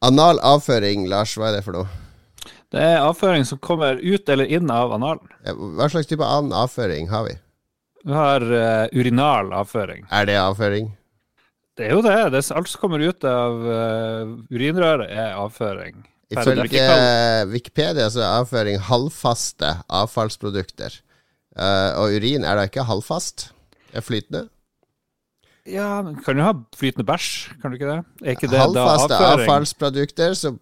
Anal avføring, Lars, hva er det for noe? Det er avføring som kommer ut eller inn av analen. Hva slags type annen avføring har vi? Du har uh, urinal avføring. Er det avføring? Det er jo det. det er alt som kommer ut av uh, urinrøret, er avføring. Ifølge Wikipedia så er avføring halvfaste avfallsprodukter. Uh, og urin er da ikke halvfast? Det er flytende? Ja, men kan jo ha flytende bæsj, kan du ikke det? Er ikke det Halvfaste avfallsprodukter som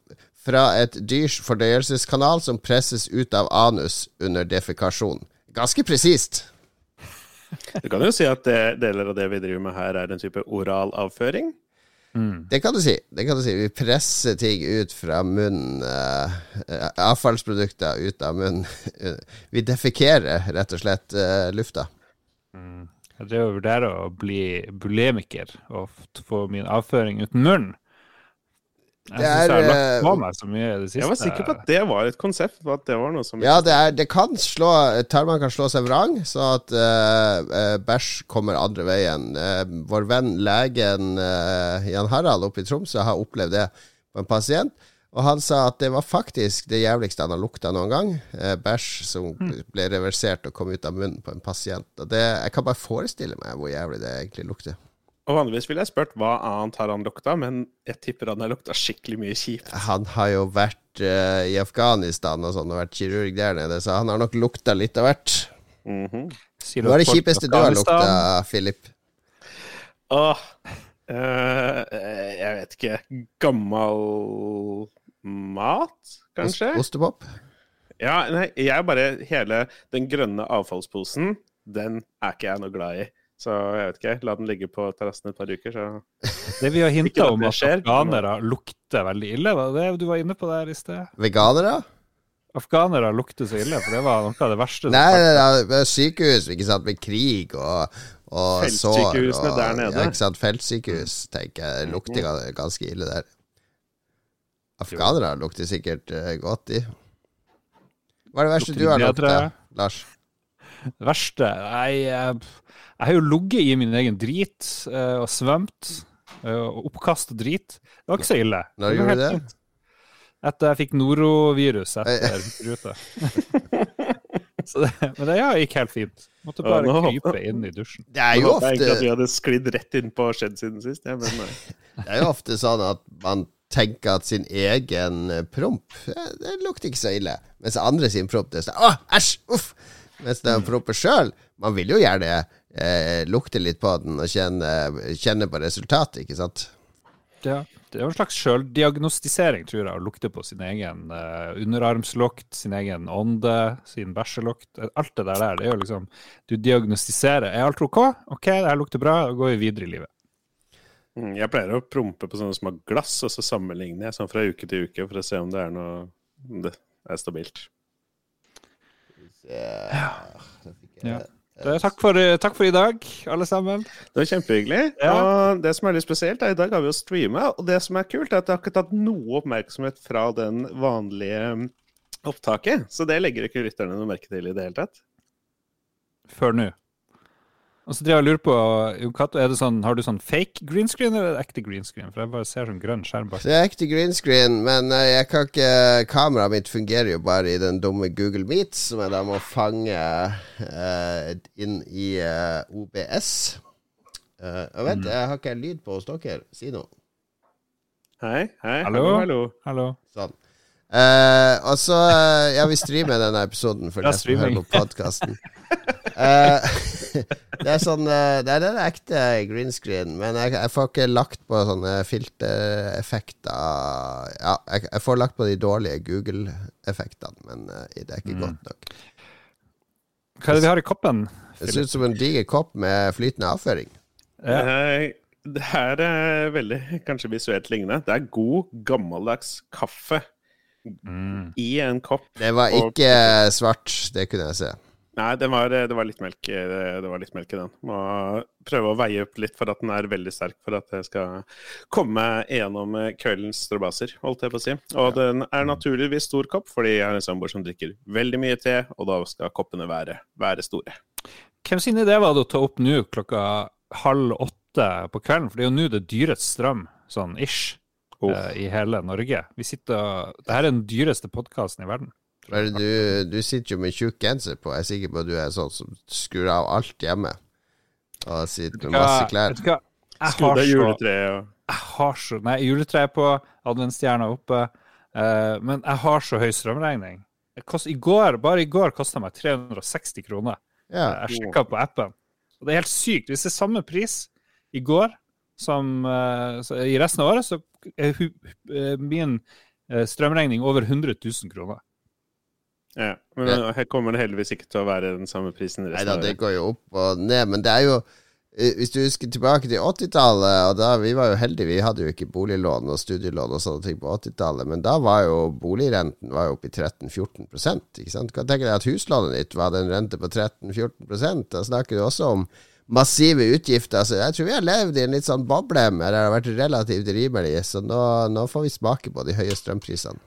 fra et dyrs fordøyelseskanal som presses ut av anus under defekasjon. Ganske presist. Du kan jo si at det, deler av det vi driver med her, er en type oral avføring. Mm. Det kan du si. Det kan du si. Vi presser ting ut fra munnen. Uh, avfallsprodukter ut av munnen. vi defekerer rett og slett uh, lufta. Mm. Jeg drev og vurderer å bli bulemiker og få min avføring uten munn. Jeg syns jeg har lagt på meg så mye i det siste. Jeg var sikker på at det var et konsept. At det var noe som Ja, det, er, det kan slå Tarmene kan slå seg vrang, så at uh, bæsj kommer andre veien. Uh, vår venn legen uh, Jan Harald oppe i Tromsø har opplevd det på en pasient. Og han sa at det var faktisk det jævligste han har lukta noen gang. bæsj som mm. ble reversert og kom ut av munnen på en pasient. Og det, jeg kan bare forestille meg hvor jævlig det egentlig lukter. Og Vanligvis ville jeg spurt hva annet har han lukta, men jeg tipper han har lukta skikkelig mye kjipt. Han har jo vært uh, i Afghanistan og sånn, og vært kirurg der nede, så han har nok lukta litt av hvert. Mm -hmm. Hva er det kjipeste du har lukta, Philip? Åh uh, Jeg vet ikke. Gammel mat, kanskje? Ostepop? Ja, nei, jeg bare Hele den grønne avfallsposen, den er ikke jeg noe glad i. Så jeg vet ikke, la den ligge på terrassen et par uker, så Det vi har hinta om at afghanere lukter veldig ille, var det du var inne på der i sted? Veganere? Afghanere lukter så ille, for det var noe av det verste. Nei, nei, nei sykehus, ikke sant, med krig og, og sår. Og, der nede. Ja, ikke sant, feltsykehus, tenker jeg, lukter ganske ille der. Afghanere lukter sikkert uh, godt, de. Hva er det verste du har lukta, Lars? Det verste? Jeg, uh, jeg har jo ligget i min egen drit uh, og svømt. Uh, og oppkast og drit. Det var ikke så ille. Når gjorde du det? Fint. Etter jeg fikk norovirus etter ruta. men det ja, gikk helt fint. Måtte bare ja, krype inn i dusjen. Det er jo ofte Jeg at vi hadde sklidd rett inn på skjedd siden sist. Ja, men nei. det er jo ofte sånn at man tenker at sin egen promp Det lukter ikke så ille. Mens andre sin promp det er sånn Å, æsj! Uff! Mens den promper sjøl Man vil jo gjerne eh, lukte litt på den og kjenne, kjenne på resultatet, ikke sant? Ja. Det er jo en slags sjøldiagnostisering, tror jeg, å lukte på sin egen eh, underarmslukt, sin egen ånde, sin bæsjelukt. Alt det der, det er jo liksom Du diagnostiserer. Er alt OK? OK, det her lukter bra. Da går vi videre i livet. Mm, jeg pleier å prompe på sånne små glass, og så sammenligner jeg sånn fra uke til uke for å se om det er noe Det er stabilt. Ja. ja. Takk for, takk for, i dag, alle sammen. Det var kjempehyggelig. Ja. Og det som er litt spesielt, er i dag har vi jo streama, og det som er kult, er at det har ikke tatt noe oppmerksomhet fra den vanlige um, opptaket. Så det legger ikke lytterne noe merke til i det hele tatt. Før nå. Og så driver jeg lurer på, er det sånn, Har du sånn fake green screen eller ekte green screen? For jeg bare ser sånn grønn skjerm bak. Det er ekte green screen, men eh, jeg kan ikke kameraet mitt fungerer jo bare i den dumme Google Meet, som jeg da må fange uh, inn i uh, eh, OBS. Uh, og vent, mm. jeg har ikke lyd på hos dere. Si noe. Hei, hei. Hallo. Hallo. hallo. Sånn. Uh, og så uh, Ja, vi streamer denne episoden for deg som hører på podkasten. Uh, det er sånn Det er den ekte green screen, men jeg, jeg, får ikke lagt på sånne filtereffekter. Ja, jeg, jeg, får lagt på de dårlige Google-effektene, men det er ikke mm. godt nok. Hva er det vi har i koppen? Det ser ut som en diger kopp med flytende avføring. Ja. Det her er veldig kanskje visuelt lignende. Det er god, gammeldags kaffe mm. i en kopp. Det var ikke og... svart, det kunne jeg se. Nei, var, det var, litt melk, det var litt melk i den. Må prøve å veie opp litt for at den er veldig sterk for at jeg skal komme gjennom kveldens strabaser, holdt jeg på å si. Og den er naturligvis stor kopp, fordi jeg har en samboer som drikker veldig mye te, og da skal koppene være, være store. Hvem sin idé var det å ta opp nå klokka halv åtte på kvelden? For det er jo nå det dyrets strøm, sånn ish. Oh. eh, i hele Norge. Vi sitter Det her er den dyreste podkasten i verden. Du, du sitter jo med tjukk genser på. Jeg er sikker på at du er sånn som skrur av alt hjemme. Og sitter med masse klær. Vet du hva? Jeg Skru har så juletreet og jeg har så Nei, juletreet på, adventsstjerna oppe, Uh, men jeg har så høy strømregning. Det kost, i går, bare i går kosta meg 360 kroner. Ja. Jeg sjekka på appen. Og det er helt sykt. Hvis det er samme pris i går som uh, i resten av året, så er hu, eh, min eh, strømregning over 100 000 kroner. Ja. Men her kommer det heldigvis ikke til å være den samme prisen Nei da, det går jo opp og ned, men det er jo eh, Hvis du husker tilbake til 80-tallet, og da vi var jo heldige, vi hadde jo ikke boliglån og studielån og sånne ting på 80-tallet, men da var jo boligrenten var jo oppe i 13-14% ikke sant? Kan tenke deg at huslånet ditt var en rente på 13-14% Da snakker du også om massive utgifter. Så jeg tror vi har levd i en litt sånn boble men det har vært relativt rimelig, så nå, nå får vi smake på de høye strømprisene.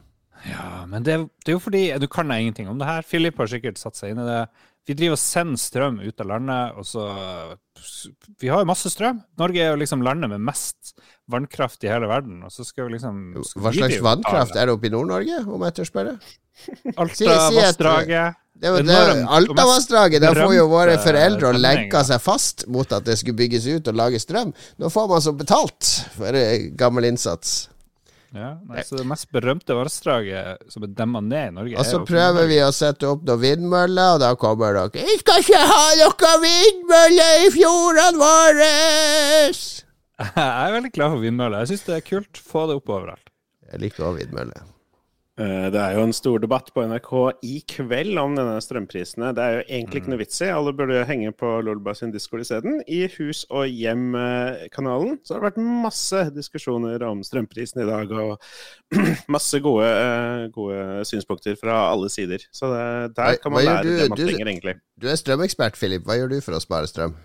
Ja, men det, det er jo fordi Du kan da ingenting om det her. Philip har sikkert satt seg inn i det. Vi driver og sender strøm ut av landet, og så Vi har jo masse strøm. Norge er jo liksom landet med mest vannkraft i hele verden, og så skal vi liksom skal Hva slags vannkraft er det oppe i Nord-Norge, om jeg tør spørre? Alta-vassdraget. Alta-vassdraget, der får jo våre foreldre å lenka seg fast mot at det skulle bygges ut og lage strøm. Nå får man så betalt for eh, gammel innsats. Ja, nei, så det mest berømte vassdraget som er demma ned i Norge Og så er prøver vi å sette opp noen vindmøller, og da kommer dere 'Vi skal ikke ha noen vindmøller i fjordene våre!' Jeg er veldig glad for vindmøller. Jeg syns det er kult. Få det opp overalt. Jeg liker også vindmøller. Eh, Det er jo en stor debatt på NRK i kveld om denne strømprisene. Det er jo egentlig ikke noe vits i. Alle burde jo henge på Lolba sin discord isteden. I Hus og Hjem-kanalen så har det vært masse diskusjoner om strømprisen i dag, og masse gode, eh, gode synspunkter fra alle sider. Så det, der kan man lære du? det man Du- trenger, egentlig. Du er strømekspert, Philip. Hva gjør du for å spare strøm?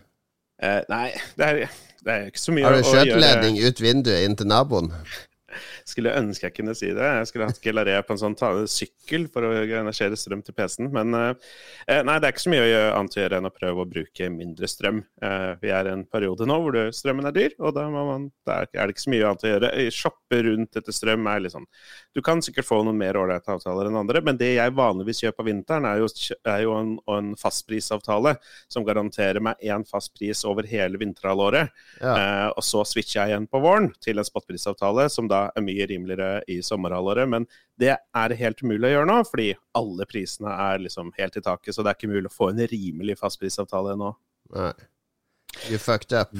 Eh, nei, det er, det er ikke så mye å gjøre. Har du skjøteledning ut vinduet inn til naboen? Skulle ønske jeg kunne si det. Jeg skulle hatt Gelaré på en sånn sykkel for å energere strøm til PC-en. Men eh, nei, det er ikke så mye å gjøre, annet å gjøre enn å prøve å bruke mindre strøm. Eh, vi er i en periode nå hvor strømmen er dyr, og da, man, er det ikke så mye annet å gjøre. Eh, Shoppe rundt etter strøm er litt sånn Du kan sikkert få noen mer ålreite avtaler enn andre, men det jeg vanligvis gjør på vinteren, er jo, er jo en, en fastprisavtale som garanterer meg én fast pris over hele vinterhalvåret. Ja. Eh, og så switcher jeg igjen på våren til en spotprisavtale, som da er mye rimeligere i sommerhalvåret. Men det er helt umulig å gjøre nå, fordi alle prisene er liksom helt i taket. Så det er ikke mulig å få en rimelig fastprisavtale nå. Nei. You fucked up.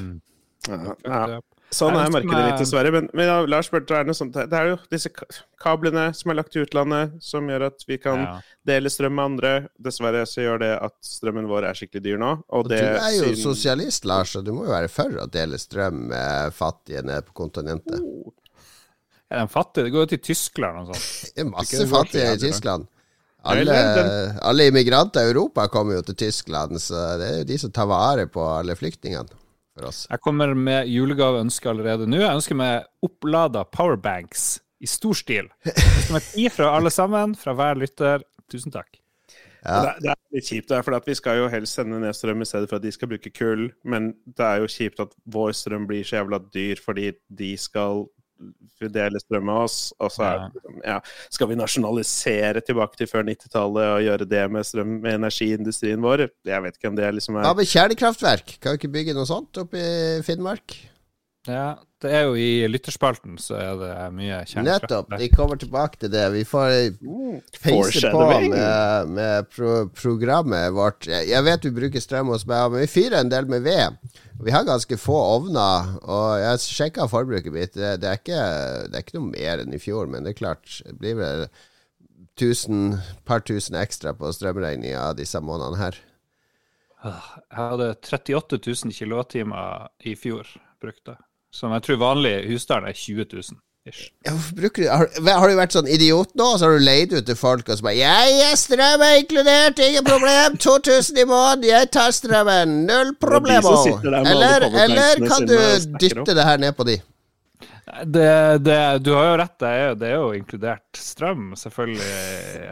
Ja, ja. Sånn er markedet litt, dessverre. Men, men ja, Lars spurte, er det noe sånt Det er jo disse kablene som er lagt til utlandet, som gjør at vi kan Ja. dele strøm med andre. Dessverre så gjør det at strømmen vår er skikkelig dyr nå. Og Og du er jo syn- sosialist, Lars, og du må jo være for å dele strøm med fattige nede på kontinentet. Oh, Er de fattige? Det går jo til Tyskland og sånn. Det er masse det fattige i. Tyskland. Alle, alle immigranter i Europa kommer jo til Tyskland, så det er jo de som tar vare på alle flyktningene for oss. Jeg kommer med julegaveønske allerede nå. Jeg ønsker meg opplada powerbanks i stor stil. Jeg ønsker meg ti fra alle sammen, fra hver lytter. Tusen takk. Ja. Det, er- det er litt kjipt, for vi skal jo helst sende ned strøm i stedet for at de skal bruke kull. Men det er jo kjipt at vår strøm blir så jævla dyr fordi de skal dele strøm med oss. Og så er, det liksom, ja, skal vi nasjonalisere tilbake til før 90-tallet og gjøre det med strøm med energiindustrien vår? Jeg vet ikke om det liksom er er men kjernekraftverk? Kan vi ikke bygge noe sånt oppe i Finnmark? Ja, det er jo i lytterspalten så er det mye kjent. Nettopp. De kommer tilbake til det. Vi får peise på med, med pro programmet vårt. Jeg vet vi bruker strøm hos meg, men vi fyrer en del med ved. Vi har ganske få ovner, og jeg sjekka forbruket mitt. Det, det, er ikke, det er ikke noe mer enn i fjor, men det er klart, det blir vel tusen, par tusen ekstra på strømregninga disse månedene her. Jeg hadde 38 000 kilowattimer i fjor brukte, som jeg tror vanlig husstand er 20 000. Ish. Ja, bruker du, har, har du vært sånn idiot nå, og så har du leid ut til folk og så bare 'Jeg er strøm er inkludert, ingen problem. 2000 i måneden, jeg tar strømmen. Null problemo. Eller, eller kan du dytte det her ned på de? Det, det, du har jo rett, det er, jo- det er jo inkludert strøm, selvfølgelig.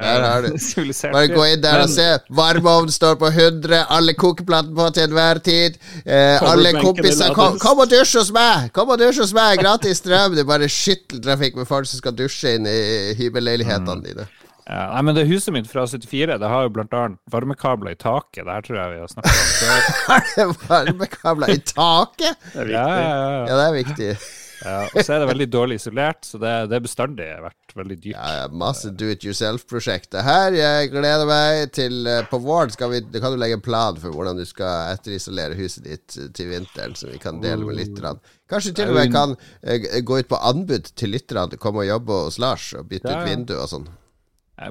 Der har du. Bare gå inn der og se. Varmeovnen står på 100, alle kokeplatene på til enhver tid. Eh, alle kompiser er kom, kom og dusj hos meg! Kom og dusj hos meg! Gratis strøm! Det er bare skytteltrafikk med folk som skal dusje inn i hybelleilighetene dine. Ja, nei, men det huset mitt fra 74 Det har jo blant annet varmekabler i taket. Det her tror jeg vi har snakket om før. Varmekabler i taket? Det er Ja, viktig. ja, ja. Ja, det er viktig. Ja. Og så er det veldig dårlig isolert, så det, det er bestandig vært veldig dyrt. Ja, masse do it yourself-prosjekter her. Jeg gleder meg til eh, På våren vi, kan du legge en plan for hvordan du skal etterisolere huset ditt eh, til vinteren, som vi kan dele med lytterne. Kanskje til og med kan eh, gå ut på anbud til lytterne. Komme og jobbe hos Lars og bytte Ja, ut vindu og sånn.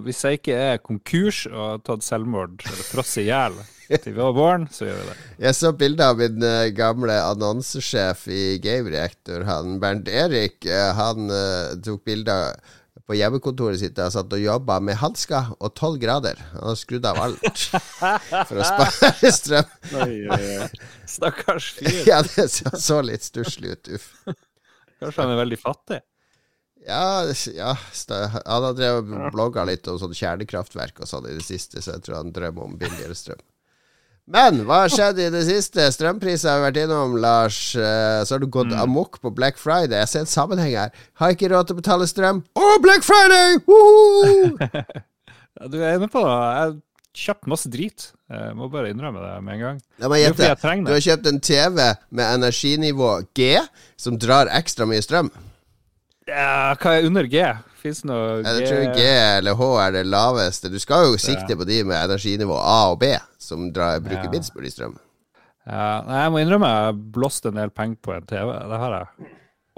Hvis jeg ikke er konkurs og har tatt selvmord eller frosset i hjel til våren, så gjør vi det. Jeg så bilde av min eh, gamle annonsesjef i Game Reactor. Han Bernt Erik eh, Han uh, tok bilder på hjemmekontoret sitt og satt og jobba med hansker og tolv grader. Han har skrudd av alt for å spare strøm. Stakkars fyr. Ja, det så, så litt stusslig ut. Uff. Kanskje han er veldig fattig. Ja, ja han har drevet og blogga litt om sånn kjernekraftverk og sånn i det siste, så jeg tror han drømmer om billigere strøm. Men hva har skjedd i det siste? Strømpriser har vi vært innom, Lars. Eh, Så har du gått amok på Black Friday. Jeg ser en sammenheng her. Har ikke råd til å betale strøm. Å, Black Friday! Du er inne på det. Jeg kjøpt masse drit. Jeg må bare innrømme det med en gang. La meg fordi gjette. Du har kjøpt en TV med energinivå G, som drar ekstra mye strøm. Ja, hva er under G? Fins det noe Jeg tror G eller H er det laveste. Du skal jo sikte på de med energinivå A og B, som drar, bruker Ja. minst mulig strøm. Ja, nei, jeg må innrømme jeg har blåst en del penger på en TV. Det har jeg.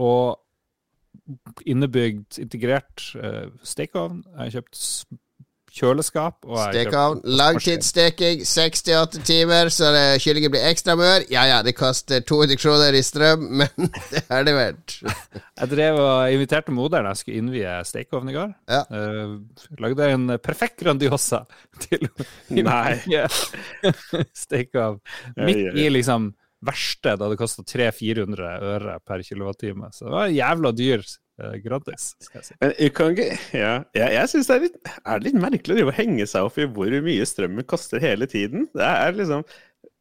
Og innebygd, integrert uh, stekeovn. Jeg har kjøpt kjøleskap. Stekeovn. Langtidssteking, 68 timer, så det, kyllingen blir ekstra mør. Ja ja, det koster 200 kroner i strøm, men det er det verdt. Jeg drev og inviterte moderen jeg skulle innvie stekeovn i går. Ja. Uh, lagde en perfekt Grandiosa til Nei. stekeovn. Midt i liksom verste, da det kosta 300-400 øre per kilowattime. Så det var en jævla dyr gratis. skal jeg si. Ja, jeg, jeg syns det er litt, er litt merkelig å henge seg opp i hvor mye strømmen koster hele tiden. Det er liksom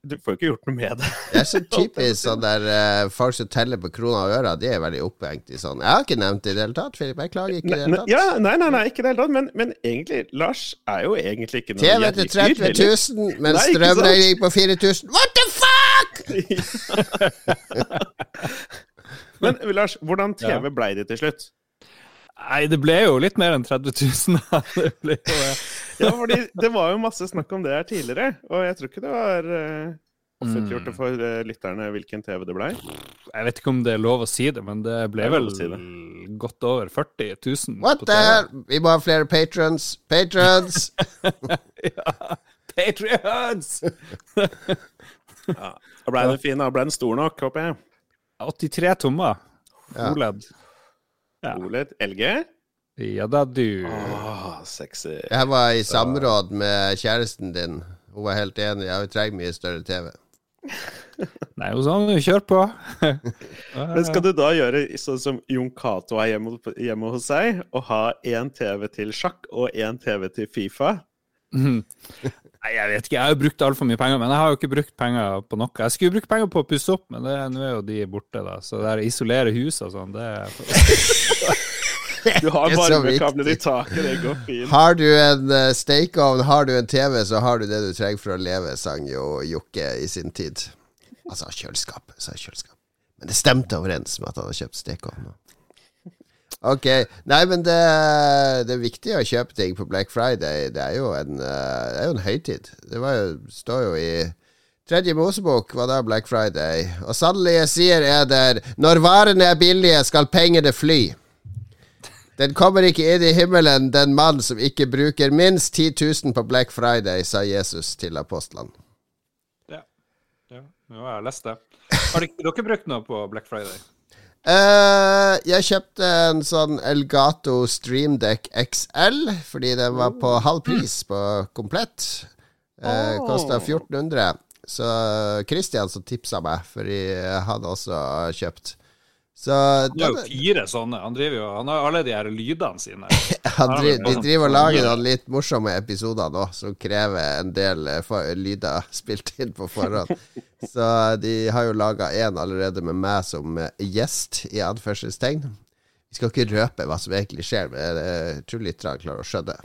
Du får jo ikke gjort noe med det. Det er så typisk sånn der uh, folk som teller på kroner og øre, de er veldig opphengt i sånn. Jeg har ikke nevnt det i det hele tatt, Filip. Jeg klager ikke i det hele tatt. Ja, nei, nei, nei, ikke i det hele tatt. Men, men egentlig, Lars er jo egentlig ikke noe TV til 30 000, men strømregning på 4000. What the fuck?! Men Lars, hvordan TV Ja. blei det til slutt? Nei, det ble jo litt mer enn 30 000. Det jo, eh, Ja, fordi det var jo masse snakk om det her tidligere, og jeg tror ikke det var uh, offentliggjort Mm. for eh, lytterne hvilken TV det blei. jeg vet ikke om det er lov å si det, men det ble Det vel si det. godt over 40 000. What the hell? Vi må ha flere patrons. Patrons! Ja, Patreons! Ja. Da blei den fin, da blei den stor nok, håper jeg. 83 tommer. OLED. Ja. OLED LG. Ja da, du. Åh, sexy. Jeg var i samråd med kjæresten din. Hun var helt enig. Vi trenger mye større TV. Nei, jo sånn, kjør på. Men skal du da gjøre sånn som Jon Cato er hjemme, hjemme hos seg, og ha én TV til sjakk og én TV til Fifa? Mhm. Nei, jeg vet ikke. Jeg har jo brukt altfor mye penger, men jeg har jo ikke brukt penger på noe. Jeg skulle brukt penger på å pusse opp, men nå er jo de borte, da. Så det der å isolere hus og sånn, det er Du har er varmekabler i taket, det går fint. Har du en uh, stekeovn, har du en TV, så har du det du trenger for å leve, sang jo Jokke i sin tid. Altså kjøleskap, sa kjøleskap. Men det stemte overens med at han hadde kjøpt stekeovn. Ok. Nei, men det, det er viktig å kjøpe ting på Black Friday. Det er jo en, eh, det er jo en høytid. Det jo, står jo i Tredje Mosebok var da Black Friday. Og sannelig jeg sier eder, når varene er billige, skal pengene fly. Den kommer ikke inn i himmelen, den mann som ikke bruker minst 10 000 på Black Friday, sa Jesus til apostlene. Ja. ja. Nå har jeg lest det. Har dere brukt noe på Black Friday? Eh, jeg kjøpte en sånn Elgato Streamdeck XL fordi den var på halv pris på komplett. Uh, Oh. Kosta 1400. Så Christian som tipsa meg, fordi han også har kjøpt. Så Han har jo fire sånne. Han driver jo Han har alle de her lydene sine. han driver, de driver og lager noen litt morsomme episoder nå, som krever en del eh, lyder spilt inn på forhånd. Så de har jo laga én allerede med meg som eh, gjest, i anførselstegn. Vi skal ikke røpe hva som egentlig skjer, men jeg tror lytterne klarer å skjønne.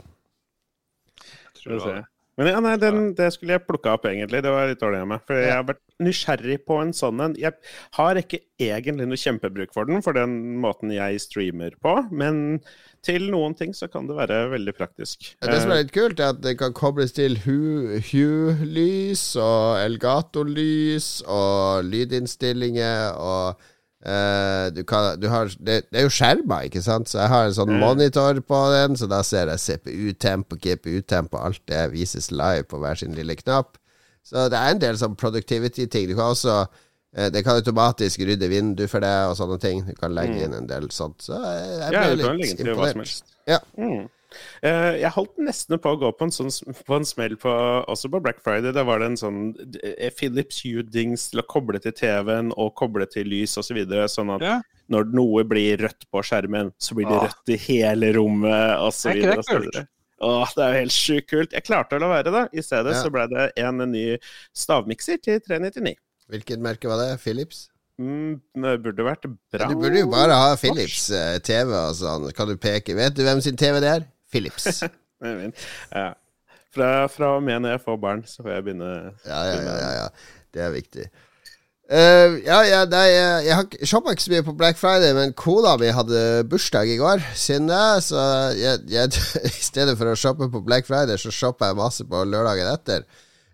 Skal vi se. Men ja, nei, den, det skulle jeg plukka opp, egentlig. Det var litt dårlig av meg. For jeg har vært nysgjerrig på en sånn en. Jeg har ikke egentlig noe kjempebruk for den, for den måten jeg streamer på. Men til noen ting så kan det være veldig praktisk. Det som er litt kult, er at det kan kobles til Hue-lys og Elgato-lys og lydinnstillinger og eh, du kan, du har, det, det er jo skjerma, ikke sant? Så jeg har en sånn Mm. monitor på den, så da ser jeg CPU-tempo, GPU-tempo, alt det vises live på hver sin lille knapp. Så det er en del sånn productivity-ting. Du kan også eh, det kan automatisk rydde vindu for deg og sånne ting. Du kan legge Mm. inn en del sånt. Så jeg, jeg Ja, ble legge litt imponert. Ja. Mm. Eh, jeg holdt nesten på å gå på en, sånn, på en smell på, også på Black Friday. Da var det en sånn eh, Philips Hue-dings til å koble til TV-en og koble til lys osv. Så videre, sånn at Ja. når noe blir rødt på skjermen, så blir det Åh. rødt i hele rommet osv. Er ikke det kult? Åh, det er jo helt sjukt kult. Jeg klarte å la være, da. I stedet Ja. så ble det en ny stavmikser til 399. Hvilket merke var det? Philips? Mm, det burde vært bra. Du burde jo bare ha Philips eh, TV og sånn. Kan du peke Vet du hvem sin TV det er? Philips. Ja. Fra, fra og med når jeg får barn, så får jeg begynne Ja, ja, ja. ja, ja. Det er viktig. Uh, ja, ja, nei, jeg, jeg har shoppa ikke så mye på Black Friday, men kona mi hadde bursdag i går, Synne, så jeg, jeg, i stedet for å shoppe på Black Friday, så shoppa jeg masse på lørdagen etter.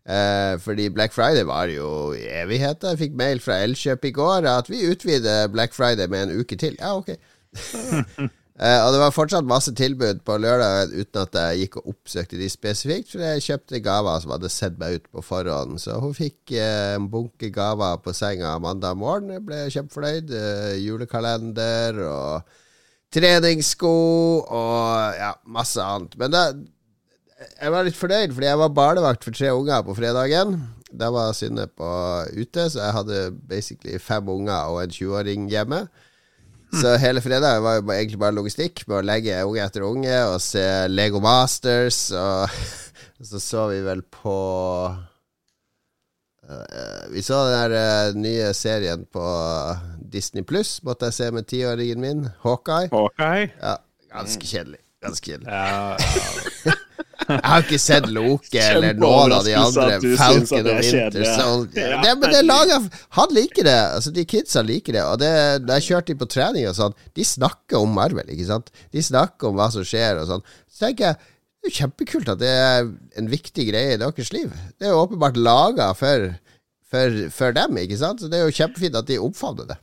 Uh, fordi Black Friday var jo i evigheter. Jeg fikk mail fra Elkjøp i går at vi utvider Black Friday med en uke til. Ja, ok. Eh, og det var fortsatt masse tilbud på lørdag uten at jeg gikk og oppsøkte de spesifikt, for jeg kjøpte gaver som hadde sett meg ut på forhånd. Så hun fikk uh, en bunke gaver på senga mandag morgen. Jeg ble kjempefornøyd. Uh, julekalender og treningssko og ja, masse annet. Men da, jeg var litt fornøyd, fordi jeg var barnevakt for tre unger på fredagen. Da var Synne på ute, så jeg hadde basically fem unger og en 20-åring hjemme. Så hele fredag var jo egentlig bare logistikk med å legge unge etter unge og se Lego Masters, og så så vi vel på uh, Vi så den der uh, nye serien på Disney Pluss, måtte jeg se med tiåringen min, Hawkeye. Hawkeye. Ja, ganske kjedelig. Ganske kjedelig. Ja, ja. Jeg har ikke sett Loke eller noen av de andre. Falcon og er Winter. Soldier. Ja, Det, men det Han liker det. Altså De kidsa liker det. Og det, da jeg kjørte de på trening og sånn, de snakker om Marvel, ikke sant? De snakker om hva som skjer og sånn. Så tenker jeg det er jo kjempekult at det er en viktig greie i deres liv. Det er jo åpenbart laga for, for, for dem, ikke sant? Så det er jo kjempefint at de oppfatter det.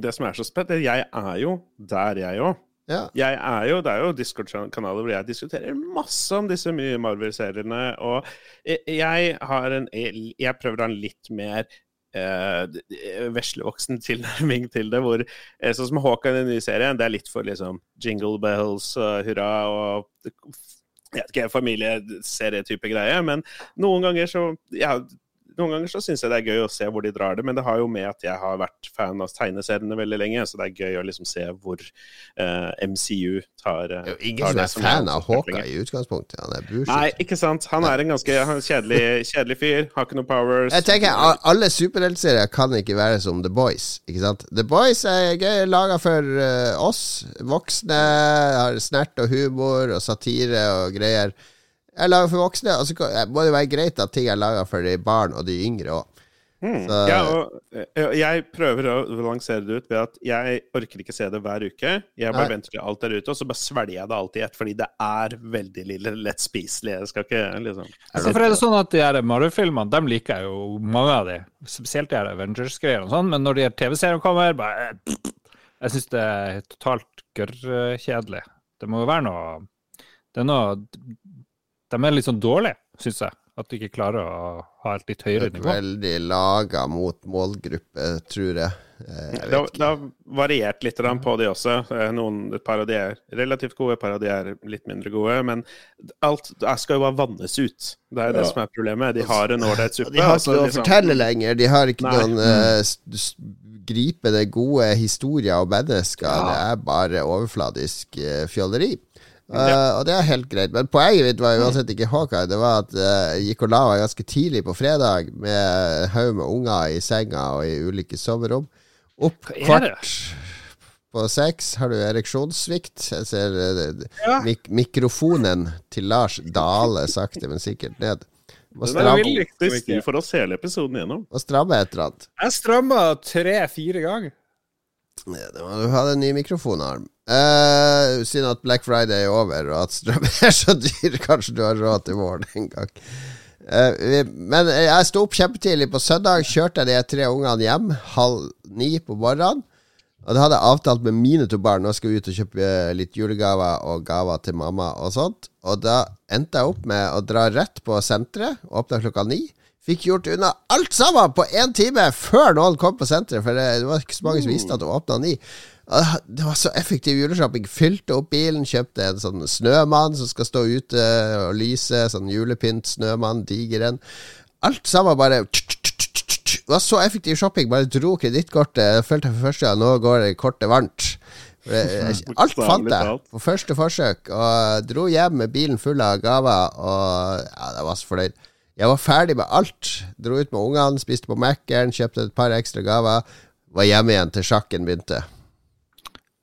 Det som er så spett, jeg er jo der, jeg òg. Ja. Jeg er jo, det er jo Discord-kanaler hvor jeg diskuterer masse om disse mye Marvel-seriene. Og jeg- jeg har en Jeg prøver å ha en litt mer eh, veslevoksen tilnærming til det. Hvor, eh, sånn som Hawkeye i den nye serien, det er litt for liksom jingle bells og hurra og jeg vet ikke, familieserietype greie. Men noen ganger så ja, noen ganger så syns jeg det er gøy å se hvor de drar det, men det har jo med at jeg har vært fan av tegneseriene veldig lenge, så det er gøy å liksom se hvor uh, MCU tar, uh, Det er ingen tar det er som fan er av utvikling. Hawkeye i utgangspunktet. Han er bullshit. Nei, ikke sant. Han er en ganske er en kjedelig, kjedelig fyr. Har ikke noe powers. Jeg tenker Alle superheltserier kan ikke være som The Boys. Ikke sant? The Boys er gøy laga for uh, oss voksne. Har snert og humor og satire og greier. Jeg lager for voksne, og så eh, må det være greit at ting er laga for de barn og de yngre òg. Mm. Ja, og eh, jeg prøver å lansere det ut ved at jeg orker ikke se det hver uke. Jeg bare Nei. venter til alt er ute, og så bare svelger jeg det alltid i ett, fordi det er veldig lille lett spiselig. Jeg skal ikke liksom Altså, for er det sånn at de her Marvel-filmene, dem liker jeg jo mange av de. Spesielt de her Avengers-greiene og sånn, men når de her TV-seriene kommer, bare Jeg syns det er totalt gørrkjedelig. Det må jo være noe Det er noe De er litt sånn dårlige, syns jeg. At de ikke klarer å ha et litt høyere nivå. Veldig laga mot målgruppe, tror jeg. Eh, Jeg Det har, det har variert litt på de også. Eh, Noen, et par av de er relativt gode, et par av de er litt mindre gode. Men alt skal jo bare vannes ut. Det er det Ja. som er problemet. De har en ålreit suppe. De har ikke noe å liksom- fortelle lenger. De har ikke Nei. noen eh, s- s- gripe det gode historier og mennesker. Ja. Det er bare overfladisk eh, fjolleri. Eh, og det er helt greit. Men poenget mitt var uansett ikke Hawkeye. Det var at eh, jeg gikk og la meg ganske tidlig på fredag med haug med unger i senga og i ulike soverom. Opp er det? kvart på seks har du ereksjonssvikt. Jeg ser uh, Ja. mik mikrofonen til Lars dale sakte, men sikkert ned. Må er stramme, liksom viktig for oss hele episoden gjennom. må stramme et eller annet. Jeg stramma tre-fire ganger. Ja, du ha en ny mikrofonarm. Uh, Synd at Black Friday er over, og at strøm er så dyr. Kanskje du har råd til våren en gang. Uh, vi- men jeg sto opp kjempetidlig på søndag. Kjørte de tre ungene hjem halv ni på morgenen. Og det hadde jeg avtalt med mine to barn. Nå skal vi ut og kjøpe eh, litt julegaver og gaver til mamma og sånt. Og da endte jeg opp med å dra rett på senteret. Åpna klokka ni. Fikk gjort unna alt sammen på én time før noen kom på senteret. For det, var ikke så mange som visste at det åpna ni. Og Det var så effektiv juleshopping. Fylte opp bilen, kjøpte en sånn snømann som skal stå ute og lyse. Sånn julepynt-snømann, diger en. Alt sammen bare Det var så effektiv shopping. Bare dro kredittkortet. Jeg for første gang nå går det kortet varmt. Alt fant jeg på første forsøk. Og dro hjem med bilen full av gaver. Og ja, jeg var så fornøyd. Jeg var ferdig med alt. Dro ut med ungene, spiste på Mækkern, kjøpte et par ekstra gaver. Var hjemme igjen til sjakken begynte.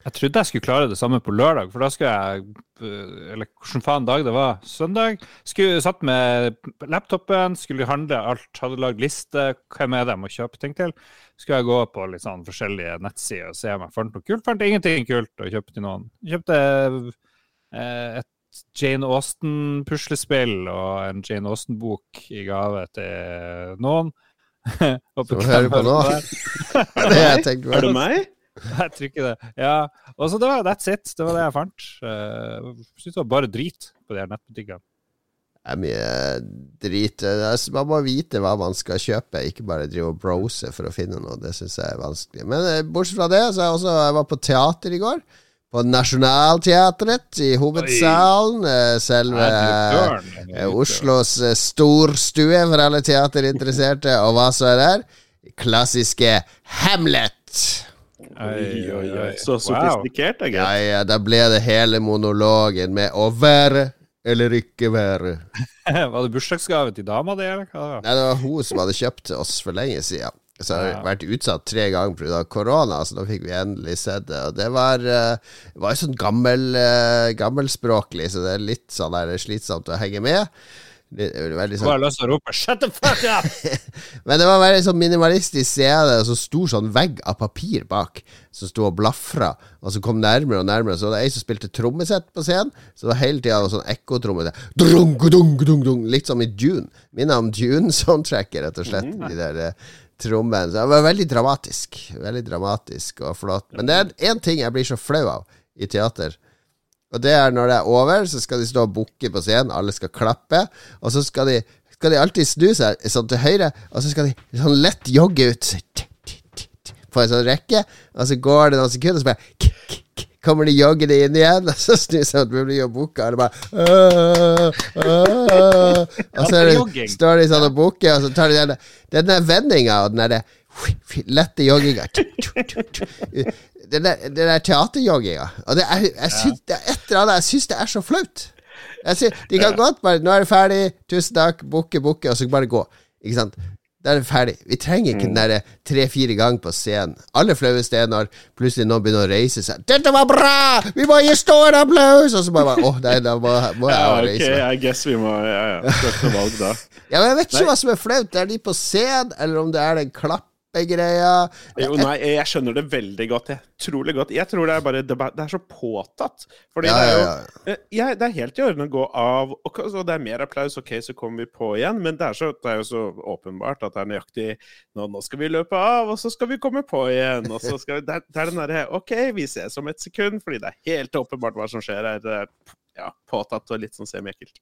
Jeg trodde jeg skulle klare det samme på lørdag, for da skulle jeg øh, Eller hvordan faen dag det var? Søndag? Skulle Satt med laptopen, skulle handle alt, hadde lagd liste. Hvem er det jeg må kjøpe ting til? Skulle jeg gå på litt sånn forskjellige nettsider og se om jeg fant noe kult. Fant ingenting kult å kjøpe til noen. Kjøpte eh, et Jane Austen-puslespill og en Jane Austen-bok i gave til noen. Så hører de på nå. det er det jeg tenkte Er det meg? Jeg tror ikke det. Ja. Og så det var that's it. Det var det jeg fant. Uh, Syns det var bare drit på de her nettbutikkene. Det er mye drit. Man må vite hva man skal kjøpe, ikke bare drive og browse for å finne noe. Det syns jeg er vanskelig. Men eh, bortsett fra det, så er jeg også Jeg var på teater i går. På Nationaltheatret i hovedsalen. eh, Selve eh, Oslos eh, storstue for alle teaterinteresserte. Og hva så er der? Klassiske Hamlet. Oi, oi, oi. Så Wow. sofistikert, jeg. Ja, ja, da ble det hele monologen med å være eller ikke være. Var det bursdagsgave til dama di, eller? Nei, det var hun som hadde kjøpt til oss for lenge siden. Så har Ja. vært utsatt tre ganger pga. korona, så da fikk vi endelig sett det. Og det var, eh, det var jo sånn gammel, eh, gammelspråklig, så det er litt sånn der slitsomt å henge med. Det var sånn bare lyst til å rope 'shut the fuck up'! Men det var veldig sånn minimalistisk scene, og så stor sånn vegg av papir bak, som sto og blafra, og så kom nærmere og nærmere. Så det var ei som spilte trommesett på scenen, så det var hele tida sånn ekkotromme. Litt som i Dune. Minner om Dune-soundtracket, rett og slett. De der trommene. Så det var veldig dramatisk. Veldig dramatisk og flott. Men det er én ting jeg blir så flau av i teater. Og det er når det er over, så skal de stå og bukke på scenen, alle skal klappe, og så skal de, skal de alltid snu seg sånn til høyre, og så skal de sånn lett jogge ut på en sånn rekke, og så går det noen sekunder, og så bare kommer de joggende inn igjen, og så snur seg mot publikum og bukker, og det bare. Og så det, står de sånn og bukker, og så tar de den den der vendinga og den derre lette jogginga den der, der teaterjogginga. Og det er, jeg syns, det er et eller annet Jeg syns det er så flaut. Synes, de kan godt bare 'Nå er det ferdig. Tusen takk. Bukke, bukke.' Og så bare gå. Ikke sant? Da er det ferdig. Vi trenger ikke den derre tre-fire ganger på scenen. Alle flaueste er når plutselig noen begynner å reise seg. 'Dette var bra! Vi må gi stående applaus!' Og så bare Å, nei, da må, må jeg Ja, reise meg. I guess vi må Ja, ja. Valg da. Ja, men jeg vet ikke Nei. hva som er flaut. Er de på scenen, eller om det er den klappegreia? Jo, nei, jeg skjønner det veldig godt. Jeg trolig godt. Jeg tror det er bare Det er så påtatt. Fordi Ja, det er jo ja, ja. Eh, det er helt i orden å gå av, og så det er mer applaus, ok, så kommer vi på igjen. Men det er, så, det er jo så åpenbart at det er nøyaktig nå, nå skal vi løpe av, og så skal vi komme på igjen. Og så skal vi, er, det er den derre OK, vi ses om et sekund, fordi det er helt åpenbart hva som skjer her. Det er ja, påtatt og litt sånn semiekkelt.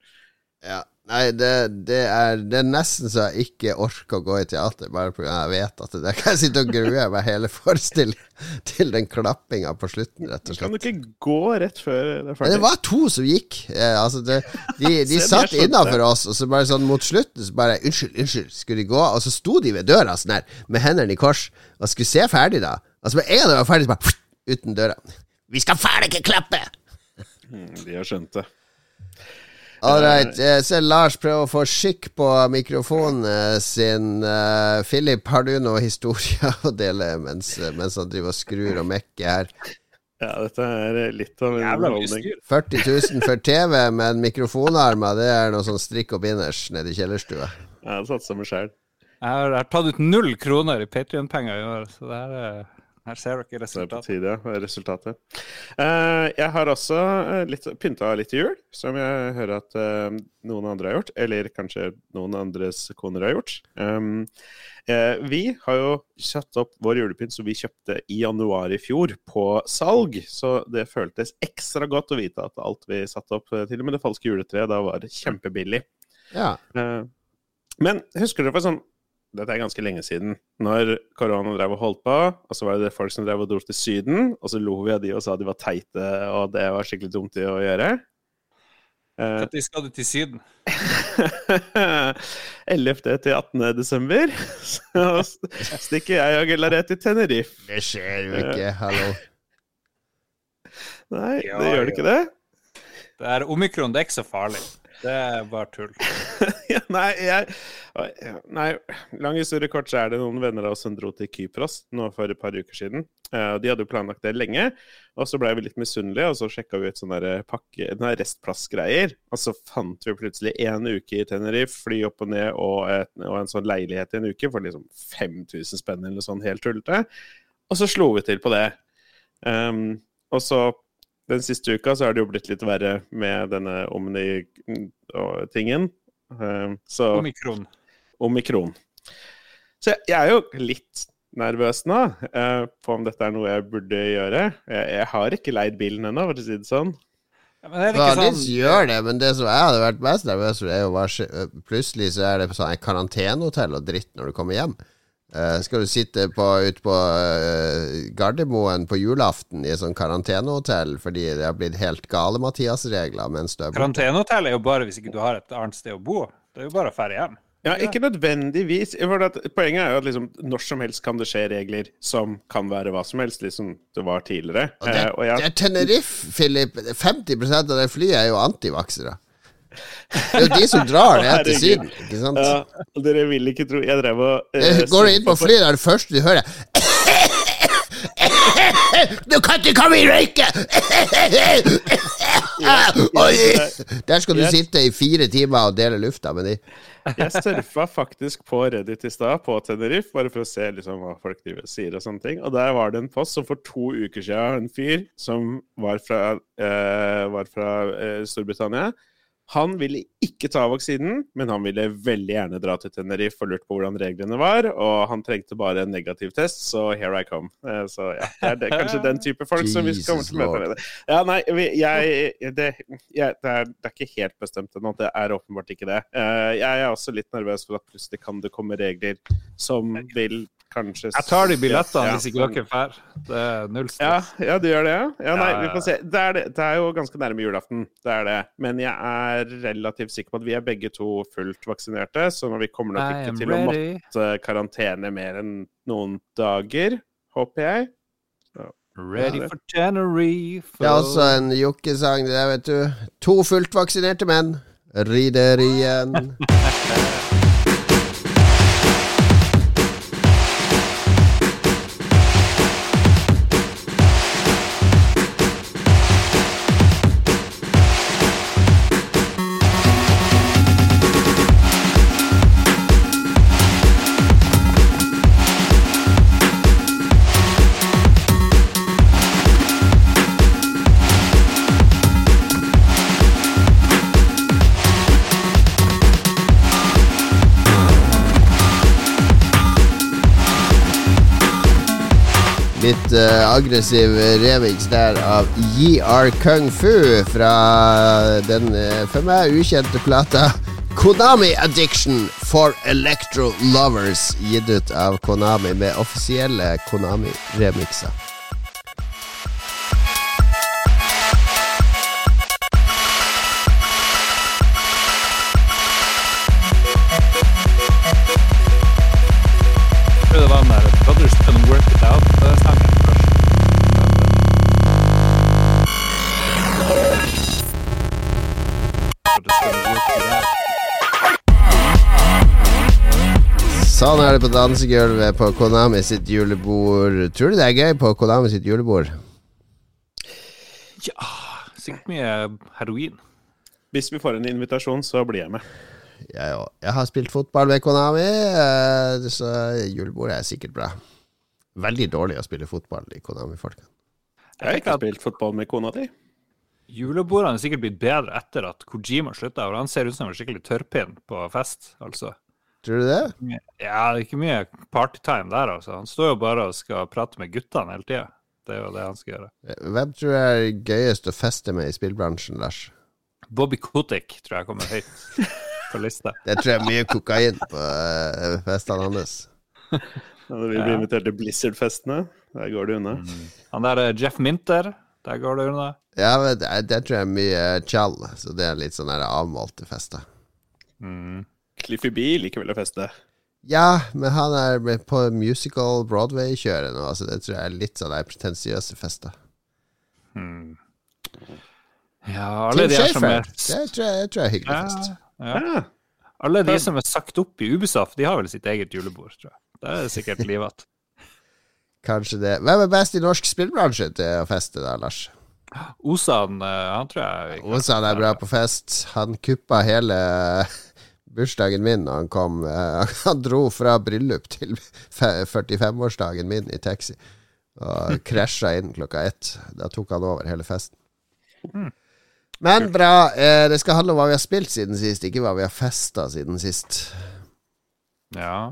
Ja. Nei, det, det, er, det, er, nesten så jeg ikke orker å gå i teater, bare fordi jeg vet at det kan jeg sitte og grue meg hele forestillingen til den klappinga på slutten, rett og slett. Kan du ikke gå rett før det er ferdig? Det var to som gikk. Eh, altså det, de, de satt innafor oss, og så bare sånn mot slutten så bare Unnskyld, unnskyld, skulle de gå? Og så sto de ved døra sånn her, med hendene i kors, og skulle se ferdig, da. Og så med en gang de var ferdig, så bare uten døra. Vi skal ferdig ikke klappe! Mm, de har skjønt det. All right. Jeg ser Lars prøver å få skikk på mikrofonen sin. Uh, Philip, har du noe historie å dele mens, mens han driver og skrur og mekker her? Ja, dette er litt av en underholdning. 40 000 for TV men mikrofonarmer, det er noe sånn strikk og binders nede i kjellerstua. Jeg har satsa meg sjæl. Jeg har, tatt ut null kroner i Patrion-penger i år, så det er her ser dere resultatet. Det er på tide, resultatet. Uh, jeg har også uh, litt, pynta litt til jul, som jeg hører at uh, noen andre har gjort. Eller kanskje noen andres koner har gjort. Um, vi har jo satt opp vår julepynt som vi kjøpte i januar i fjor, på salg. Så det føltes ekstra godt å vite at alt vi satte opp, til og med det falske juletreet, da var kjempebillig. Ja. men husker dere for sånn dette er ganske lenge siden, når korona drev og holdt på, og så var det folk som drev og dro til Syden, og så lo vi av de og sa de var teite, og det var skikkelig dumt å gjøre. Når uh, skal du til Syden? 11. til 18. desember så stikker jeg og Gullaret til Tenerife. Det skjer jo ikke, hallo. Nei, det gjør det ikke det. Det er omikron, det er ikke så farlig. Det er bare tull. nei, jeg, nei, lang historie kort, så er det noen venner av oss som dro til Kypros nå for et par uker siden. Uh, de hadde jo planlagt det lenge, og så ble vi litt misunnelige, og så sjekka vi ut sånne pakke, restplassgreier. Og så fant vi plutselig en uke i Tenerife, fly opp og ned, og, et, og en sånn leilighet i en uke for liksom 5000 spenn eller sånn, helt tullete. Og så slo vi til på det. Um, og så den siste uka så har det jo blitt litt verre med denne omni-tingen. Så Omikron. Omikron. Så jeg, er jo litt nervøs nå uh, på om dette er noe jeg burde gjøre. Jeg, har ikke leid bilen ennå, for å si det sånn. Ja, men det er ikke sånn... gjør det, men det som jeg hadde vært mest nervøs for, er jo bare plutselig så er det sånn sånn karantenehotell og dritt når du kommer hjem. Uh, skal du sitte på, ute på uh, Gardermoen på julaften i et sånn karantenehotell fordi det har blitt helt gale Mathias-regler mens du er borte? Karantenehotell er jo bare hvis ikke du har et annet sted å bo. Det er jo bare å dra hjem. Ja, ikke nødvendigvis. For poenget er jo at liksom, når som helst kan det skje regler som kan være hva som helst, liksom det var tidligere. Og det, eh, og jeg... det er Tenerife, Philip. 50% av det flyet er jo antivaksere. Det er jo de som drar ned til Syden, ikke sant? Ja, dere vil ikke tro Jeg drev og eh, Går du inn på flyet, det er det første du hører Du kan ikke komme i røyke! Der skal du sitte i fire timer og dele lufta med de. Jeg surfa faktisk på Reddit i stad, på Tenerife, bare for å se liksom, hva folk sier og sånne ting. Og der var det en post som for to uker siden, en fyr som var fra, eh, var fra eh, Storbritannia han ville ikke ta vaksinen, men han ville veldig gjerne dra til Tenerife og lurt på hvordan reglene var. Og han trengte bare en negativ test, så here I come. Eh, så ja, det er kanskje den type folk som vi kommer til å møte. Med. Ja, nei, jeg, det, jeg, det, er, det, er, ikke helt bestemt ennå. Det er åpenbart ikke det. Eh, jeg er også litt nervøs for at plutselig kan det komme regler som vil kanskje Jeg tar de billettene ja, hvis ikke dere drar. Det er null stress. Ja, ja, du gjør det, ja? nei, vi får se. Det er, det, det er, jo ganske nærme julaften, det er det. Men jeg er relativt sikker på at vi er begge to fullt vaksinerte, så når vi kommer nok ikke til ready. å måtte karantene mer enn noen dager, håper jeg. Så. Ready for January. For... Det er også en jokkesang, det der, vet du. To fullt vaksinerte menn rider igjen. eh, aggressiv remix der av Are Kung Fu fra den uh, for meg ukjente plata Konami Addiction for Electro Lovers, gitt ut av Konami med offisielle Konami-remikser. Jeg tror Sånn er det på dansegulvet på Konami sitt julebord. Tror du det er gøy på Konami sitt julebord? Ja, sikkert mye heroin. Hvis vi får en invitasjon, så blir jeg med. Jeg, òg. jeg har spilt fotball med Konami, eh, så julebordet er sikkert bra. Veldig dårlig å spille fotball i Konami-folka. Jeg har ikke spilt fotball med kona di. Julebordene er sikkert blitt bedre etter at Kojima slutta, og han ser ut som en skikkelig tørrpinn på fest, altså. Tror du det? Ja, det er ikke mye partytime der, altså. Han står jo bare og skal prate med guttene hele tida. Det er jo det han skal gjøre. Hvem tror du er gøyest å feste med i spillbransjen, Lars? Bobby Kotick tror jeg kommer høyt på lista. Det tror jeg er mye kokain på uh, festene hans. Når vi blir invitert til Blizzard-festene, der går det unna. Han der er Jeff Minter, der går det unna. Ja, men det, det tror jeg er mye tjall, så det er litt sånn avmålte fester. Mm. Cliffy B liker vel å feste. Ja, men han er med på musical Broadway-kjøret nå, så det tror jeg er litt sånn der pretensiøse fester. Hmm. Ja, alle Tim de her som Schafer, er det tror jeg, jeg tror jeg er hyggelig ja, fest. ja. Ja. Alle de som er sagt opp i Ubisoft, de har vel sitt eget julebord, tror jeg. Det er sikkert livet. Kanskje det. Hvem er best i norsk spillbransje til å feste, da, Lars? Osan, eh, han tror jeg Osan er bra på fest. Han kuppa hele bursdagen min han kom. Eh, Han dro fra bryllup til 45-årsdagen min i taxi. Og krasja inn klokka ett. Da tok han over hele festen. Men bra. eh, Det skal handle om hva vi har spilt siden sist, ikke hva vi har festa siden sist. Ja.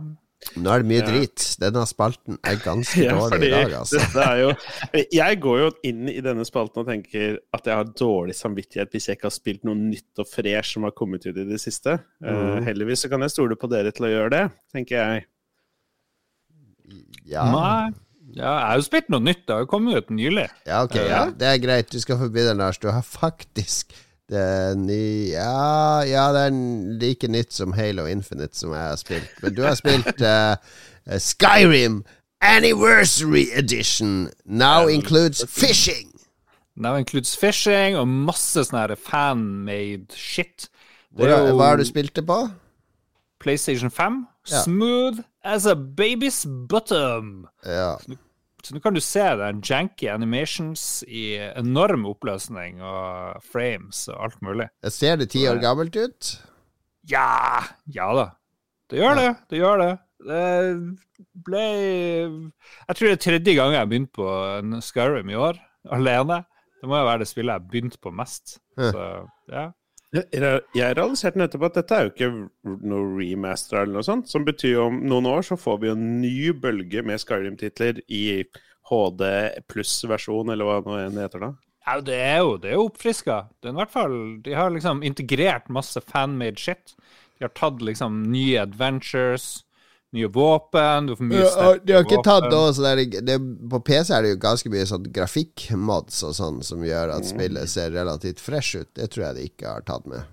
Nå er det mye Ja. drit. Denne spalten er ganske Ja, dårlig fordi i dag, altså. dette er jo Jeg går jo inn i denne spalten og tenker at jeg har dårlig samvittighet hvis jeg ikke har spilt noe nytt og fresh som har kommet ut i det siste. Mm. Uh, heldigvis så kan jeg stole på dere til å gjøre det, tenker jeg. Ja. Nei. Ja, jeg har jo spilt noe nytt. Det har jo kommet ut nylig. Ja, ok, ja. Det er greit. Du skal forbi den, Lars. Du har faktisk det nye Ja, ja, det er like nytt som Halo Infinite som jeg har spilt. Men du har spilt eh, Skyrim Anniversary Edition. Now includes fishing. Now includes fishing og masse sånn fan-made shit. Det er jo hva har du spilt det på? PlayStation 5. Ja. Smooth as a baby's bottom. Ja. Så nå kan du se den janky animations i enorm oppløsning og frames og alt mulig. Jeg ser det ti år gammelt ut. Ja, ja da. Det gjør det. Det gjør det. Det ble Jeg tror det er tredje gang jeg har begynt på en Skyrim i år, alene. Det må jo være det spillet jeg har begynt på mest. Så ja. Jeg realiserte nettopp at dette er jo ikke noe remaster eller noe sånt, som betyr jo om noen år så får vi en ny bølge med Skyrim-titler i HD pluss-versjon, eller hva nå heter da. Ja, det er jo, det er jo oppfriska. I hvert fall, de har liksom integrert masse fan-made shit. De har tatt liksom nye adventures, nye våpen Du får mye sterkere våpen. de har ikke tatt også, noe det er, det, På PC er det jo ganske mye sånn grafikkmods og sånn som gjør at spillet ser relativt fresh ut. Det tror jeg de ikke har tatt med.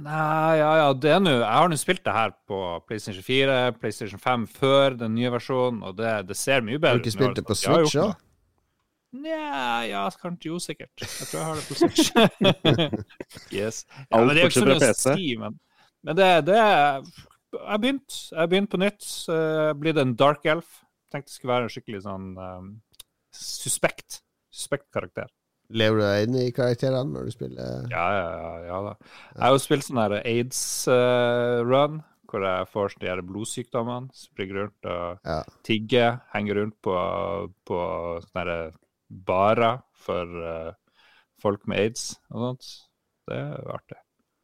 Nei, ja, ja, det er nå Jeg har nå spilt det her på PlayStation 4, PlayStation 5 før den nye versjonen, og det, det ser mye bedre. Har du ikke spilt det på altså. Switch òg? Nja, ja, kanskje sikkert. Jeg tror jeg har det på Switch. yes. Ja, men det er jo ikke så mye å si, men, men det, det Jeg begynt. Jeg begynt på nytt. Uh, blitt en dark elf. Tenkte det skulle være en skikkelig sånn um, suspekt. Suspekt karakter. Lever du deg inn i karakterene når du spiller? Ja, ja, ja, ja da. Jeg har jo spilt sånn her aids-run, hvor jeg får de her blodsykdommene. Springer rundt og Ja. tigger, henger rundt på, på sånne her barer for uh, folk med aids og sånt. Det er artig.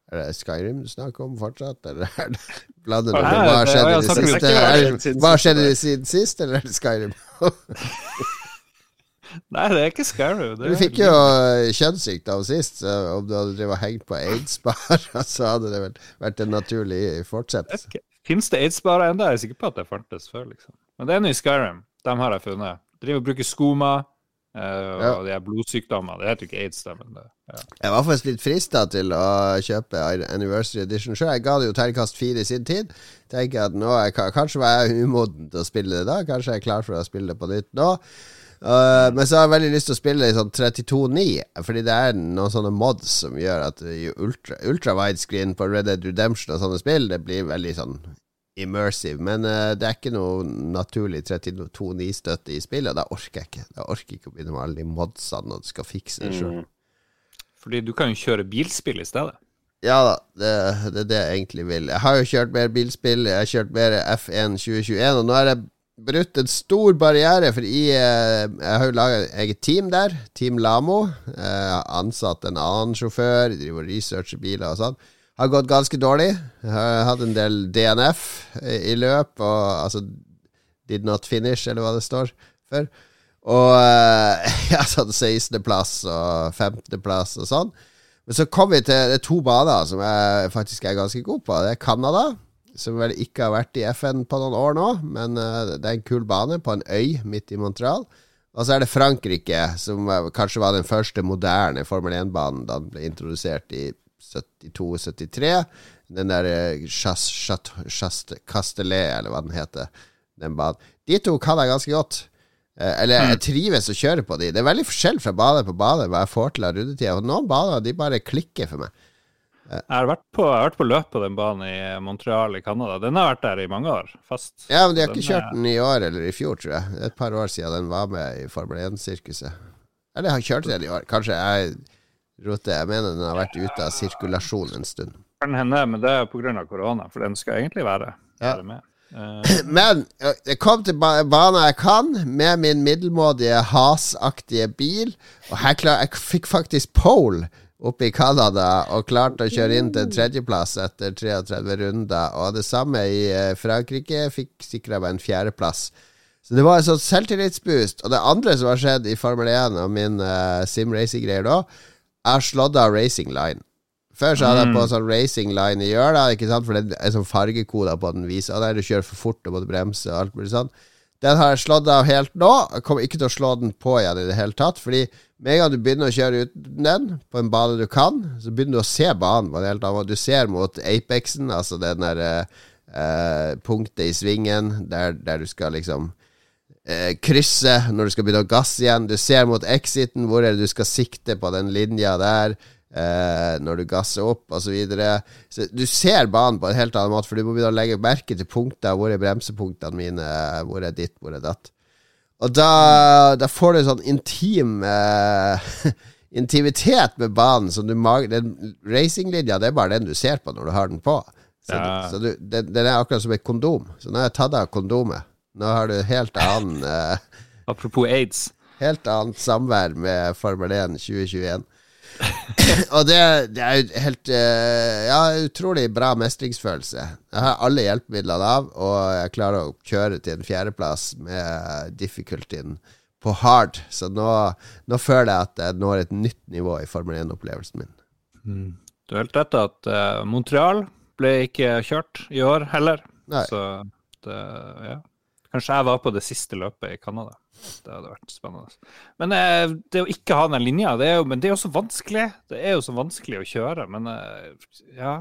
Er det Skyrim du snakker om fortsatt, eller er det blander du hva skjedde i det siste? hva skjedde det- siden Hva sist, skjedde siden sist, eller er det Skyrim? Nei, det er ikke Skyrim. Du fikk jo kjønnssykdom sist. Så om du hadde drevet hengt på aids-bar, så hadde det vel vært en naturlig fortsettelse. Okay. Fins det aids-barer ennå? Jeg er sikker på at det fantes før. liksom. Men det er nå i Skyrim. Dem har jeg funnet. Driver og bruker skoma. Uh, ja. Og de er blodsykdommer. Det heter ikke aids, da, men det, ja. Jeg var faktisk litt frista til å kjøpe Anniversary Edition sjøl. Jeg ga det jo terningkast fire i sin tid. Tenker at nå er, Kanskje var jeg umoden til å spille det da. Kanskje jeg er klar for å spille det på nytt nå. Uh, men så har jeg veldig lyst til å spille det i sånn 32.9, fordi det er noen sånne mods som gjør at ultra, ultra widescreen på Red Dead Redemption og sånne spill, det blir veldig sånn immersive. Men uh, det er ikke noe naturlig 32.9-støtte i spillet, da orker jeg ikke. Da orker jeg ikke å begynne med alle de modsene og skal fikse det sjøl. Mm. Fordi du kan jo kjøre bilspill i stedet. Ja da, det, det, er det jeg egentlig vil. Jeg har jo kjørt mer bilspill, jeg har kjørt mer F1 2021, og nå er det brutt en stor barriere, for jeg, eh, jeg har jo laga eget team der, Team Lamo. Jeg har ansatt en annen sjåfør, driver og researcher biler og sånn. Har gått ganske dårlig. Har hatt en del DNF i løp, og altså Did not finish, eller hva det står for. Og ja, jeg har tatt 16.-plass og 15.-plass og sånn. Men så kom vi til det er to baner som jeg faktisk er ganske god på. Det er Canada som vel ikke har vært i FN på noen år nå, men uh, det er en kul bane på en øy midt i Montreal. Og så er det Frankrike, som uh, kanskje var den første moderne Formel 1-banen da den ble introdusert i 72-73. Den der Chastelet, eller hva den heter, den banen. De to kan jeg ganske godt. Uh, eller jeg mm. trives å kjøre på de. Det er veldig forskjell fra bane på bane hva jeg får til av rundetida. Noen baner de bare klikker for meg. Jeg har vært på, jeg har vært på løp på den banen i Montreal i Canada. Den har vært der i mange år, fast. Ja, men de har ikke kjørt den i år eller i fjor, tror jeg. Det er et par år siden den var med i Formel 1-sirkuset. Eller har kjørt den i år. Kanskje jeg roter. Jeg mener den har vært ute av sirkulasjon en stund. Kan hende, men det er pga. korona, for den skal egentlig være, ja. være med. Uh, men jeg kom til banen jeg kan, med min middelmådige hasaktige bil. Og her klar, jeg fikk faktisk pole oppe i Canada og klarte å kjøre inn til tredjeplass etter 33 runder. Og det samme i Frankrike. Frankrike. Fikk sikra meg en fjerdeplass. Så det var en sånn selvtillitsboost. Og det andre som har skjedd i Formel 1 og min uh, sim-racing-greier da, slått av racing line. Før så hadde jeg på mm. sånn racing line i hjula, ikke sant, for det er sånn fargekoder på den viser. Der du kjører for fort og måtte bremse og alt mulig sånn. Den har jeg slått av helt nå. Jeg kommer ikke til å slå den på igjen i det hele tatt. Fordi med en gang du begynner å kjøre uten den på en bane du kan, så begynner du å se banen på en helt annen. Du ser mot apexen, altså den der eh, punktet i svingen der, der du skal liksom eh, krysse når du skal begynne å gasse igjen. Du ser mot exiten, hvor er det du skal sikte på den linja der eh, når du gasser opp osv. Du ser banen på en helt annen måte, for du må begynne å legge merke til punkter. Hvor er bremsepunktene mine? Hvor er ditt? Hvor er datt? Og da, da får du en sånn intim eh, intimitet med banen. Som du den Racinglinja, det er bare den du ser på når du har den på. Så, ja. så du, den, den, er akkurat som et kondom. Så nå har jeg tatt av kondomet. Nå har du helt annen eh, Apropos aids. Helt annet samvær med Formel 1 2021. og det, det, er jo helt uh, Ja, utrolig bra mestringsfølelse. Jeg har alle hjelpemidlene av, og jeg klarer å kjøre til en fjerdeplass med difficultyen på hard. Så nå, nå, føler jeg at jeg når et nytt nivå i Formel 1-opplevelsen min. Mm. Du har helt rett at uh, Montreal ble ikke kjørt i år heller. Nei. Så det, ja. Kanskje jeg var på det siste løpet i Canada. Det hadde vært spennende. Men eh, det å ikke ha den linja, det er jo, men det er jo så vanskelig. Det er jo så vanskelig å kjøre. Men eh, ja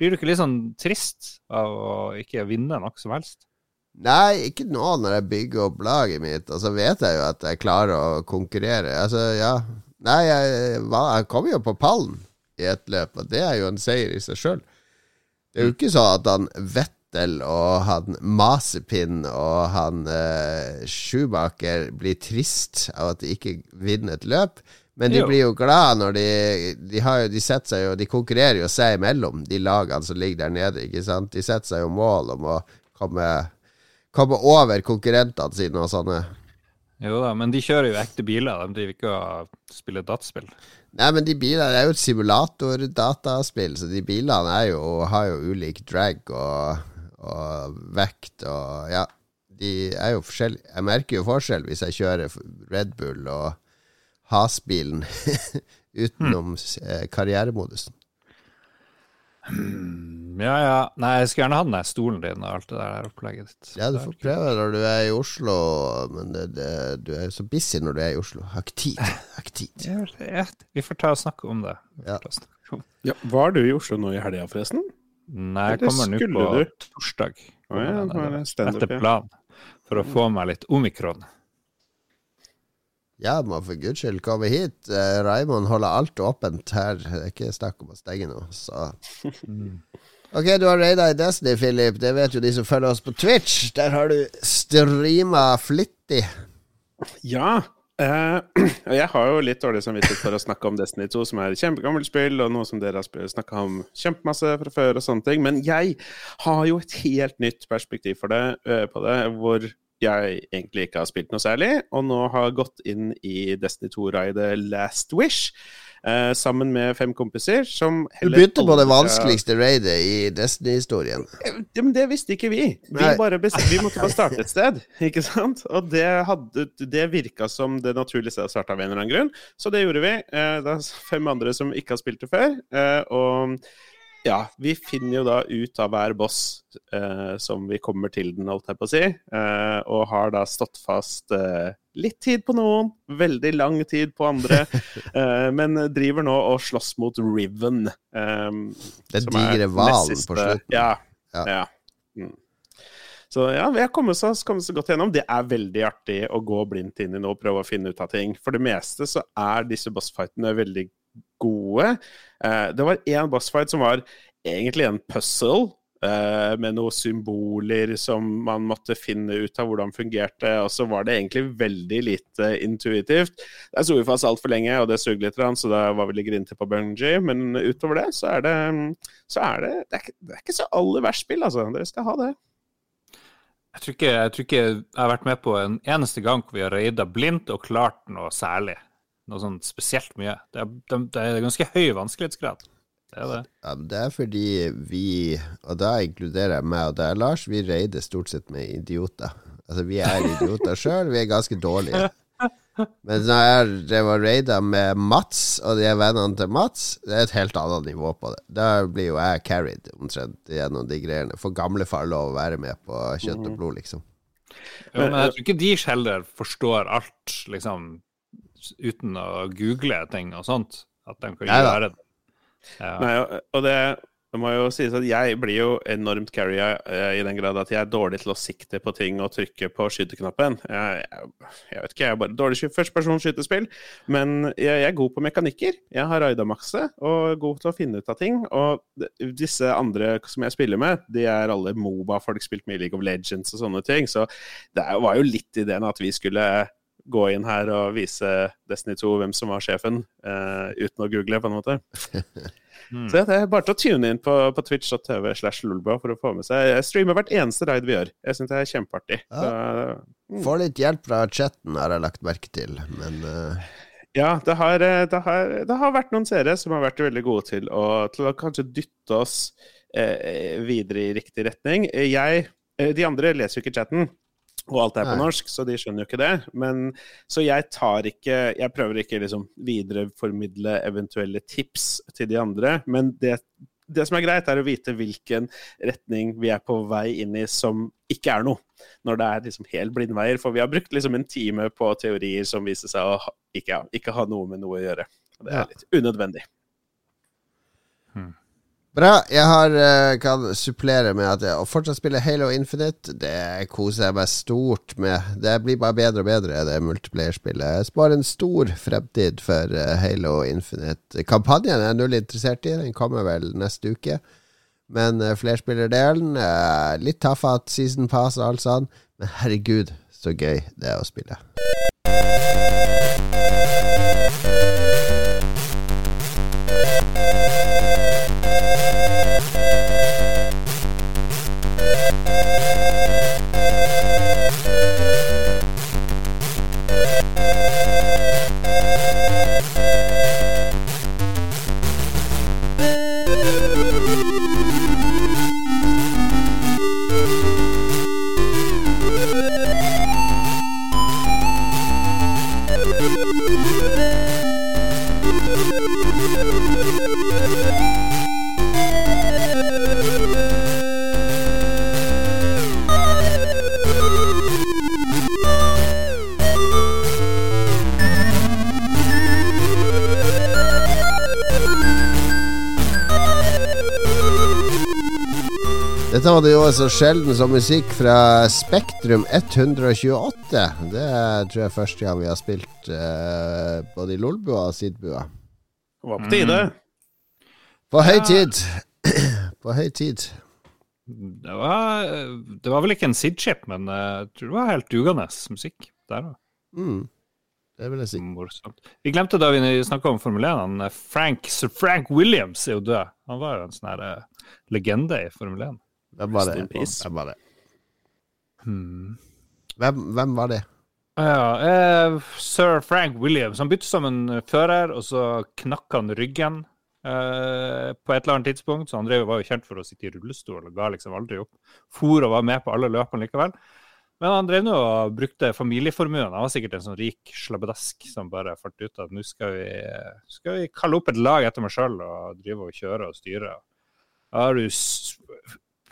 Blir du ikke litt sånn trist av å ikke vinne noe som helst? Nei, ikke nå når jeg bygger opp laget mitt. Og så vet jeg jo at jeg klarer å konkurrere. Altså, ja. Nei, jeg, jeg kommer jo på pallen i et løp, og det er jo en seier i seg sjøl. Det er jo ikke sånn at han vet Vettel og han Masepin og han eh, Schumacher blir trist av at de ikke vinner et løp. Men de jo. blir jo glad når de De, har jo, de setter seg jo De konkurrerer jo seg imellom, de lagene som ligger der nede. Ikke sant? De setter seg jo mål om å komme, komme over konkurrentene sine og sånne. Jo da, men de kjører jo ekte biler. De driver ikke og spiller dataspill. Nei, men de bilene er jo et simulator-dataspill, så de bilene jo, har jo ulik drag og og vekt og Ja. de er jo forskjellige. Jeg merker jo forskjell hvis jeg kjører Red Bull og Has-bilen utenom eh, karrieremodusen. Hmm, ja, ja. Nei, jeg skulle gjerne ha den der stolen din og alt det der opplegget ditt. Ja, du får prøve når du er i Oslo, men det, det, du er jo så busy når du er i Oslo. Har ikke tid. Har ikke tid. Ja, ja, vi får ta og snakke om det. Ja. Ja, var du i Oslo nå i helga, forresten? Nei, jeg kommer nå på du? torsdag. Oh, ja, er Etter plan. planen. For å få meg litt omikron. Ja, må for guds skyld komme hit. Eh, Raymond holder alt åpent her. Det er ikke snakk om å stenge noe, så Ok, du har raida i Destiny, Philip. Det vet jo de som følger oss på Twitch. Der har du streama flittig. Ja. Og jeg har jo litt dårlig samvittighet for å snakke om Destiny 2, som er et kjempegammelt spill, og noe som dere har snakka om kjempemasse fra før, og sånne ting. Men jeg har jo et helt nytt perspektiv det, uh, på det, hvor jeg egentlig ikke har spilt noe særlig, og nå har gått inn i Destiny 2-raidet Last Wish. Eh, sammen med fem kompiser som Du begynte på det vanskeligste raidet i Destiny-historien. ja, men det visste ikke vi. Vi, bare vi måtte bare starte et sted, ikke sant? Og det, hadde, det virka som det naturlige stedet å starte av en eller annen grunn, så det gjorde vi. Eh, Det er fem andre som ikke har spilt det før. eh, Og ja, vi finner jo da ut av hver boss eh, som vi kommer til den, holdt jeg på å si, eh, og har da stått fast eh, litt tid på noen, veldig lang tid på andre, eh, men driver nå og slåss mot Riven. Um, Den er digre hvalen på slutten. Ja. Ja. ja. Mm. Så ja, vi har kommet så godt gjennom. Det er veldig artig å gå blindt inn i noe og prøve å finne ut av ting. For det meste så er disse bossfightene veldig gode. Eh, det var én bossfight som var egentlig en puzzle. Eh, med noen symboler som man måtte finne ut av hvordan fungerte. Og så var det egentlig veldig lite intuitivt. Der sto vi fast altfor lenge, og det sugde litt, så da var vi litt grinte på Bungie. Men utover det, så er det så er det, det, er ikke, det er ikke så aller verst spill, altså. Dere skal ha det. Jeg tror, ikke, jeg tror ikke jeg har vært med på en eneste gang hvor vi har raida blindt og klart noe særlig. Noe sånn spesielt mye. Det er, det er ganske høy vanskelighetsgrad. Det er det. Det er fordi vi, og da inkluderer jeg meg og deg, Lars, vi reider stort sett med idioter. Altså, vi er idioter sjøl, vi er ganske dårlige. Men når jeg drev og raida med Mats og de vennene til Mats, det er et helt annet nivå på det. Da blir jo jeg carried omtrent gjennom de greiene. For gamlefar lov å være med på kjøtt og blod, liksom. Jo, men jeg tror ikke de heller forstår alt, liksom, uten å google ting og sånt. At de kan gjøre det. Nei, og- det, det må jo sies at jeg blir jo enormt carrier eh, i den grad at jeg er dårlig til å sikte på ting og trykke på skyteknappen. Jeg, jeg, jeg vet ikke, jeg er bare dårlig sky- førstepersons-skytespill. Men jeg, jeg er god på mekanikker. Jeg har raida og er god til å finne ut av ting. Og disse andre som jeg spiller med, de er alle Moba-folk, spilt med League of Legends og sånne ting. Så det var jo litt ideen at vi skulle gå inn her og vise Destiny 2 hvem som var sjefen, uh, uten å google, på en måte. Mm. Så det er bare til å tune inn på, på twitch.tv slash lolbua for å få med seg Jeg streamer hvert eneste raid vi gjør. Jeg syns det er kjempeartig. Så, mm. Får litt hjelp fra chatten, har jeg lagt merke til, men uh... ja, det har, eh, det, har, det har vært noen seere som har vært veldig gode til å, til å kanskje dytte oss eh, videre i riktig retning. Jeg, de andre leser jo ikke chatten. Og alt er på Nei. norsk, så de skjønner jo ikke det. Men, så jeg tar ikke Jeg prøver ikke liksom videreformidle eventuelle tips til de andre. Men det, det som er greit, er å vite hvilken retning vi er på vei inn i som ikke er noe. Når det er liksom helt blindveier. For vi har brukt liksom en time på teorier som viser seg å ikke, ikke ha noe med noe å gjøre. Og det er litt unødvendig. Bra. Jeg har, eh, kan supplere med at jeg fortsatt spiller Halo Infinite. Det koser jeg meg stort med. Det blir bare bedre og bedre, det multiplayerspillet. Jeg sparer en stor fremtid for eh, Halo Infinite. Kampanjen er jeg null interessert i. Den kommer vel neste uke. Men uh, flerspillerdelen Litt tafatt season pass og alt sånn. Men herregud, så gøy det er å spille. Dette var det jo så sjelden som musikk fra Spektrum 128. Det tror jeg er første gang vi har spilt uh, både i Lolbua og Sidbua. Det var på tide. På høy tid. På høy tid. Det var, det var vel ikke en Sid-chip, men eh, jeg tror det var helt dugende musikk der òg. Mm. Det vil jeg si. Morsomt. Vi glemte da vi snakka om Formel 1, han eh, Frank, Sir Frank Williams er jo død. Han var jo en sånn legende i Formel 1. Hvem var det? Hvem var det? Hmm. Hvem, hvem var det? Ja, eh, Sir Frank Williams. Han bytte som en fører, og så knakk han ryggen eh, på et eller annet tidspunkt. Så han drev, var jo kjent for å sitte i rullestol og ga liksom aldri opp. For og var med på alle løpene likevel. Men han drev nå og brukte familieformuen. Han var sikkert en sånn rik slabbedask som bare fant ut at nå skal vi, skal vi kalle opp et lag etter meg sjøl og drive og kjøre og styre. Da har du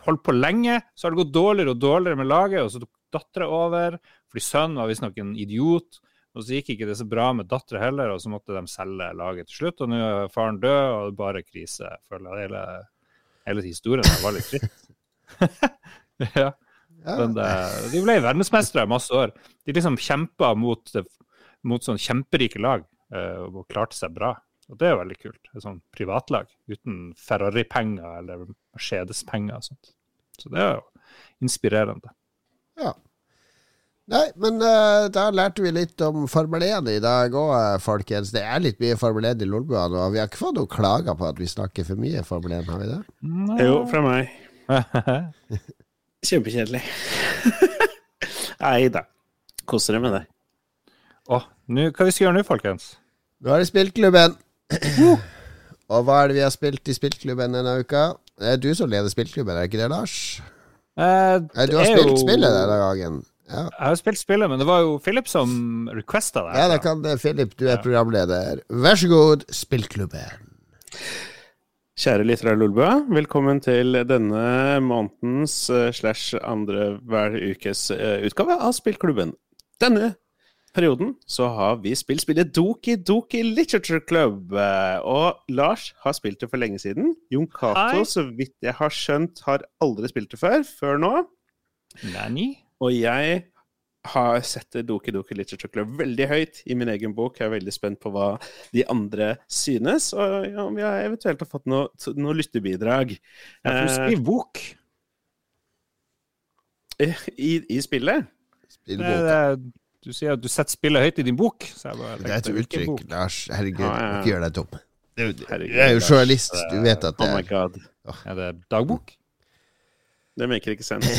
holdt på lenge, så har det gått dårligere og dårligere med laget, og så tok dattera over, fordi sønnen var visstnok en idiot. Og så gikk ikke det så bra med dattera heller, og så måtte de selge laget til slutt. Og nå er faren død, og det er bare krise. Føler hele, hele historien der var litt fritt. ja. Men det, de ble verdensmestere i masse år. De liksom kjempa mot, mot sånn kjemperike lag eh, og klarte seg bra. Og det er jo veldig kult. Et sånn privatlag uten Ferrari-penger eller Mercedes-penger og sånt. Så det er jo inspirerende. Ja. Nei, men uh, da lærte vi litt om Formel 1 i dag òg, folkens. Det er litt mye Formel 1 i Lolbua nå. Vi har ikke fått noen klager på at vi snakker for mye Formel 1, har vi det? Jo, fra meg. Kjempekjedelig. Nei da. Koser deg med det. Å, nå- hva vi skal gjøre nå, folkens? Nå er det spillklubben. Og hva er det vi har spilt i spillklubben denne uka? Det er du som leder spillklubben, er det ikke det, Lars? Eh, det du har spilt jo- spillet denne gangen. Ja, Jeg har spilt spillet, men det var jo Philip som requesta det. ja det kan det, Philip, du er programleder. Vær så god, spillklubben. Kjære lyttere av velkommen til denne månedens eh, slash andre hver ukes eh, utgave av Spillklubben. Denne perioden så har vi spilt spillet Doki Doki Literature Club. eh, Og Lars har spilt det for lenge siden. Jon. Cato, så vidt jeg har skjønt, har aldri spilt det før, før nå. Nani? Og jeg har sett Doki Doki Literature Club veldig høyt i min egen bok. Jeg er veldig spent på hva de andre synes, og om vi har eventuelt har fått noe, noe lyttebidrag. Ja, for du Eh, skriver bok. i, I spillet? Spillbok. Spillboka. det, du sier at du setter spillet høyt i din bok. Så jeg bare Det er et uttrykk. Lars. Herregud, Ja, ja, ja. ikke gjør deg dum. Du, du er jo journalist, du vet at det Oh my er god. Er det dagbok? Det maker ikke sens.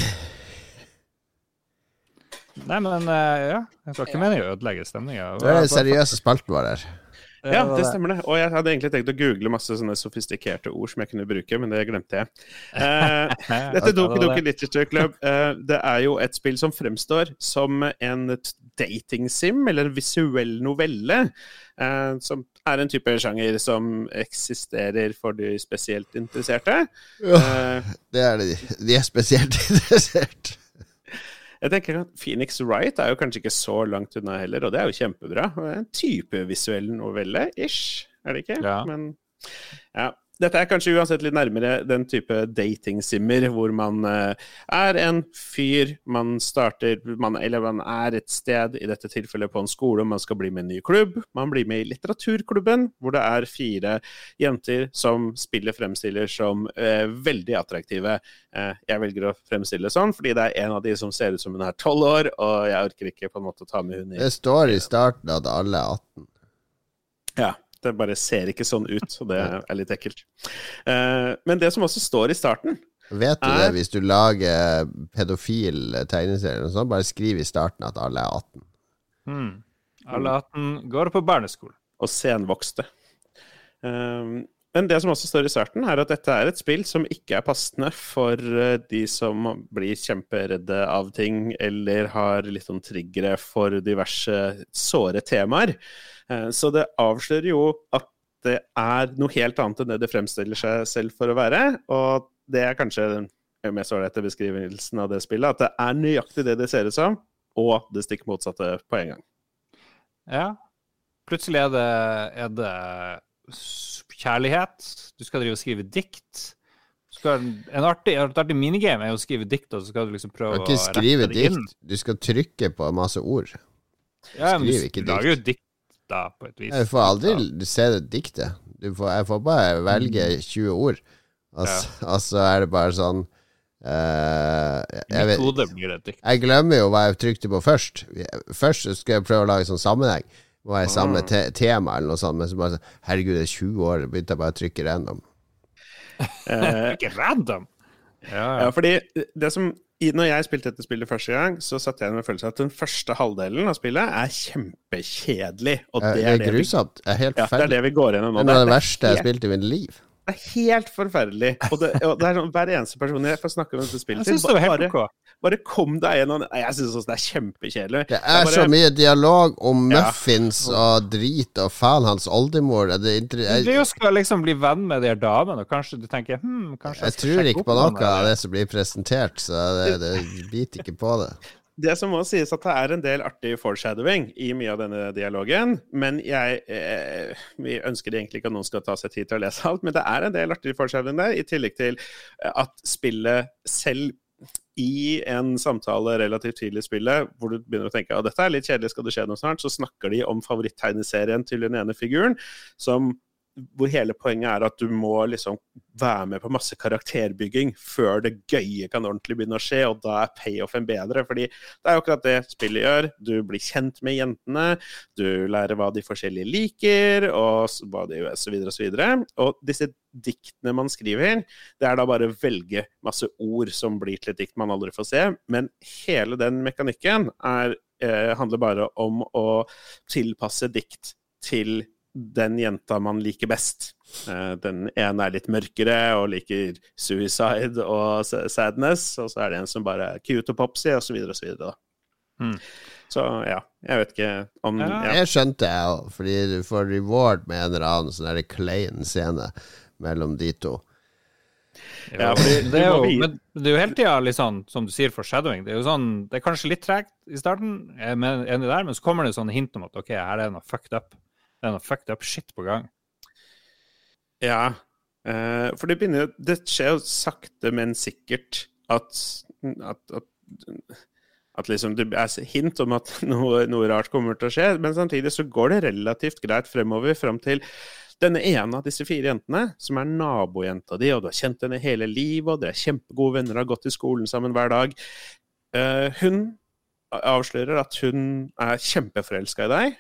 Nei, men eh, ja. Jeg tror ikke meningen å ødelegge stemninga. Det er den seriøse spalten vår her. Ja, det stemmer det. Og jeg hadde egentlig tenkt å google masse sånne sofistikerte ord som jeg kunne bruke, men det glemte jeg. Uh, dette Doki Doki Literature Club uh, det er jo et spill som fremstår som en t- dating-sim, eller en visuell novelle. Uh, som er en type sjanger som eksisterer for de spesielt interesserte. Ja, Det er det. De er spesielt interessert. Jeg tenker at Phoenix Wright er jo kanskje ikke så langt unna heller, og det er jo kjempebra. Det er En type visuell novelle, ish, er det ikke? Ja. Men ja. Dette er kanskje uansett litt nærmere den type dating-simmer hvor man eh, er en fyr, man starter man, Eller man er et sted, i dette tilfellet på en skole, man skal bli med i en ny klubb. Man blir med i litteraturklubben, hvor det er fire jenter som spillet fremstiller som eh, veldig attraktive. Eh, jeg velger å fremstille det sånn, fordi det er en av de som ser ut som hun er tolv år, og jeg orker ikke på en måte å ta med hun i Det står i starten at alle er 18. Ja, det bare ser ikke sånn ut, og det er litt ekkelt. Eh, men det som også står i starten Vet du Er- det hvis du lager pedofil tegneserie eller sånn. Bare skriv i starten at alle er 18. Hmm. Alle 18 går på barneskolen. og senvokste. Um, men det som også står i starten, er at dette er et spill som ikke er passende for eh, de som blir kjemperedde av ting, eller har litt sånn triggere for diverse såre temaer. Eh, så det avslører jo at det er noe helt annet enn det det fremstiller seg selv for å være. Og det er kanskje den mest ålreite beskrivelsen av det spillet. At det er nøyaktig det det ser ut som, og det stikk motsatte på en gang. Ja. Plutselig er det, er det kjærlighet. Du skal drive og skrive dikt. Skal, en artig, et artig minigame er å skrive dikt, og så skal du liksom prøve å rette ikke inn. skrive skal ikke skrive dikt, du skal trykke på masse ord. Ja, men Skriv du, dikt du lager jo dikt da, på et vis. Jeg får aldri se det diktet. Du får, jeg får bare velge 20 ord, og så, så er det bare sånn Uh, jeg, vet, det jeg glemmer jo hva jeg trykte på først. Først skal jeg prøve å lage sånn sammenheng. Må være samme te tema eller noe sånt. Men så bare sånn Herregud, det er 20 år. Begynte jeg bare å trykke random. Eh, Ikke random! Ja, Ja, ja. fordi det som Når jeg spilte dette spillet første gang, så satt jeg med følelsen at den første halvdelen av spillet er kjempekjedelig. Og det Det er det, er grusomt. Det er helt feil. ja, det, er det vi går gjennom nå. Det er noe av det er verste jeg har spilt i mitt liv. Det er helt forferdelig. Og det, og det er sånn, hver eneste person jeg får snakke om dette spillet helt bare, bare kom deg gjennom Nei, Jeg syns det er kjempekjedelig. Det er bare- så mye dialog om Ja. muffins og drit og faen hans oldemor. Det er inter- Du jo skal liksom bli venn med de her damene, og kanskje du tenker hm, kanskje jeg jeg tror ikke på noe av det som blir presentert, så det, det biter ikke på det. Det som må sies at det er en del artig foreshadowing i mye av denne dialogen, men jeg eh, Vi ønsker egentlig ikke at noen skal ta seg tid til å lese alt, men det er en del artig foreshadowing der, i tillegg til eh, at spillet selv i en samtale relativt tidlig i spillet, hvor du begynner å tenke at dette er litt kjedelig, skal det skje noe snart, så snakker de om favoritttegneserien til den ene figuren, som hvor hele poenget er at du må liksom være med på masse karakterbygging før det gøye kan ordentlig begynne å skje, og da er payoffen bedre. fordi det er jo akkurat det spillet gjør. Du blir kjent med jentene, du lærer hva de forskjellige liker, og hva de gjør, så videre og. Og disse diktene man skriver, det er da bare å velge masse ord som blir til et dikt man aldri får se, men hele den mekanikken er, eh, handler bare om å tilpasse dikt til den jenta man liker best. Eh, Den ene er litt mørkere og liker suicide og sadness, og så er det en som bare er cute og popsy, så videre. Mm. Så ja, jeg vet ikke om Ja. ja. Det skjønte jeg òg, fordi du får reward med en eller annen sånn der klein scene mellom de to. Ja, det er jo, men det er jo hele tida litt sånn, som du sier, foreshadowing. Det er jo sånn, det er kanskje litt tregt i starten, jeg med- enig der, men så kommer det sånne hint om at ok, her er det noe fucked up. Det er noe fucked up shit på gang. Ja, eh, for det begynner Det skjer jo sakte, men sikkert at, at, at at liksom det er hint om at noe, noe rart kommer til å skje, men samtidig så går det relativt greit fremover fram til denne ene av disse fire jentene, som er nabojenta di, og du har kjent henne hele livet, og dere er kjempegode venner, har gått i skolen sammen hver dag. Eh, hun avslører at hun er kjempeforelska i deg,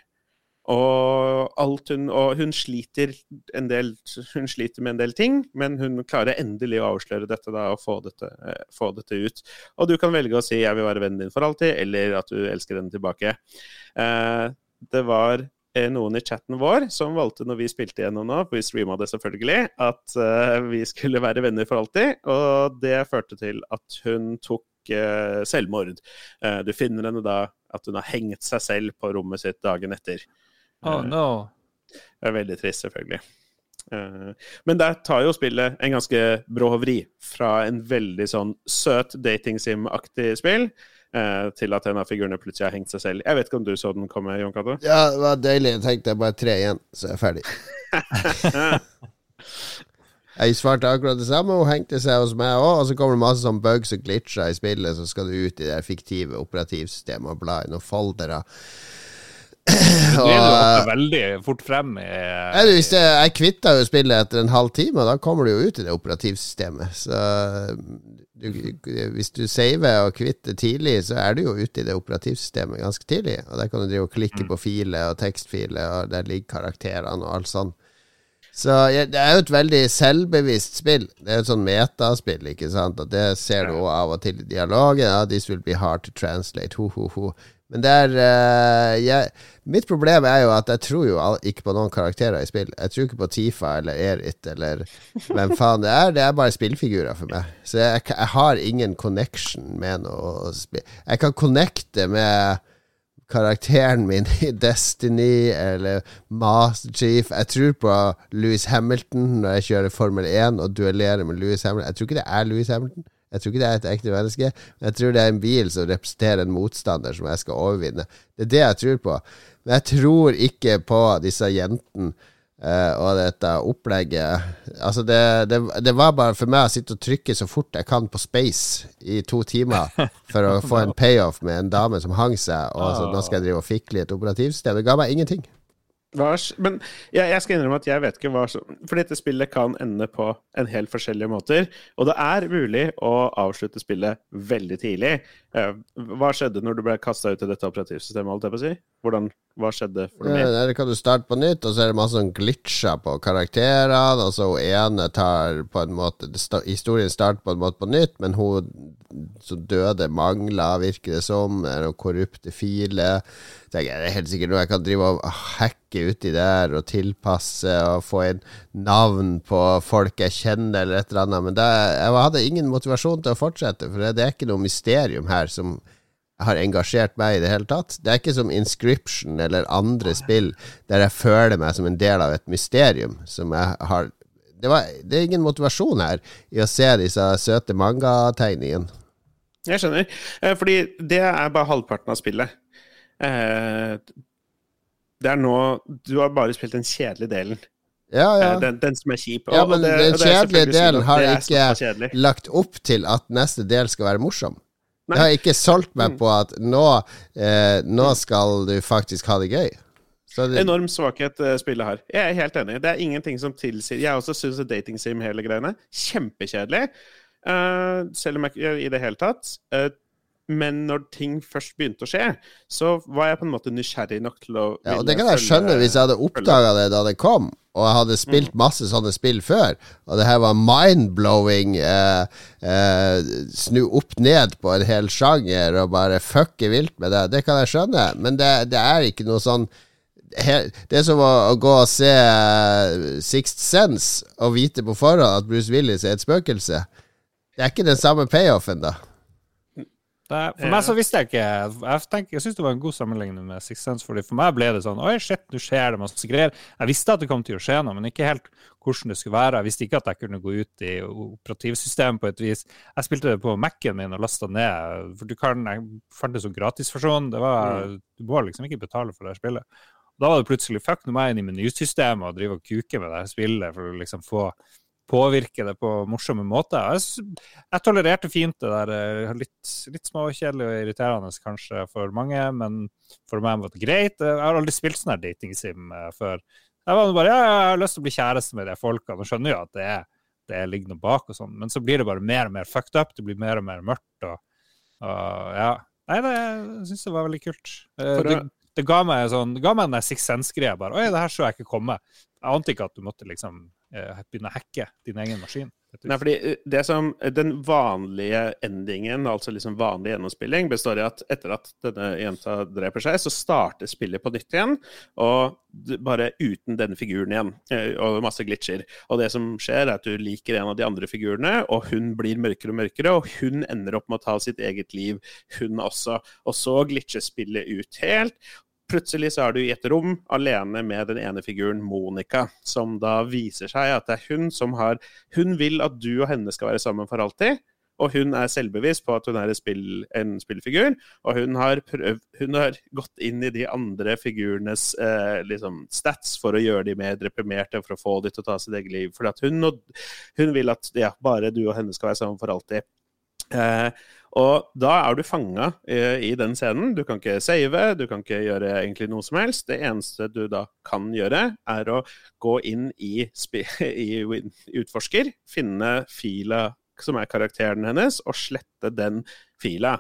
og, hun, og hun sliter del Hun sliter med en del ting, men hun klarer endelig å avsløre dette da, og få dette, eh, få dette ut. Og du kan velge å si 'jeg vil være vennen din for alltid', eller at du elsker henne tilbake. Eh, det var eh, noen i chatten vår som valgte, når vi spilte gjennom nå, vi streama det selvfølgelig, at eh, vi skulle være venner for alltid. Og det førte til at hun tok eh, selvmord. Eh, du finner henne da at hun har hengt seg selv på rommet sitt dagen etter. Oh Eh, no. det er veldig trist, selvfølgelig. Eh, Men der tar jo spillet en ganske brå vri fra en veldig sånn søt dating-sim-aktig spill eh, til at en av figurene plutselig har hengt seg selv. Jeg vet ikke om du så den komme, Jon Cato? Ja, det var deilig. Jeg tenkte jeg bare tre igjen, så er jeg ferdig. Jeg svarte akkurat det samme, hun hengte seg hos meg òg, og så kommer det masse sånn bugs og glitcher i spillet, så skal du ut i det fiktive operativsystemet og bla i noen foldere. Du er Og, veldig fort frem i Eller hvis det, jeg kvitta jo spillet etter en halv time, og da kommer du jo ut i det operativsystemet. Så du, hvis du saver og kvitter tidlig, så er du jo ute i det operativsystemet ganske tidlig. Og der kan du drive og klikke på filer og tekstfiler, og der ligger karakterene og alt sånn. Så ja, det er jo et veldig selvbevisst spill. Det er jo et sånn metaspill, ikke sant. Og det ser du av og til i dialogen. Ja, this will be hard to translate. Ho, ho, ho. Men det er uh, jeg, Mitt problem er jo at jeg tror jo ikke på noen karakterer i spill. Jeg tror ikke på Tifa eller Erit eller hvem faen det er. Det er bare spillfigurer for meg. Så jeg, jeg har ingen connection med noe spill. Jeg kan connecte med karakteren min i Destiny eller Master Chief. Jeg tror på Louis Hamilton når jeg kjører Formel 1 og duellerer med Louis Hamilton. Jeg tror ikke det er Louis Hamilton. Jeg tror ikke det er et ekte menneske. Men jeg tror det er en bil som representerer en motstander som jeg skal overvinne. Det er det jeg tror på. Men jeg tror ikke på disse jentene Uh, og dette opplegget Altså, det, det, det, var bare for meg å sitte og trykke så fort jeg kan på space i to timer for å få en payoff med en dame som hang seg, og så, nå skal jeg drive og fikle i et operativsystem. Det ga meg ingenting. Men jeg, jeg, skal innrømme at jeg vet ikke hva som For dette spillet kan ende på en helt forskjellige måter. Og det er mulig å avslutte spillet veldig tidlig. Eh, hva skjedde når du ble kasta ut i dette operativsystemet? holdt jeg på å si? Hvordan, hva skjedde for deg? Ja, der kan du starte på nytt, og så er det masse sånn glitcher på karakterene. Og så hun ene tar på en måte Historien starter på en måte på nytt, men hun som døde, mangler, virker det som. Er noen korrupte filer Så jeg er helt sikkert noe jeg kan drive og hacke uti der og tilpasse og få inn navn på folk jeg kjenner eller et eller annet. Men det, jeg hadde ingen motivasjon til å fortsette, for det, det er ikke noe mysterium her som har engasjert meg i det hele tatt. Det er ikke som Inscription eller andre spill der jeg føler meg som en del av et mysterium som jeg har det, var, det er ingen motivasjon her i å se disse søte mangategningene. Jeg skjønner. Eh, fordi det er bare halvparten av spillet. Eh, det er nå Du har bare spilt den kjedelige delen. Ja, ja. Eh, den, den, som er kjip. Ja, men det, den kjedelige delen har ikke lagt opp til at neste del skal være morsom. Nei. Jeg har ikke solgt meg mm. på at nå, eh, nå skal du faktisk ha det gøy. Det... Enorm svakhet uh, spillet har. Jeg er helt enig. Det er ingenting som tilsier Jeg også syns datingsim hele greiene kjempekjedelig. Uh, selv om jeg ikke i det hele tatt. Uh, men når ting først begynte å skje, så var jeg på en måte nysgjerrig nok til å Ja, og Det kan jeg skjønne hvis jeg hadde oppdaga det da det kom, og jeg hadde spilt masse sånne spill før, og det her var mind-blowing, eh, eh, snu opp ned på en hel sjanger og bare fucke vilt med det, det kan jeg skjønne, men det, det er ikke noe sånn det er som å, gå og se uh, Sixth Sense og vite på forhånd at Bruce Willis er et spøkelse. Det er ikke den samme payoffen, da. For meg så visste jeg ikke Jeg, tenker, jeg syns det var en god sammenligning med Six Sense. Fordi for meg ble det sånn Oi, shit, nå skjer det masse greier. Jeg visste at det kom til å skje noe, men ikke helt hvordan det skulle være. Jeg visste ikke at jeg kunne gå ut i operativsystemet på et vis. Jeg spilte det på Mac-en min og lasta ned. For du kan, Jeg fant det som gratisversjon. Det var, mm. Du må liksom ikke betale for det spillet. Og da var det plutselig fuck, nå må jeg inn i menysystemet og drive og kuke med det spillet for å liksom få påvirke det på morsomme måter. Jeg, jeg tolererte fint det der. Eh, litt, litt småkjedelig og irriterende kanskje for mange, men for meg var det greit. Jeg har aldri spilt sånn her datingsim uh, før. Jeg var bare ja, jeg har lyst til å bli kjæreste med de folka. Nå skjønner jo at det, er, det ligger noe bak og sånn, men så blir det bare mer og mer fucked up. Det blir mer og mer mørkt. og, og ja. Nei, det syns jeg var veldig kult. Uh, det, det, ga meg sånn, det ga meg den Six Sense-greia. bare, Oi, det her så jeg ikke komme. Jeg ante ikke at du måtte liksom Eh, begynne å hacke din egen maskin. Nei, fordi eh, det som, Den vanlige endingen, altså liksom vanlig gjennomspilling, består i at etter at denne jenta dreper seg, så starter spillet på nytt igjen, og bare uten denne figuren igjen. Eh, og masse glitcher. Og det som skjer, er at du liker en av de andre figurene, og hun blir mørkere og mørkere, og hun ender opp med å ta sitt eget liv, hun også. Og så glitcher spillet ut helt, Plutselig så er du i et rom alene med den ene figuren, Monica, som da viser seg at det er hun som har Hun vil at du og henne skal være sammen for alltid. Og hun er selvbevisst på at hun er spill, en spillfigur, og hun har, prøv, hun har, gått inn i de andre figurenes eh, liksom stats for å gjøre de mer deprimerte, for å få de til å ta sitt eget liv. For hun, hun, vil at ja, bare du og henne skal være sammen for alltid. Eh, og da er du fanga i, i, den scenen. Du kan ikke save, du kan ikke gjøre egentlig noe som helst. Det eneste du da kan gjøre, er å gå inn i, i utforsker, finne fila som er karakteren hennes, og slette den fila.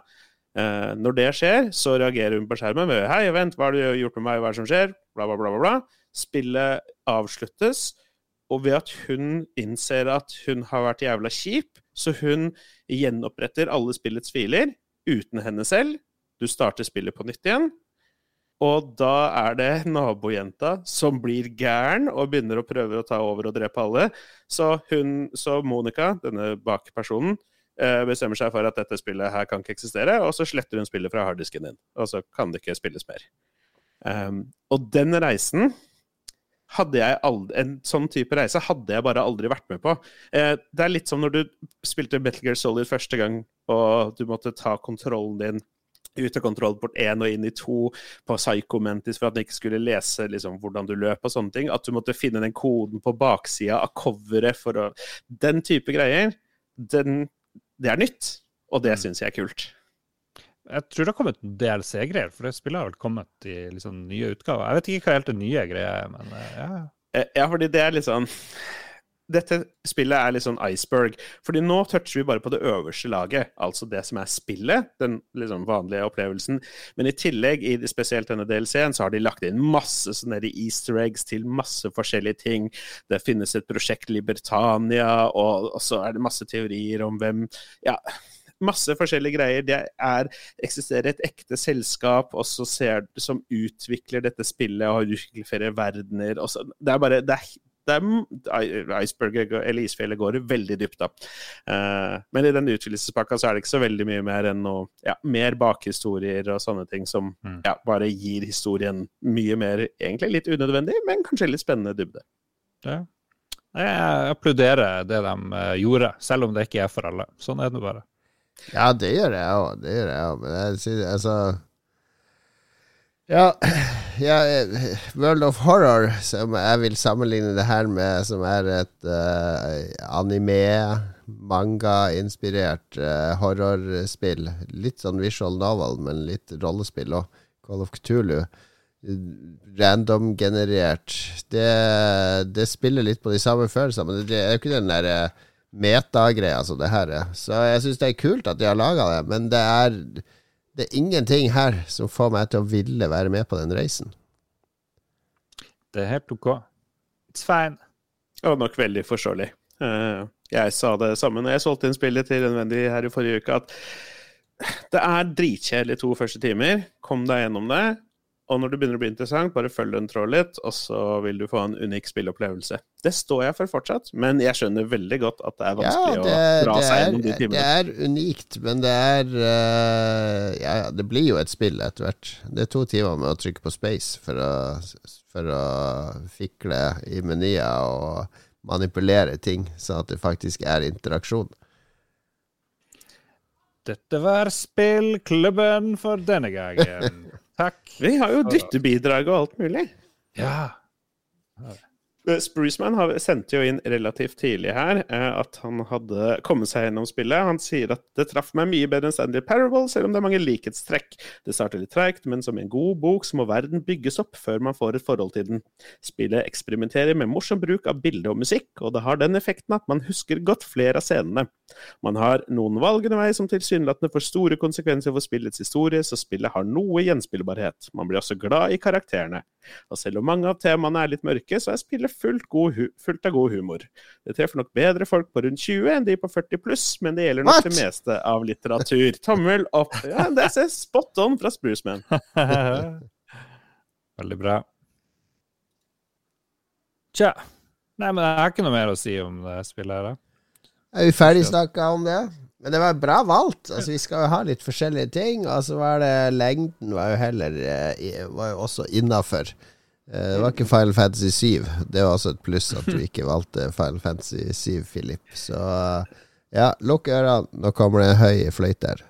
Eh, når det skjer, så reagerer hun på skjermen med 'Hei, vent, hva har du gjort med meg? Hva er det som skjer?' Bla, bla, bla. bla, bla. Spillet avsluttes, og ved at hun innser at hun har vært jævla kjip, så hun gjenoppretter alle spillets filer uten henne selv. Du starter spillet på nytt igjen. Og da er det nabojenta som blir gæren og begynner å prøve å ta over og drepe alle. Så hun, så Monica, denne bakpersonen, eh, bestemmer seg for at dette spillet her kan ikke eksistere, og så sletter hun spillet fra harddisken din. Og så kan det ikke spilles mer. Um, og den reisen hadde jeg aldri, En sånn type reise hadde jeg bare aldri vært med på. Eh, det er litt som når du spilte Metal Gear Solid første gang, og du måtte ta kontrollen din ut av kontrollport 1 og inn i 2 på Psycho Mantis for at den ikke skulle lese liksom, hvordan du løp og sånne ting. At du måtte finne den koden på baksida av coveret for å Den type greier, den, det er nytt, og det mm. syns jeg er kult. Jeg tror det har kommet DLC-greier, for det spillet har vel kommet i liksom nye utgaver. Jeg vet ikke hva helt det nye greia er, men eh, ja. Eh, ja, fordi det er litt sånn dette spillet er litt sånn iceberg. Fordi nå toucher vi bare på det øverste laget, altså det som er spillet, den liksom vanlige opplevelsen. Men i tillegg, i spesielt denne DLC-en, så har de lagt inn masse sånne easter eggs til masse forskjellige ting. Det finnes et prosjekt Libertania, og, så er det masse teorier om hvem Ja masse forskjellige greier. Det er, eksisterer et ekte selskap også ser, som utvikler dette spillet og har utviklet verdener. Også. Det er bare det er, det eller isfjellet går veldig dypt, da. Uh, men i den utvidelsespakka så er det ikke så veldig mye mer enn noe ja, mer bakhistorier og sånne ting som mm. ja, bare gir historien mye mer, egentlig litt unødvendig, men kanskje litt spennende dybde. Ja. Jeg applauderer det de uh, gjorde, selv om det ikke er for alle. Sånn er det bare. Ja, det gjør jeg òg. Det gjør jeg òg. Men jeg sier altså ja, ja, World of Horror, som jeg vil sammenligne det her med, som er et uh, anime, manga-inspirert uh, horrorspill. Litt sånn visual novel, men litt rollespill òg. Call of Cthulhu. Random-generert. Det, det, spiller litt på de samme følelsene, men det er jo ikke den derre uh, metagreia som det her er. Så jeg syns det er kult at de har laga det, men det er det er ingenting her som får meg til å ville være med på den reisen. Det er helt OK. It's fine. Og nok veldig forståelig. Eh, jeg sa det samme når jeg solgte inn spillet til en venn her i forrige uke, at det er dritkjedelig to første timer. Kom deg gjennom det. Og når det begynner å bli interessant, bare følg den tråden litt, og så vil du få en unik spillopplevelse. Det står jeg for fortsatt, men jeg skjønner veldig godt at det er vanskelig ja, det, å dra seg gjennom de timene. Det er unikt, men det er uh, Ja, det blir jo et spill etter hvert. Det er to timer med å trykke på space for å, for å fikle i menyer og manipulere ting, sånn at det faktisk er interaksjon. Dette var spillklubben for denne gangen. Takk. Vi har jo dyttebidrag og alt mulig. Ja. Eh, Spruceman sendte jo inn relativt tidlig her eh, at han hadde kommet seg gjennom spillet. Han sier at det traff meg mye bedre enn Stanley Parable, selv om det er mange likhetstrekk. Det starter litt treigt, men som en god bok så må verden bygges opp før man får et forhold til den. Spillet eksperimenterer med morsom bruk av bilde og musikk, og det har den effekten at man husker godt flere av scenene. Man har noen valg underveis som tilsynelatende får store konsekvenser for spillets historie, så spillet har noe gjenspillbarhet. Man blir også glad i karakterene. Og selv om mange av temaene er litt mørke, så er spillet fullt, fullt av god humor. Det treffer nok bedre folk på rundt 20 enn de på 40 pluss, men det gjelder nok What? det meste av litteratur. Tommel opp. Ja, det er spot on fra Spruceman. Veldig bra. Tja. Nei, men jeg har ikke noe mer å si om det spillet her. Er vi ferdig snakka om det? Men det var bra valgt. Altså, vi skal jo ha litt forskjellige ting. Og så var det lengden var jo heller eh, var jo også innafor. Eh, det var ikke Final Fantasy 7. Det var også et pluss at du ikke valgte Final Fantasy 7, Philip. Så ja, lukk ørene. Nå kommer det en høy fløyte her.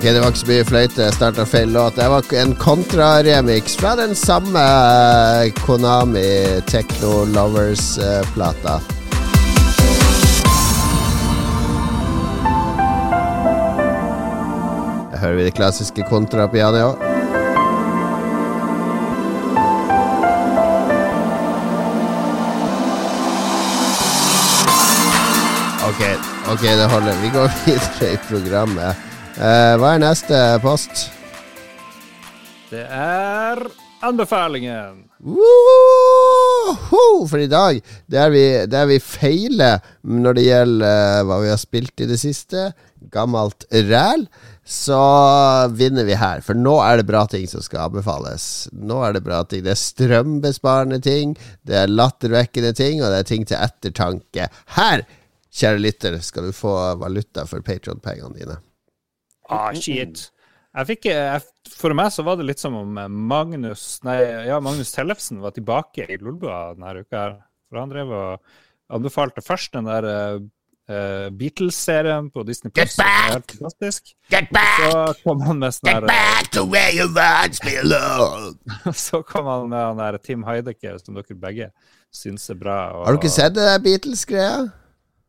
Ok, det var ikke så mye fløyte. Jeg starta feil låt. Det var en kontraremix fra den samme eh, Konami Techno Lovers-plata. Her hører vi det klassiske kontrapianoet òg. Ok, ok, det holder. Vi går videre i programmet. Eh, hva er neste post? Det er anbefalingen. Woohoo! For i dag, der vi, der vi feiler når det gjelder eh, hva vi har spilt i det siste, gammelt ræl, så vinner vi her. For nå er det bra ting som skal anbefales. Nå er det bra ting. Det er strømbesparende ting, det er lattervekkende ting, og det er ting til ettertanke. Her, kjære lytter, skal du få valuta for Patron-pengene dine. Ah, shit. Jeg fikk, jeg, for meg så var det litt som om Magnus nei, ja, Magnus Tellefsen var tilbake i Lolbua denne uka. her. For han drev og anbefalte først den der uh, Beatles-serien på Disney Plus. Get back! Fantastisk. Get back! Så kom han med sånn Get back to where you once belong! Så kom han med han der Tim Heidecker, som dere begge syns er bra. Og, Har du ikke sett det der Beatles-greia?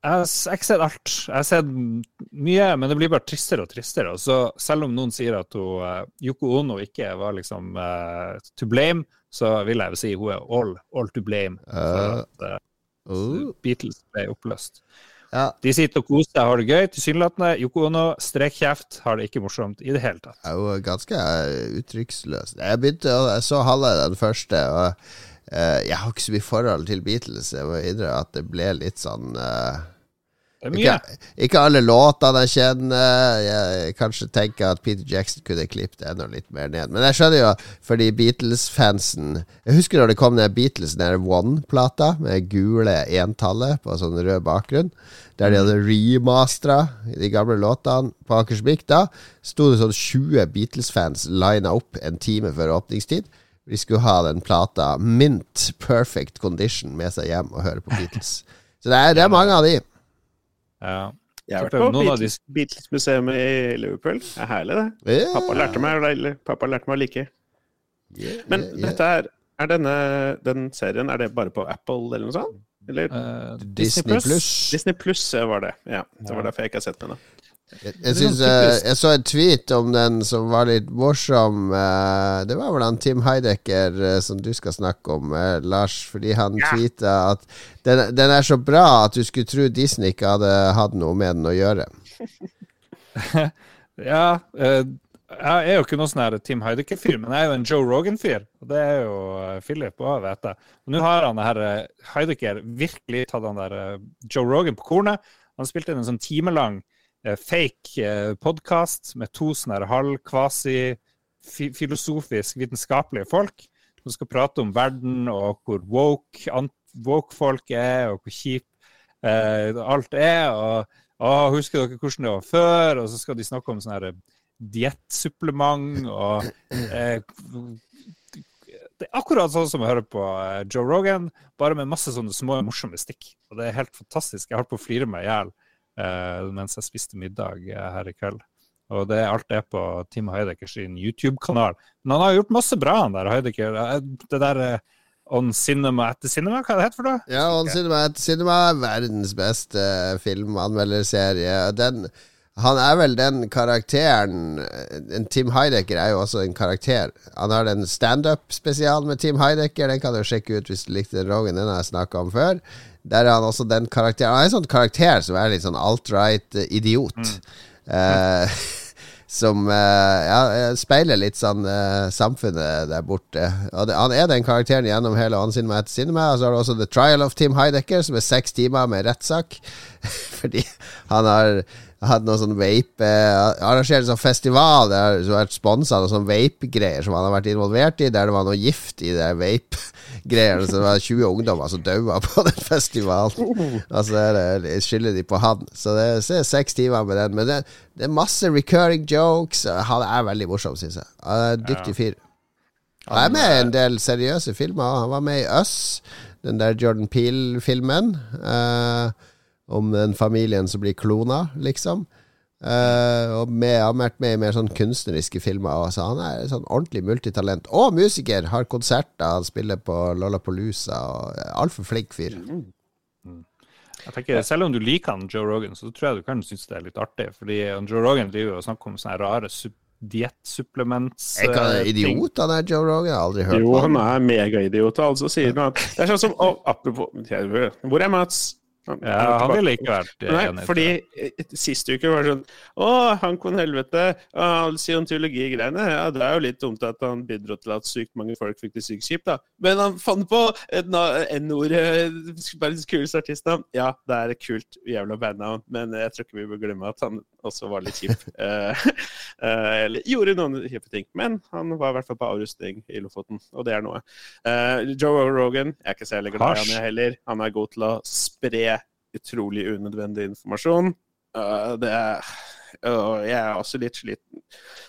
Jeg har ikke sett alt. Jeg har sett mye, men det blir bare tristere og tristere. Og så selv om noen sier at hun, uh, Yoko Ono ikke var liksom uh, to blame, så vil jeg jo si hun er all, all to blame for at eh, Uh, Beatles ble oppløst. ja. De sitter og koser seg, har det gøy, tilsynelatende. Yoko Ono, strekkjeft, har det ikke morsomt i det hele tatt. er jo ganske uttrykksløs. Jeg begynte Jeg så halve den første, og jeg har ikke så mye forhold til Beatles. Jeg må innrømme at det ble litt sånn eh, ikke, ikke alle låtene jeg kjenner. Jeg kanskje tenker at Peter Jackson kunne klippet enda litt mer ned. Men jeg skjønner jo, fordi Beatles-fansen Jeg husker når det kom den Beatles der One-plata med gule entallet på sånn rød bakgrunn. Der de hadde remastera de gamle låtene på Akersvik. Da sto det sånn 20 Beatles-fans lina opp en time før åpningstid. De skulle ha den plata mint perfect condition med seg hjem og høre på Beatles. Så det er, det er mange av de. Ja. Jeg har vært på Beatles, Beatles-museet i Liverpool. Det er herlig, det. Yeah. Pappa lærte meg, eller pappa lærte meg å like. Yeah, Men yeah, yeah. dette er, er denne den serien Er det bare på Apple eller noe sånt? Eller uh, Disney Plus. Disney Pluss var det. Ja, det var derfor jeg ikke har sett den. Jeg, jeg, synes, uh, jeg så en tweet om den som var litt morsom. Uh, det var vel han Tim Heidecker uh, som du skal snakke om, Lars. Fordi han Ja. tweeta at den, den er så bra at du skulle tro Disney ikke hadde hatt noe med den å gjøre. Ja, eh, jeg er jo ikke noen sånn Tim Heidecker-fyr, men jeg er jo en Joe Rogan-fyr. Og det er jo Philip òg, vet jeg. Og nå har han det her Heidecker virkelig tatt han der Joe Rogan på kornet. Han spilte inn en sånn timelang fake eh, podkast med to sånne her halv-kvasi-filosofisk vitenskapelige folk som skal prate om verden og hvor woke, woke folk er, og hvor kjip eh, alt er. og å, husker dere hvordan det var før? Og så skal de snakke om sånn diettsupplement og eh, Det er akkurat sånn som å høre på eh, Joe Rogan, bare med masse sånne små morsomme stikk. Og det er helt fantastisk. Jeg holdt på å flire meg i hjel eh, mens jeg spiste middag eh, her i kveld. Og det alt er på Tim Heidecker sin YouTube-kanal. Men han har gjort masse bra, han der Heidecker. Eh, Det der eh, On Cinema etter Cinema, hva er det heter for noe? Ja, On Cinema, etter Cinema er verdens beste filmanmelderserie. Den, han er vel den karakteren en Tim Heidecker er jo også en karakter. Han har den standup-spesialen med Tim Heidecker. Den kan du sjekke ut hvis du likte den Rogan. Den har jeg snakka om før. Der er han også den karakteren Han er en sånn karakter som er litt sånn alt-right-idiot. idiot. Eh, som eh, ja, eh, speiler litt sånn eh, samfunnet der borte. Det, han er den karakteren gjennom hele On meg etter Cinema. Og så har du også The Trial of Tim Heidecker, som er seks timer med rettssak. Fordi han har hatt noe sånn vape Arrangerte sånn festival der som vært sponsa av sånn vape-greier som han har vært involvert i, der det var noe gift i det vape-greiene. Så det var 20 ungdommer som daua på den festivalen. Og så er det, skylder de på han. Så det er seks timer med den. Men det, det er masse recurring jokes. Han er veldig morsom, syns jeg. Dyktig fyr. Han er med i en del seriøse filmer. Han var med i Us, den der Jordan Peel-filmen. eh, om den familien som blir klona, liksom. Uh, og med, har vært med i mer sånn kunstneriske filmer. også. han er sånn ordentlig multitalent. Og musiker! Har konserter, han spiller på Lollapalooza. og Altfor flink fyr. Jeg tenker, Selv om du liker han Joe Rogan, så tror jeg du kan synes det er litt artig. Fordi han Joe Rogan driver og snakker om sånne rare diettsupplements Er ikke han eh, idiot, han er Joe Rogan? Jeg har aldri hørt Jo, på han Jo, han. er megaidiot. Altså sier han at Det er sånn som oh, Apropos Hvor er Mats? Ja, han ville ikke vært Nei, fordi eh, sist uke var det sånn Å, han kon helvete. Å, Scientologi-greiene. Ja, det er jo litt dumt at han bidro til at sykt mange folk fikk det sykt kjipt, da. Men han fant på N-ordet, verdens kuleste artistnavn. Ja, det er kult jævla bandnavn, men jeg tror ikke vi bør glemme at han også var litt kjip. Eh, eh, Eller gjorde noen kjipe ting. Men han var i hvert fall på avrusting i Lofoten, og det er noe. Eh, Joe Rogan, jeg er ikke så veldig glad i han heller. Han er god til å spre utrolig unødvendig informasjon. Det er og Jeg er også litt sliten.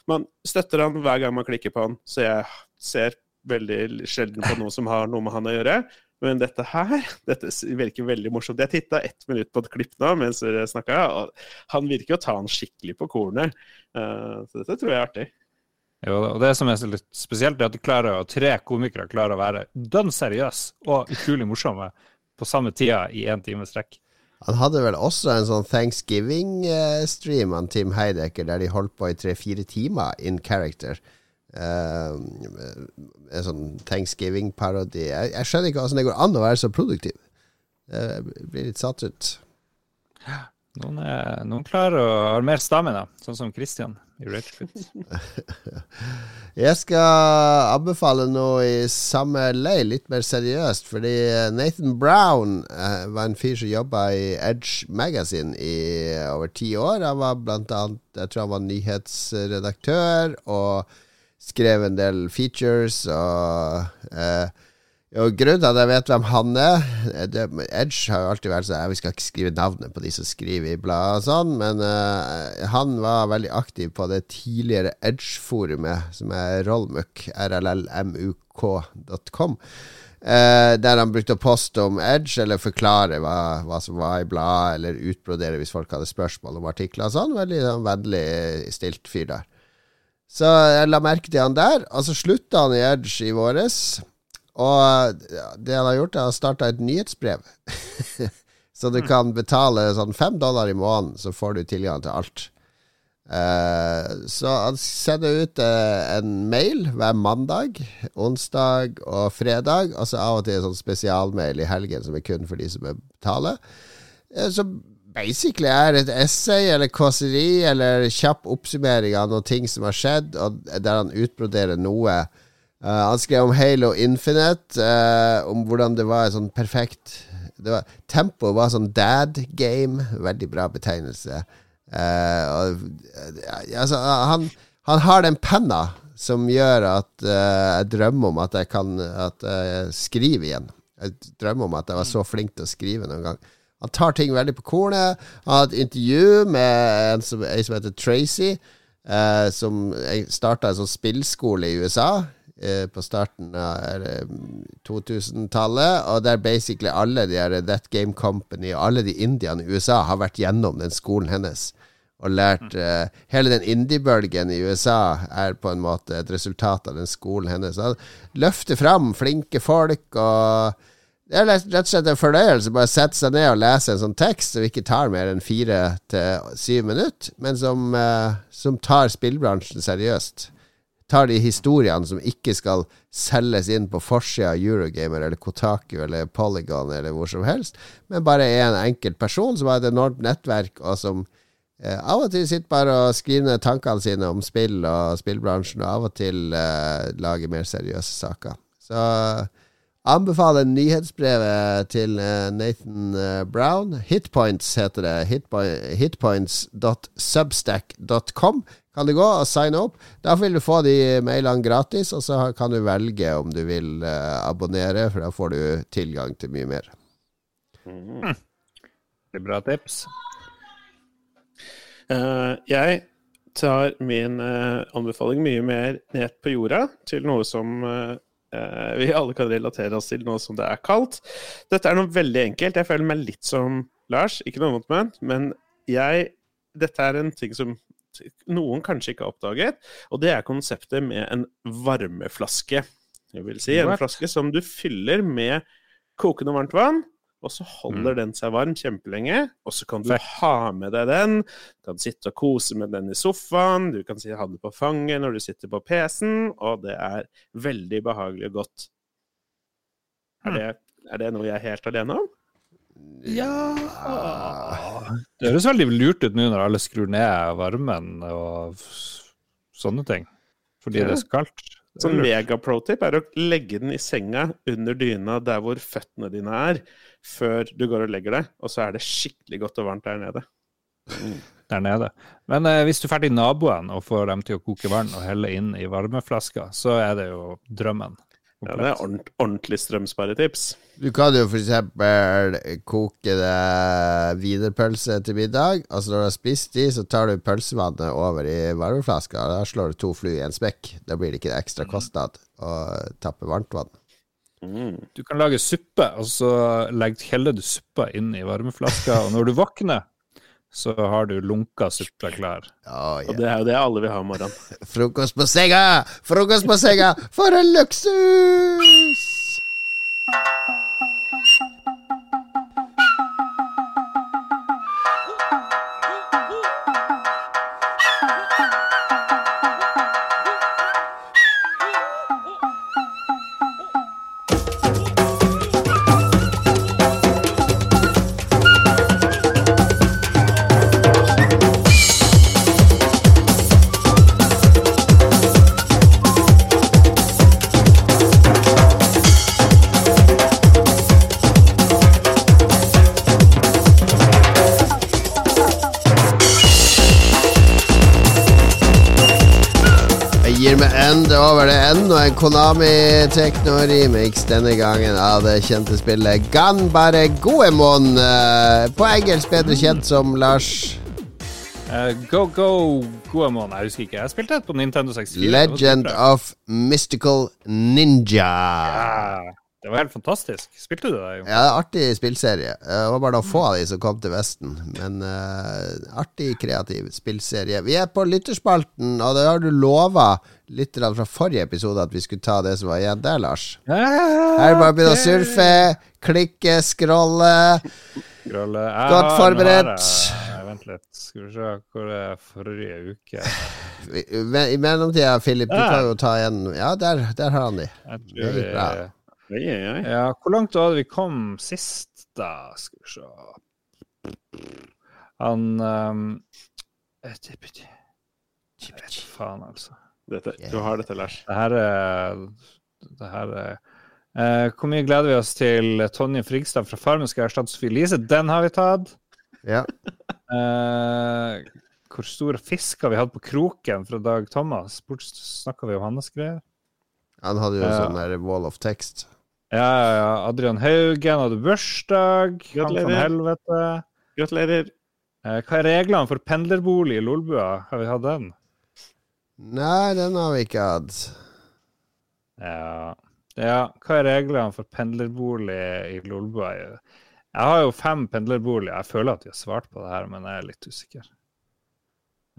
Man støtter han hver gang man klikker på han, så jeg ser veldig sjelden på noe som har noe med han å gjøre. Men dette her dette virker veldig morsomt. Jeg titta ett minutt på et klipp nå mens dere snakka, og han virker å ta han skikkelig på kornet. Uh, så dette tror jeg er artig. Jo, og det som er så litt spesielt, er at de klarer, tre komikere klarer å være dønn seriøse og utrolig morsomme på samme tida i én time strekk. Han hadde vel også en sånn Thanksgiving-stream, han Tim Heidecker, der de holdt på i tre-fire timer in character. Eh, en sånn Thanksgiving-parodi. Jeg, jeg skjønner ikke hvordan det går an å være så produktiv. Jeg blir litt satt ut. Noen, er, noen klarer å ha mer stamina, sånn som Christian i Ragequit. Jeg skal anbefale noe i samme lei, litt mer seriøst. Fordi Nathan Brown uh, var en fyr som jobba i Edge Magazine i over ti år. Han var blant annet Jeg tror han var nyhetsredaktør og skrev en del features og eh, og Grunnen til at jeg vet hvem han er eh, det, Edge har jo alltid vært sånn Vi skal ikke skrive navnet på de som skriver i bladet og sånn, men uh, han var veldig aktiv på det tidligere Edge-forumet, som er rollmuk, rllmuk.com. Uh, der han brukte å poste om Edge, eller forklare hva, hva som var i bladet, eller utbrodere hvis folk hadde spørsmål om artikler og sånn. Veldig sånn, vennlig stilt fyr der. Så jeg la merke til han der, og så slutta han i Edge i våres. Og det han har gjort, er å starte et nyhetsbrev. så du kan betale sånn fem dollar i måneden, så får du tilgang til alt. Uh, så han sender ut uh, en mail hver mandag, onsdag og fredag. Og så av og til en sånn spesialmail i helgen som er kun for de som betaler. Uh, så basically er et essay eller kåseri eller kjapp oppsummering av noen ting som har skjedd, og der han utbroderer noe. Uh, han skrev om Halo Infinite, uh, om hvordan det var sånn perfekt var, Tempoet var sånn dad game. Veldig bra betegnelse. Uh, og, altså, han, han har den penna som gjør at jeg drømmer om at jeg kan At jeg skriver igjen. Jeg drømmer om at jeg var så flink til å skrive noen gang. Han tar ting veldig på kornet. Han har et intervju med en som, en som heter Tracy, eh, som starta en sånn spillskole i USA eh, på starten av 2000-tallet, og der basically alle de her That Game Company og alle de indiene i USA har vært gjennom den skolen hennes. Og lært eh, Hele den indie-bølgen i USA er på en måte et resultat av den skolen hennes. Han løfter fram flinke folk, og det er rett og slett en fornøyelse bare sette seg ned og lese en sånn tekst som ikke tar mer enn fire til syv minutter, men som, eh, som tar spillbransjen seriøst. Tar de historiene som ikke skal selges inn på forsida av Eurogamer eller Kotaku eller Polygon eller hvor som helst, men bare er en enkelt person som har et enormt nettverk, og som eh, av og til sitter bare og skriver ned tankene sine om spill og spillbransjen, og av og til uh, lager mer seriøse saker. Så Anbefaler nyhetsbrevet til eh, Nathan eh, Brown. Hitpoints heter det. Hitpoints.substack.com kan du gå og signe opp. Da vil du få de mailene gratis, og så kan du velge om du vil eh, abonnere, for da får du tilgang til mye mer. Det er bra tips. Uh, jeg tar min uh, anbefaling mye mer ned på jorda, til noe som eh, vi alle kan relatere oss til, nå som det er kaldt. Dette er noe veldig enkelt. Jeg føler meg litt som Lars, ikke noe vondt ment, men jeg Dette er en ting som noen kanskje ikke har oppdaget, og det er konseptet med en varmeflaske. Det vil si en flaske som du fyller med kokende varmt vann, og så holder den seg varm kjempelenge. Og så kan du Fett. ha med deg den. Du kan sitte og kose med den i sofaen. Du kan ha den på fanget når du sitter på PC-en, og det er veldig behagelig og godt. Er Hmm. det, er det noe jeg er helt alene om? Ja Det høres veldig lurt ut nå når alle skrur ned varmen og sånne ting. Fordi Ja. det er så kaldt. Sånn mega-pro-tip er å legge den i senga under dyna der hvor føttene dine er, før du går og legger deg, og så er det skikkelig godt og varmt der nede. der nede. Men eh, hvis du er ferdig naboen og får dem til å koke vann og helle inn i varmeflaska, så er det jo drømmen. Ja, det er ordentlig strømsparetips. Du kan jo eksempel koke deg wienerpølse til middag. Altså Når du har spist de, så tar du pølsevannet over i varmeflaska. og Da slår du to fly i en smekk. Da blir det ikke en ekstra kostnad å tappe varmtvann. Mm. Du kan lage suppe, og så heller du suppa inn i varmeflaska, og når du våkner, så har du lunka suppe klar. Oh, Og det er jo det alle vil ha om morgenen. Frokost på senga! Frokost på senga! For en luksus! Konami Techno-remix denne gangen av det kjente spillet Ganbare Goemon. eh, På engelsk bedre kjent som Lars uh, go, go, Goemon. Jeg husker ikke. Jeg spilte et på Nintendo 64. Legend Det of Mystical Ninja. Ja, det var helt fantastisk. Spilte du det, jo? Ja, artig spillserie. Eh, Det var bare noen få av de som kom til Vesten. Men uh, artig, kreativ spillserie. Vi er på lytterspalten, og det har du lova litt fra forrige episode at vi skulle ta det som var igjen der, Lars. Her er det bare å begynne å surfe, klikke, scrolle. Skrolle. Jeg Godt forberedt. jeg- Vent litt. Skal vi se hvor det er forrige uke I mellomtida, Filip, du kan jo ta en Ja, der, der har han de. Det gikk bra. Oi, oi, oi. Ja, hvor langt var det vi kom sist, da? Skal vi se Han um, Jeg vet faen, altså. Dette, du har dette, Lars. Det her er Det her er uh, Hvor mye gleder vi oss til Tonje Frigstad fra Farmen skal erstatte Sofie Lise? Den har vi tatt. Ja. Uh, hvor store fisk har vi hatt på kroken fra Dag Thomas? Snakka vi om hans greier? Han hadde jo en sånn der wall of text. Ja, ja, ja. Adrian Haugen hadde bursdag. Gratulerer. helvete. Gratulerer. Eh, hva er reglene for pendlerbolig i Lolbua? Har vi hatt den? Nei, den har vi ikke hatt. Ja. ja. Hva er reglene for pendlerbolig i Lolbua? Jeg har jo fem pendlerboliger. Jeg føler at vi har svart på det her, men jeg er litt usikker.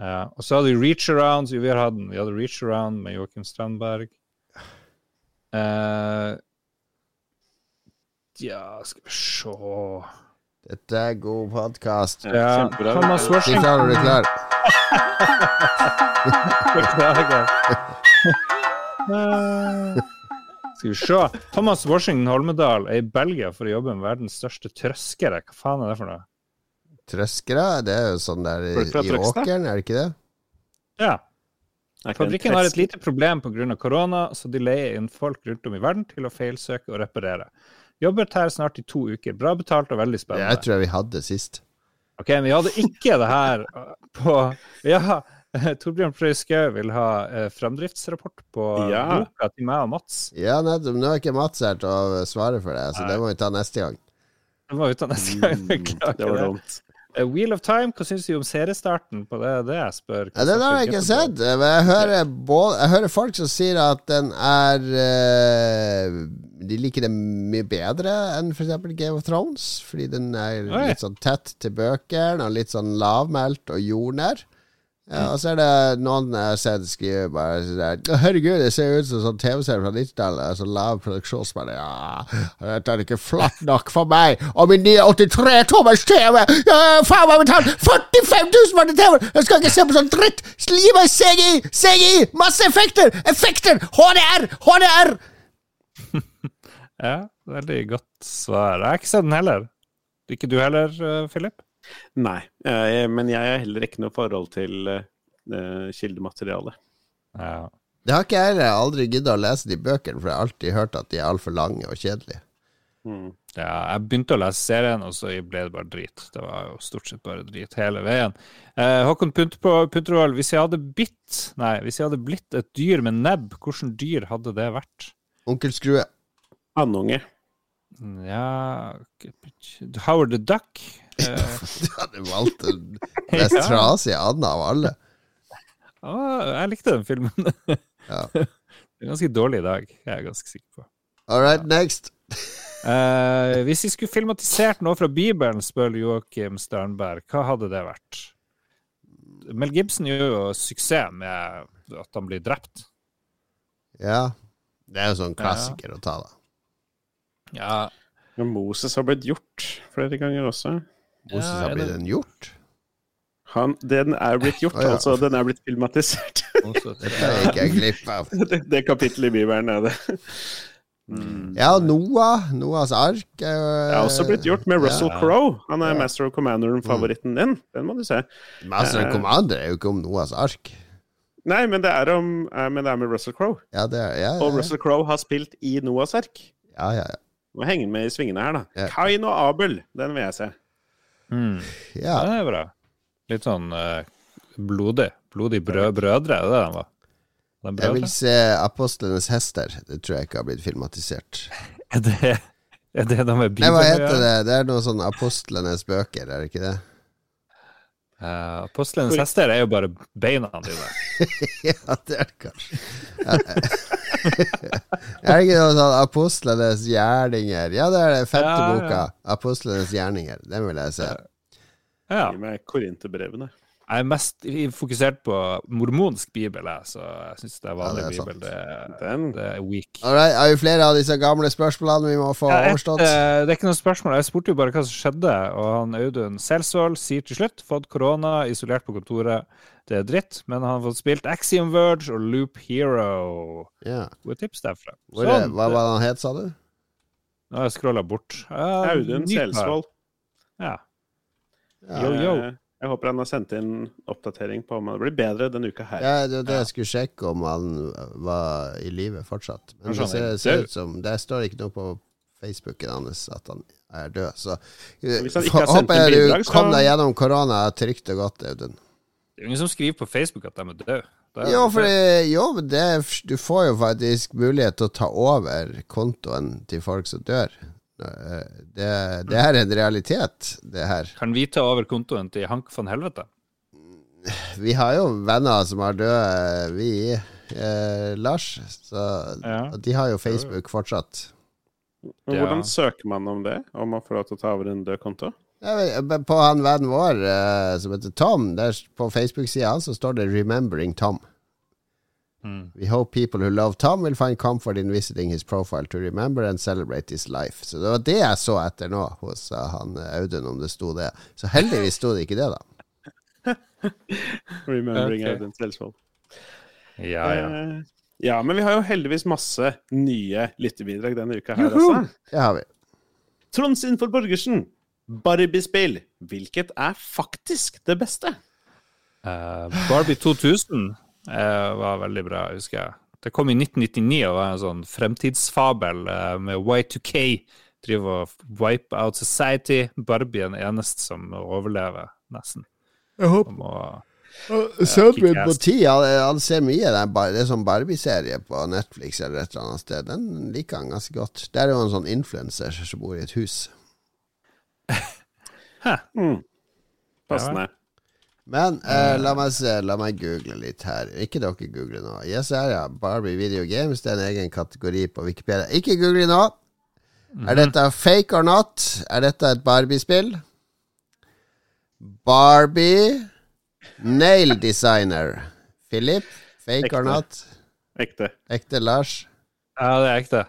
Ja. Og så hadde vi Reach Around. Vi, har hatt den. vi hadde Reach Around med Joakim Strandberg. Eh, ja, skal vi se Dette er god podkast. Ja, kjempebra. Thomas Washington du klar. Beklager. Skal vi se. Thomas Washington Holmedal er i Belgia for å jobbe med verdens største trøskere. Hva faen er det for noe? Trøskere, det er jo sånn der i, i åkeren, er det ikke det? Ja. Ikke en Fabrikken har et lite problem pga. korona, så de leier inn folk rundt om i verden til å feilsøke og reparere. Jobbet her snart i to uker. Bra betalt og veldig Jeg spennende. tror jeg vi hadde sist. Ok, men vi hadde ikke det her på Ja, Torbjørn Frøyskau vil ha eh, framdriftsrapport på Ja. boka til meg og Mats. Ja, nettopp. Nå er ikke Mats her til å svare for det, så Nei. det må vi ta neste gang. Det må vi ta neste gang. Mm, det var dumt. Wheel of Time, hva syns du om seriestarten på det? Det jeg spør. Ja, den har jeg ikke sett, men jeg hører, både, jeg hører folk som sier at den er eh, De liker det mye bedre enn f.eks. Game of Thrones, fordi den er litt sånn tett til bøkene og litt sånn lavmælt og jordnær. Ja, og så er det noen jeg har sett skrive bare sånn Herregud, det ser ut som sånn TV-serie fra 90-tallet. Så lav produksjon. Så bare, ja, dette er ikke flatt nok for meg og min nye 83-tommers TV! Ja, faen meg betalt 45 000 for den TV-en! Jeg skal ikke se på sånn dritt! Gi meg CGI! CGI! Masse effekter! Effekter! HDR! HDR! Ja, veldig godt svar. Jeg har ikke sett den heller. Ikke du heller, Filip? Philip? Nei, jeg, men jeg har heller ikke noe forhold til uh, kildemateriale. Ja. Det har ikke jeg heller aldri giddet å lese de bøkene, for jeg har alltid hørt at de er altfor lange og kjedelige. Mm. ja. Jeg begynte å lese serien, og så ble det bare drit. Det var jo stort sett bare drit hele veien. Eh, Håkon Punt Puntervold, hvis jeg hadde bitt Nei, hvis jeg hadde blitt et dyr med nebb, hvilket dyr hadde det vært? Onkel Skrue. Andunge. Ja Howard the Duck? Eh, Du hadde valgt den mest trasige anda av alle. ah, jeg likte den filmen. Ja. Den er ganske dårlig i dag, jeg er ganske sikker på. All right, next. Eh, hvis vi skulle filmatisert noe fra Bibelen, spør Joakim Sternberg, hva hadde det vært? Mel Gibson gjør jo suksess med at han blir drept. Ja. Det er jo sånn klassiker å ta, da. Ja, Ja, Moses har blitt gjort flere ganger også. Moses Ja, har er blitt den gjort. Han, den er blitt gjort, oh, ja. altså. Den er blitt filmatisert. også, Dette gikk jeg glipp av. det, det kapittelet i Bibelen er det. Mm. Ja, Noah. Noahs ark Det er også blitt gjort med Russell Ja. Crowe. Han er Ja. Master of Commander-favoritten din. Den må du se. Master of Commander er jo ikke om Noahs ark. Nei, men det er, om, eh, men det er med Russell Crowe. Ja, det ja, Og Russell Crowe har spilt i Noahs ark. ja, ja, ja. Må henge med i svingene her, da. Ja. Kain og Abel, den vil jeg se. Mm. ja. Det er bra. Litt sånn eh, blodig. Blodig brø brødre, er det det de var? De Jeg vil se Apostlenes hester. Det tror jeg ikke har blitt filmatisert. Er det, er det de med Nei, hva heter det? Det er noe sånn Apostlenes bøker, er det ikke det? Eh, Apostlenes hester er jo bare beina dine. ja, det er det kanskje. Er det ikke noe sånn Apostlenes gjerninger? Ja, det er det femte Ja, ja. boka. Apostlenes gjerninger. Den vil jeg se. Ja. Gi meg Korinterbrevene. Jeg er mest fokusert på mormonsk bibel, jeg, så jeg syns det er vanlig Ja, det er bibel. Det, er- Den. det er weak. Alright, har vi flere av disse gamle spørsmålene vi må få Ja, et, overstått? eh, det er ikke noe spørsmål. Jeg spurte jo bare hva som skjedde, og han Audun Selsvold sier til slutt fått korona, isolert på kontoret. Det er dritt, men han har fått spilt Axiom Verge og Loop Hero. Ja. Gode tips derfra. Hvor er, Sånn. hva var det han het, sa du? Nå har jeg scrolla bort. Uh, Audun. Selsvold. Ja. Ja. Yo, yo. Jeg håper han har sendt inn oppdatering på om det blir bedre denne uka her. Ja, det var det jeg skulle sjekke om han var i live fortsatt. Men det er ser, ser ut som Det står ikke noe på Facebooken hans at han er død. Så han håper jeg du bidrag, så- kom deg gjennom korona trygt og godt, Audun. Det er jo ingen som skriver på Facebook at de er døde. Jo, for det, jo, men det, du får jo faktisk mulighet til å ta over kontoen til folk som dør. Det, det er en realitet, det her. Kan vi ta over kontoen til Hank von Helvete? Vi har jo venner som har døde, vi, eh, Lars. Så Ja. de har jo Facebook fortsatt. Men Ja. Hvordan søker man om det? Om man får lov til å ta over en død konto? På han vennen vår eh, som heter Tom, der på Facebook-sida hans så står det 'Remembering Tom'. Mm. We hope people who love Tom will find comfort in visiting his profile to remember and celebrate his life. Så det var det jeg så etter nå hos uh, han eh, Audun, om det sto det. Så heldigvis sto det ikke det, da. Remembering okay. Audun Selsvold. Ja, ja. Uh, ja, men vi har jo heldigvis masse nye lyttebidrag denne uka her også. Det har vi. Trond Sinfor Borgersen. Barbie-spill. Hvilket er faktisk det beste? Uh, Barbie 2000 eh, var veldig bra, husker jeg. Det kom i 1999 og var en sånn fremtidsfabel eh, med Y2K. Driver og wipe out society. Barbie er den eneste som overlever, nesten. Jeg håper må uh, min på ti, han, han ser mye den Det er sånn Barbie-serie på Netflix eller et eller annet sted. Den liker han ganske godt. Der er jo en sånn influenser som bor i et hus. Hæ. Mm. Passende. Men eh, la meg se, la meg google litt her. Ikke dere google nå. Yes, her, ja. Barbie Video Games. Det er en egen kategori på Wikipedia. Ikke google nå! Er dette fake or not? Er dette et Barbie-spill? Barbie Nail Designer. Philip? Fake or not? Ekte. Ekte Lars? Ja, det er ekte.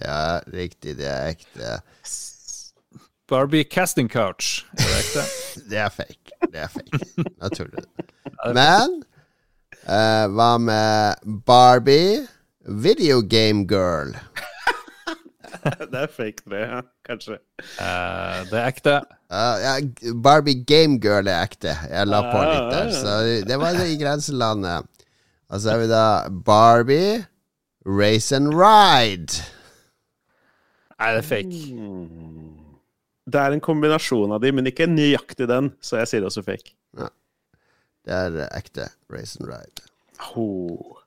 Ja, riktig, det er ekte. Barbie casting couch. Er det ekte? Det er fake. Det er fake. Nå tuller du. Men eh, hva med Barbie Video Game Girl? det er fake, det. Ja, kanskje. Uh, det er ekte. Uh, ja, Barbie Game Girl er ekte. Jeg la på litt der. Så det var det i grenselandet. Og så har vi da Barbie Race and Ride. Nei, det er fake. Det er en kombinasjon av de, men ikke nøyaktig den, så jeg sier det også fake. Det er ekte Race and Ride. Oh.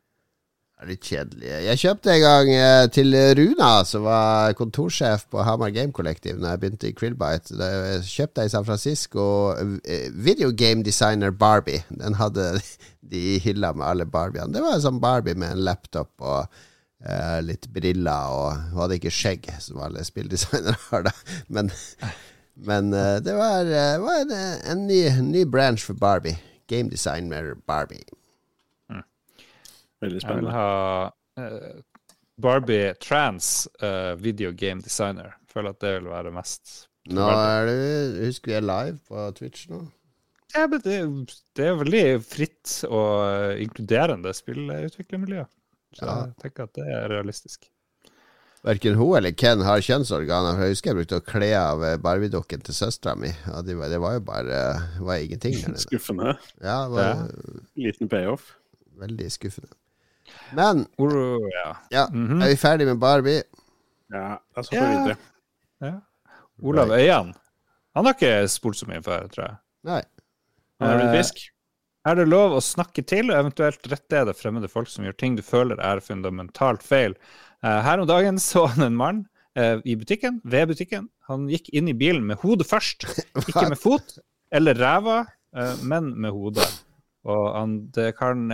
Det er litt kjedelig. Jeg kjøpte en gang eh, til Runa, som var kontorsjef på Hamar Game Collective Når jeg begynte i Krillbite. Jeg kjøpte jeg i San Francisco eh, Videogame Designer Barbie. Den hadde de i hylla med alle Barbiene. Det var en sånn Barbie med en laptop og eh, litt briller, og hun hadde ikke skjegg, som alle spilldesignere har, da. Men, men eh, det var, eh, var en, en ny, ny branch for Barbie. Game designer Barbie. Veldig Jeg vil spennende. ha uh, Barbie trans uh, video game designer. Føler at det vil være mest Nå er du Husker vi er live på Twitch nå. Ja, men det, det er veldig fritt og eh, inkluderende spillutviklermiljø. Så Ja. jeg tenker at det er realistisk. Verken hun eller Ken har kjønnsorganer. Jeg husker jeg brukte å kle av eh, Barbie-dukken til søstera mi. Ja, det, var, det var jo bare var ingenting der nede. Skuffende. Ja, det var Liten payoff. veldig skuffende. Men ja. Mm -hmm. er vi ferdig med Barbie? Ja, la oss hoppe Ja. videre. ja. Olav Øyan. Han har ikke spurt så mye før, tror jeg. Nei. Han er blitt Eh, frisk. Er det lov å snakke til, og eventuelt rettlede fremmede folk som gjør ting du føler er fundamentalt feil? Eh, her om dagen så han en mann eh, i butikken, ved butikken. Han gikk inn i bilen med hodet først. Ikke med fot eller ræva, eh, men med hodet. Og han, det kan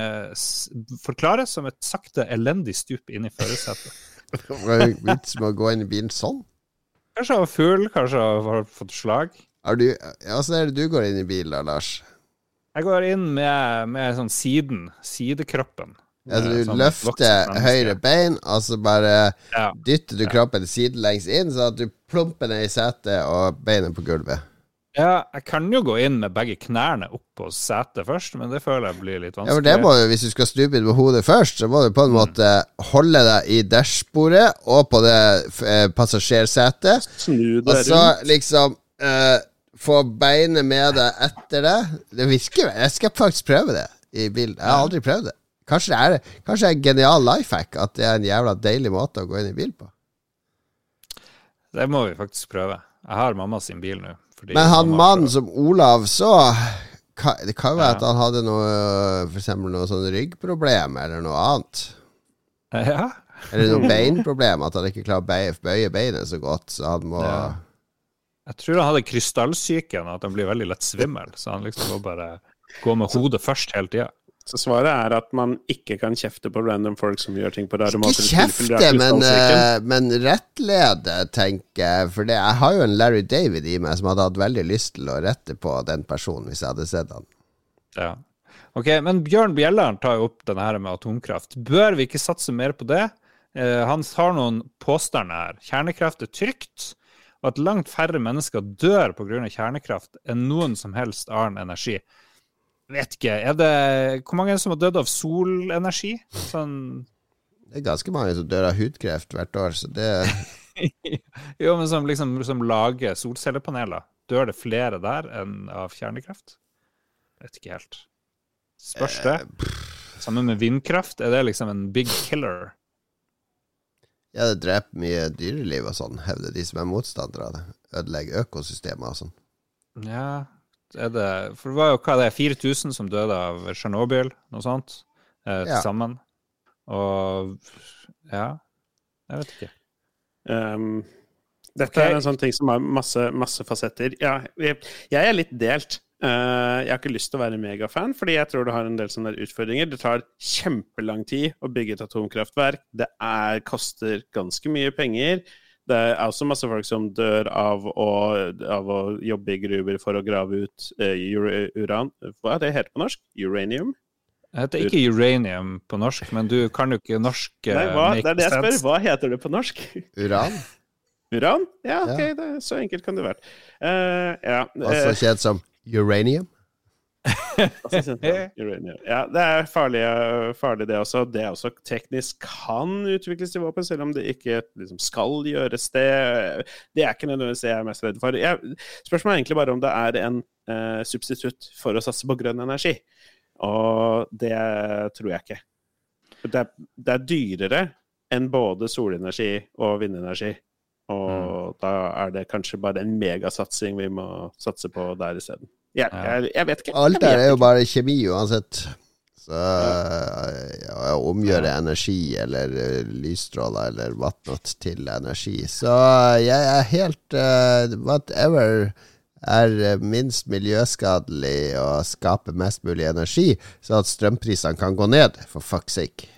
forklares som et sakte, elendig stup inn i førersetet. Hva er vits med å gå inn i bilen sånn? Kanskje han var full, kanskje han har fått slag. Er du, Åssen er det du går inn i bilen da, Lars? Jeg går inn med, med sånn siden, sidekroppen. Ja, Eh, du sånn løfter høyre bein, og så bare Ja. dytter du kroppen sidelengs inn, sånn at du plumper ned i setet og beinet på gulvet. Ja, jeg kan jo gå inn med begge knærne opp på setet først, men det føler jeg blir litt vanskelig. Ja, for det må du, Hvis du skal stupe inn med hodet først, så må du på en måte holde deg i dashbordet og på det eh, passasjersetet. Snu deg rundt. Og så rundt. liksom eh, få beinet med deg etter det. Det virker. Jeg skal faktisk prøve det i bilen. Jeg har aldri prøvd det. Kanskje det er, kanskje det er en genial life hack at det er en jævla deilig måte å gå inn i bil på. Det må vi faktisk prøve. Jeg har mamma sin bil nå. Men han mannen som Olav så Det kan være Ja. at han hadde noe For eksempel noe sånn ryggproblem eller noe annet. Ja. Eller noe beinproblem, at han ikke klarer å bøye beinet så godt, så han må Ja. Jeg tror han hadde krystallsyken, at han blir veldig lett svimmel. Så han liksom må bare gå med hodet først hele tida. Så svaret er at man ikke kan kjefte på random folk som gjør ting på rare Ikke måter. i tilfelle de har kjefte, men, eh, men rettlede, tenker jeg. For det, jeg har jo en Larry David i meg som hadde hatt veldig lyst til å rette på den personen hvis jeg hadde sett han. Ja. Ok, Men Bjørn Bjelland tar jo opp denne her med atomkraft. Bør vi ikke satse mer på det? Eh, han har noen påstander her. Kjernekraft er trygt, og at langt færre mennesker dør pga. kjernekraft enn noen som helst annen energi. Vet ikke. Er det, hvor mange er det som har dødd av solenergi? Sånn Det er ganske mange som dør av hudkreft hvert år, så det Jo, men som liksom som lager solcellepaneler. Dør det flere der enn av kjernekraft? Vet ikke helt. Spørs det. Sammen med vindkraft, er det liksom en big killer? Ja, det dreper mye dyreliv og sånn, hevder de som er motstandere av det. Ødelegger økosystemer og sånn. Ja, er det For det var jo hva det er, 4000 som døde av Tsjernobyl, noe sånt, eh, til Ja. sammen. Og ja, jeg vet ikke. Um, dette okay. er en sånn ting som har masse, masse fasetter. Ja, jeg, jeg er litt delt. Uh, jeg har ikke lyst til å være megafan, fordi jeg tror det har en del sånne utfordringer. Det tar kjempelang tid å bygge et atomkraftverk. Det er, koster ganske mye penger. Det er også masse folk som dør av å, av å jobbe i gruver for å grave ut uh, ura- uran. Hva er det heter på norsk? Uranium? Det heter ikke uranium på norsk, men du kan jo ikke norsk uh, Nei, hva? Det er det jeg spør. Hva heter det på norsk? Uran, Uran? Ja, ok, Ja. Det, så enkelt kan det være. Uh, ja. også eh, kjent som uranium. Ja, det er farlig, farlig, det også. Det også teknisk kan utvikles til våpen, selv om det ikke liksom, skal gjøres det. Det er ikke nødvendigvis det jeg er mest redd for. Jeg, spørsmålet er egentlig bare om det er en uh, substitutt for å satse på grønn energi. Og det tror jeg ikke. Det er, det er dyrere enn både solenergi og vindenergi. Og mm. da er det kanskje bare en megasatsing vi må satse på der isteden. Jeg, jeg, jeg, vet ikke. Alt der er jo bare kjemi uansett. Så ja, omgjøre energi eller eh, lysstråler eller whatnot til energi. Så jeg er helt uh, Whatever er minst miljøskadelig og skaper mest mulig energi, så at strømprisene kan gå ned, for fuck's sake.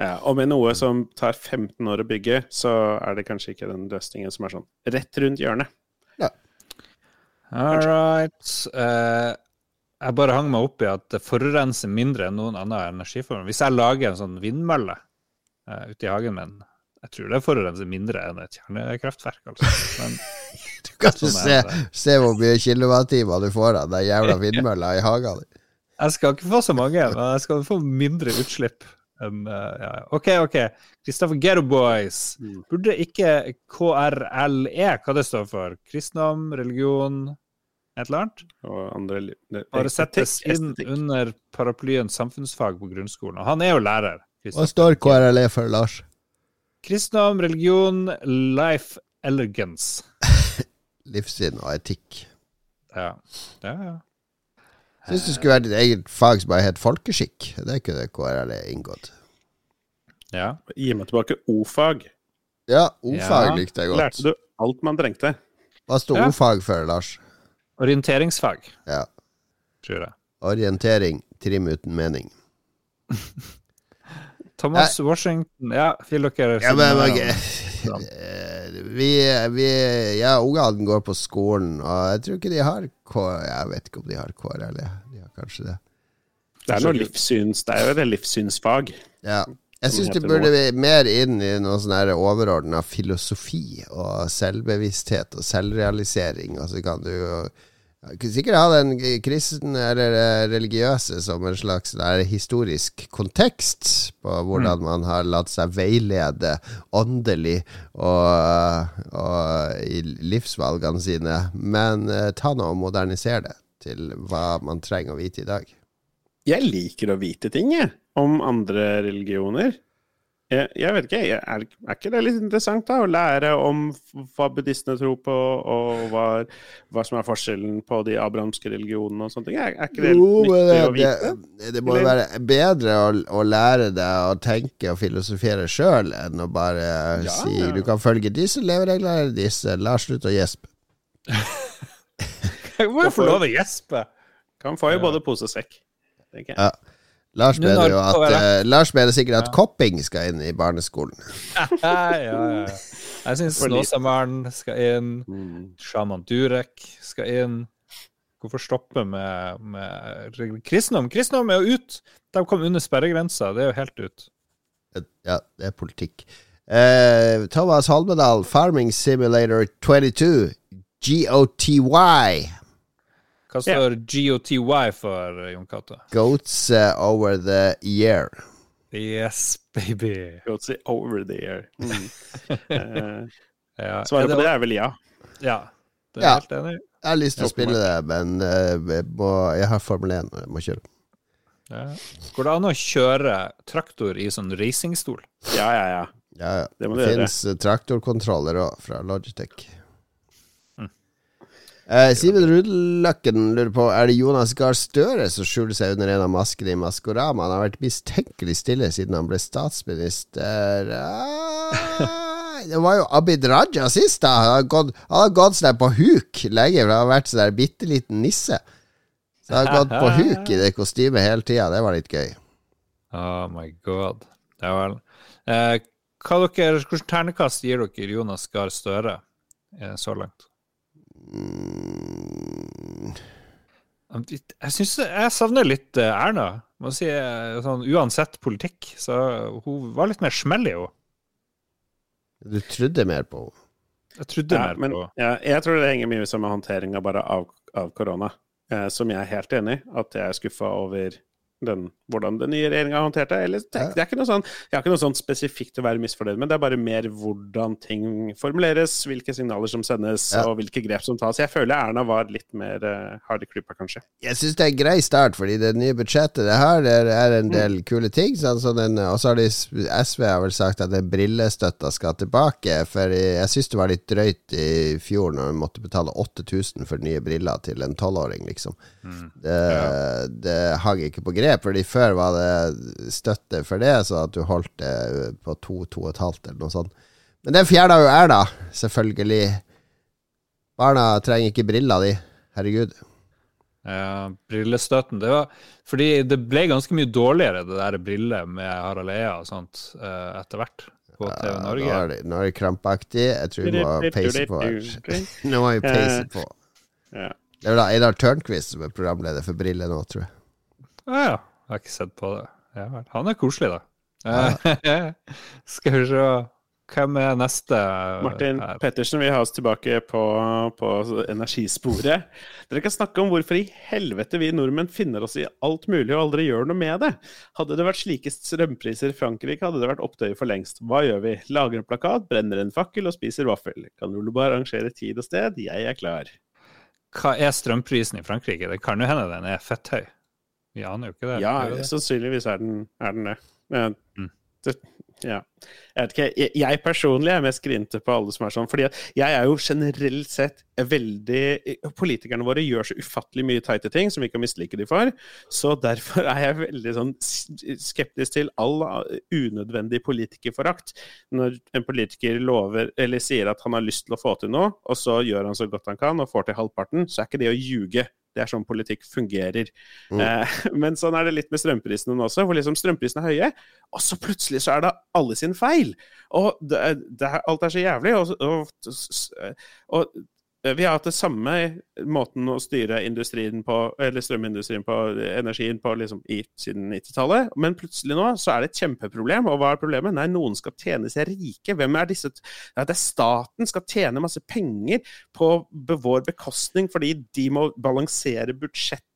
Ja, og med noe som tar 15 år å bygge, så er det kanskje ikke den løsningen som er sånn rett rundt hjørnet. Ja. All right. Uh, jeg bare hang meg opp i at det forurenser mindre enn noen annen energiform. Hvis jeg lager en sånn vindmølle uh, ute i hagen min, jeg tror det forurenser mindre enn et kjernekraftverk. Altså. Men, du kan sånn se, se, hvor mye kilowattimer du får av den jævla vindmølla i hagen din. Jeg skal ikke få så mange, men jeg skal få mindre utslipp. Um, uh, ja. OK, OK. Kristoffer Ghetto Boys. Mm. Burde ikke KRLE, hva det står for? Kristendom, religion, et eller annet? Andre, det, Bare settes inn under paraplyen samfunnsfag på grunnskolen. Og han er jo lærer. Hva står KRLE for, Lars? Kristendom, religion, life elegance. Livssyn og etikk. Ja. ja, ja. Syns det skulle vært et eget fag som bare het folkeskikk. Det kunne KRL inngått. Ja. Gi meg tilbake o-fag. Ja, o-fag ja. likte jeg godt. Lærte du alt man trengte? Hva sto ja. o-fag for, Lars? Orienteringsfag. Ja. Tror jeg. Orientering. Trim uten mening. Thomas Nei. Washington Ja, vil dere ja, men, okay. vi, vi, Ja, ungene går på skolen, og jeg tror ikke de har K... Jeg vet ikke om de har KRL. De har kanskje det. Det er, noe livssyns, det er jo et livssynsfag. Ja. Jeg syns det burde vi mer inn i noe sånn overordna filosofi og selvbevissthet og selvrealisering. Altså kan du jo Sikkert ha den kristne eller eh, religiøse som en slags historisk kontekst på hvordan mm. man har latt seg veilede åndelig og, og i livsvalgene sine. Men uh, ta nå og modernisere det til hva man trenger å vite i dag. Jeg liker å vite ting, jeg, om andre religioner. Jeg, jeg, vet ikke, er, er, ikke det litt interessant da, å lære om hva buddhistene tror på, og hva, hva, som er forskjellen på de abrahamske religionene og sånne ting? Er, er ikke det jo, nyttig å vite? Det, det må jo være bedre å, å, lære deg å tenke og filosofere sjøl, enn å bare ja, si ja. du kan følge disse levereglene disse. La slutte å gjespe. Hvorfor må jo få lov å gjespe. Kan få i både pose og sekk, tenker. Ja. Lars mener jo at uh, Lars mener sikkert at ja. kopping skal inn i barneskolen. ja, ja, ja. Jeg syns Snåsamannen skal inn. Sjaman Shaman Durek skal inn. Hvorfor stoppe med, med kristendom? Kristendom er jo ut! De kom under sperregrensa. Det er jo helt ut. Ja, det er politikk. Uh, Thomas Holmedal, Farming Simulator 22, GOTY. Hva står yeah. GOTY for, Jon Cato? Goats uh, over the year. Yes, baby. Goats over the year. Mm. uh, ja. Svaret på det er vel ja. Ja. Det er ja. helt enig. Jeg har lyst til å spille det, men uh, må, jeg har Formel 1 og jeg må kjøre. Ja. Går det an å kjøre traktor i sånn racingstol? Ja, ja, ja. ja, ja. Det, det finnes traktorkontroller òg, fra Logitech. Eh, Simen Rudløkken lurer på Er det Jonas Gahr Støre som skjuler seg under en av maskene i Maskorama. Han har vært mistenkelig stille siden han ble statsminister. Uh, det var jo Abid Raja sist, da. Han har gått, han har gått sånn på huk lenge, for han har vært sånn bitte liten nisse. Så han har gått på huk i det kostymet hele tida. Det var litt gøy. Oh my god. Ja vel. Eh, hva dere, Hvilket ternekast gir dere Jonas Gahr Støre eh, så langt? Mm. Jeg syns jeg savner litt eh, Erna. Må si, eh, sånn, uansett politikk, så hun var litt mer smell i henne. Du trodde mer på henne? Jeg trodde ja, mer men, på ja, Jeg tror det henger mye sammen med håndteringa av, av korona. eh, som jeg er helt enig i, at jeg er skuffa over den, hvordan den nye regjeringa har håndtert det. Eller, det, er ikke noe sånn, jeg har ikke noe sånn spesifikt å være misfornøyd med, det er bare mer hvordan ting formuleres, hvilke signaler som sendes, Ja. og hvilke grep som tas. Jeg føler Erna var litt mer uh, hard i klypa, kanskje. Jeg syns det er en grei start, fordi det nye budsjettet det her det er en del kule ting. Sånn, så den- og så har de SV har vel sagt at den brillestøtta skal tilbake. For jeg syns det var litt drøyt i fjor når vi måtte betale 8000 for nye briller til en tolvåring, liksom. Det, det hang ikke på grep, fordi før var det støtte for det, så at du holdt det på to, to og et halvt eller noe sånt. Men den fjerna jo Erna, selvfølgelig. Barna trenger ikke briller, de. Herregud. Ja, brillestøtten. Det var fordi det ble ganske mye dårligere, det der briller med Harald Eia og sånt, eh, etter hvert på TV Ja, Nå Norge. er det, nå er det krampaktig. Jeg tror vi må peise på. Nå må vi peise på. Det er vel da Einar Tørnquist som er programleder for Brille nå, tror jeg. Ja, ja. Jeg har ikke sett på det. Ja. Han er koselig, da. Ja. Skal vi se Hvem er neste Martin her? Pettersen vil ha oss tilbake på, på energisporet. Dere kan snakke om hvorfor i helvete vi nordmenn finner oss i alt mulig og aldri gjør noe med det. Hadde det vært slike strømpriser i Frankrike, hadde det vært opptøyer for lengst. Hva gjør vi? Lager en plakat, brenner en fakkel og spiser vaffel. Kan Lolebo arrangere tid og sted? Jeg er klar. Hva er strømprisen i Frankrike? Det kan jo hende den er fett høy. han jo ikke det. Ja, det? sannsynligvis er den, er den det. Men, Mm. det ja. Jeg ikke, jeg, jeg personlig er mest grinte på alle som er sånn, fordi jeg er jo generelt sett veldig Politikerne våre gjør så ufattelig mye teite ting som vi kan mislike de for, så derfor er jeg veldig sånn skeptisk til all unødvendig politikerforakt. Når en politiker lover eller sier at han har lyst til å få til noe, og så gjør han så godt han kan og får til halvparten, så er ikke det å ljuge. Det er sånn politikk fungerer. Mm. Eh, men sånn er det litt med strømprisene nå også, hvor liksom strømprisene er høye, og så plutselig så er det alle sin feil. Og det, det, alt er så jævlig. Og, og, og vi har hatt det samme måten å styre på, strømindustrien på, energien på liksom i, siden 90-tallet. Men plutselig nå så er det et kjempeproblem. Og hva er problemet? Nei, noen skal tjene seg rike. Hvem er disse Nei, Det er staten skal tjene masse penger på vår bekostning fordi de må balansere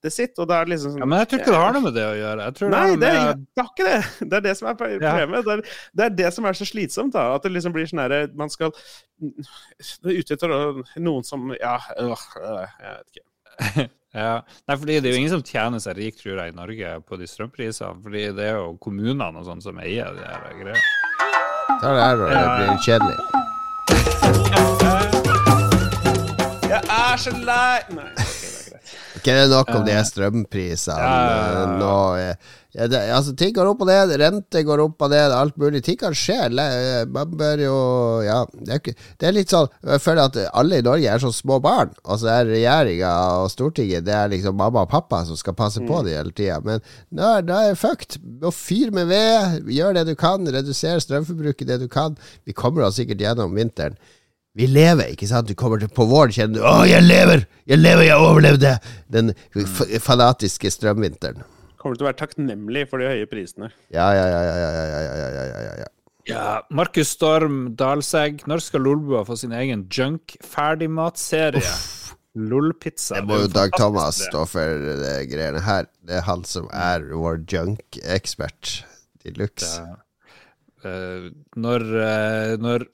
budsjettet sitt. Og det er liksom sånn Ja, men jeg tror ikke det har noe med det å gjøre. Jeg tror Nei, det det, har er- med det har ikke det. Det er det som er problemet. Det, er, det er det som er så slitsomt. da, At det liksom blir sånn herre Man skal Det er ute etter noen som Ja, øh, jeg vet ikke. Ja. Nei, fordi det er jo ingen som tjener seg rik, tror jeg, i Norge på de strømprisene. Fordi det er jo kommunene og sånn som eier de her greiene. Er det her, og det blir kjedelig. Jeg er så lei Nei, ok, det er greit. Ikke nok om de her strømprisene Ja, ja, ja, eh, altså, ting går opp og ned, rente går opp og ned, alt mulig. Ting kan skje. Man bør jo Ja, det er, det er litt sånn Jeg føler at alle i Norge er så små barn, og så er regjeringa og Stortinget Det er liksom mamma og pappa som skal passe på dem hele tida. Men nå er det fucked. Må fyr med ved, gjør det du kan, redusere strømforbruket det du kan. Vi kommer oss sikkert gjennom vinteren. Vi lever, ikke sant? Du kommer til på våren, kjenner du 'Å, jeg lever! Jeg lever, jeg overlevde!' Den f fanatiske strømvinteren. Kommer til å være takknemlig for de høye prisene. Ja, ja, ja, ja, ja, ja, ja, ja, ja, ja, Markus Storm Dalsegg, når skal Lolbua få sin egen junk-ferdigmatserie? Lolpizza. Det må jo Dag Thomas stå for de greiene her. Det er han som er vår junk-ekspert de luxe. Eh, når, eh, når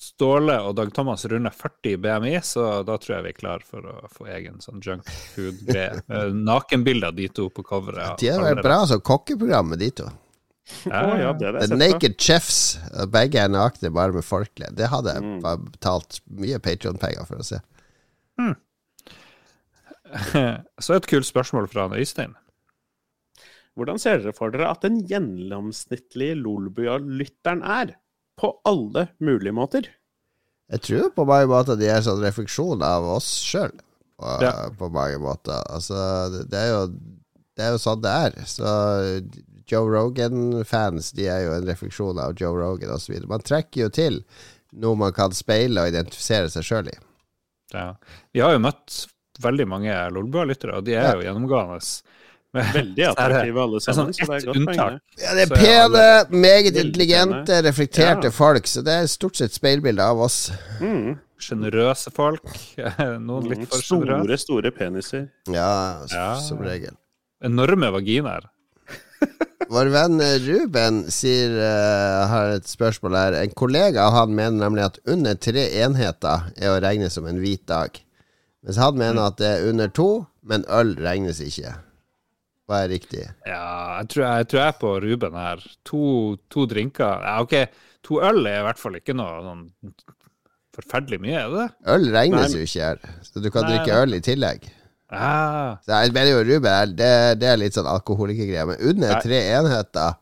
Ståle og Dag Thomas runder 40 i BMI, så da tror jeg vi er klar for å få egen sånn junk food-greie. Uh, Nakenbilder av de to på coveret. De har vært bra som kokkeprogram med de to. Ja, ja, det det The. Naked Chefs. Begge er nakne, bare med forkle. Det hadde jeg Mm. betalt mye Patron-penger for å se. Så et kult spørsmål fra Øystein. Hvordan ser dere for dere at den gjennomsnittlige Lolbua-lytteren er? På alle mulige måter. Jeg tror på mange måter de er sånn refleksjon av oss sjøl. På, Ja. på mange måter. Altså, det, det, er jo, det er jo sånn det er. Så Joe Rogan-fans De er jo en refleksjon av Joe Rogan osv. Man trekker jo til noe man kan speile og identifisere seg sjøl i. Ja. Vi har jo møtt veldig mange Lolbua-lyttere, og de er Ja. jo gjennomgående. Veldig attraktive alle det er sammen. sånn Så det er godt poeng. unntak. Ja, det er pene, meget intelligente, reflekterte Ja. folk. Så det er stort sett speilbilde av oss. Mm. sjenerøse folk. Noen litt for Store, sjenerøse. store peniser. Ja, Ja. som regel. Enorme vaginaer. Vår venn eh, Ruben sier uh, har et spørsmål her. En kollega av han mener nemlig at under tre enheter er å regne som en hvit dag. Mens han mener at det er under to, men øl regnes ikke. Hva er riktig? Ja, jeg tror jeg, jeg tror jeg er på Ruben her. To, to drinker Ja, OK, to øl er i hvert fall ikke noe sånn forferdelig mye, er det? Øl regnes jo ikke her, så du kan Nei, drikke øl i tillegg. Ah, Så jeg mener jo Ruben, det, det er litt sånn alkoholikergreie, Men under tre enheter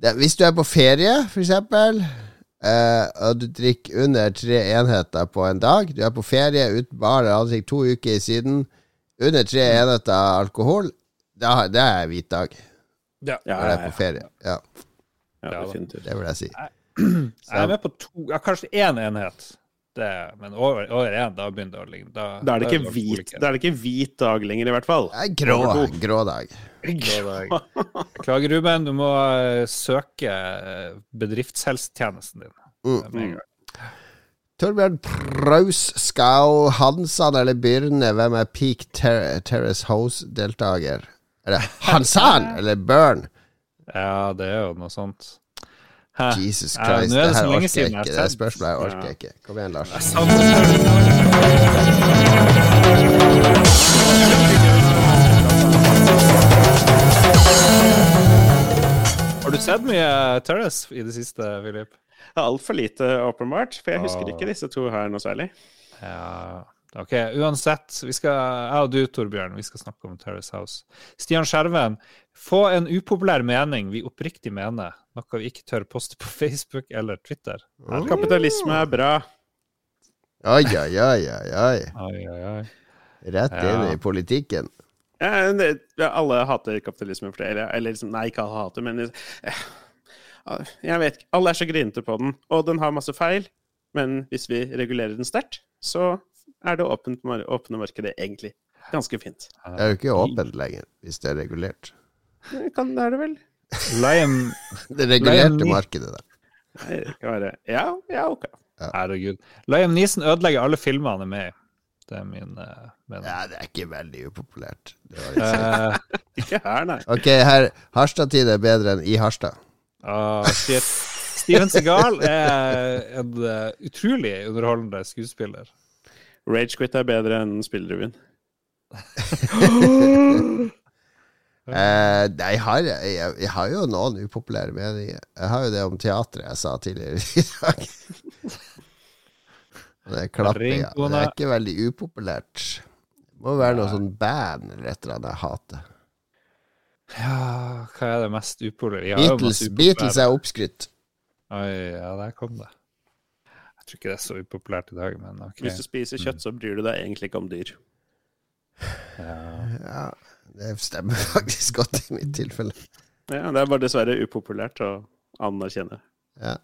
det, Hvis du er på ferie, for eksempel, eh, og du drikker under tre enheter på en dag Du er på ferie uten bar eller ansikt to uker i Syden. Under tre enheter alkohol, da, det er hvit dag. ja. Ja, Når det er på ferie. Ja, ja, Ja, definitivt. det vil jeg si. Jeg er med på to Ja, kanskje én enhet. Det, men over, over én, da begynner det å ligne Da, Da er det da ikke hvit, da er det ikke hvit dag lenger, i hvert fall. Det er grå, grå dag. grå dag. Da er Beklager, Ruben. Du må eh, søke eh, bedriftshelsetjenesten din. Mm. Torbjørn Praus Skau Hansan eller Byrne, hvem er Peak Ter Terrace House-deltaker? Er det Hansan eller Burn? Ja, det er jo noe sånt. Hæ? Jesus Christ, er det det her orker jeg ikke. Det er spørsmålet jeg orker Ja. ikke. Kom igjen, Lars. Har du sett mye Terrace i det siste, Philip? Altfor lite, åpenbart. For jeg husker ikke disse to her noe særlig. Ja, ok. Uansett, vi skal, jeg og du, Torbjørn, vi skal snakke om Terrace House. Stian Skjerven, få en upopulær mening vi oppriktig mener, noe vi ikke tør poste på Facebook eller Twitter. Kapitalisme er bra. Oi, oi, oi, oi, oi. Oi, oi. Rett inn Ja. i politikken. Ja, det, ja, alle hater kapitalisme for det. Eller, eller liksom, nei, ikke alle hater, men eh, Jeg vet ikke. Alle er så grinete på den. Og den har masse feil, men hvis vi regulerer den sterkt, så er det åpent, mar- åpne markedet egentlig ganske fint. Det er jo ikke åpent lenger, hvis det er regulert. Det kan det er det vel? Lion, Det regulerte Lion- markedet, da. Nei, det kan være Ja, ja, ok. Herregud. Liam Neeson ødelegger alle filmene han er med i. Det er min uh, mening. Ja, det er ikke veldig upopulært. Eh, Ikke her, nei. Ok, her Harstad-tid er bedre enn i Harstad. ah, shit. Steven Segal er en uh, utrolig underholdende skuespiller. Ragequit er bedre enn Spillrevyen. Uh, nei, jeg har, jeg, jeg har jo noen upopulære meninger. Jeg har jo det om teatret jeg sa tidligere i dag. Det er klappinga. Det er ikke veldig upopulært. Det må være noe sånn band eller et eller annet jeg hater. Ja, hva er det mest upopulære? Jeg Beatles. Beatles er oppskrytt. Oi, ja, der kom det. Tror ikke det er så upopulært i dag, men ok. Hvis du spiser kjøtt, så bryr du deg egentlig ikke om dyr. Ja. Ja, det stemmer faktisk godt i mitt tilfelle. Ja, Det er bare dessverre upopulært å anerkjenne. Ja.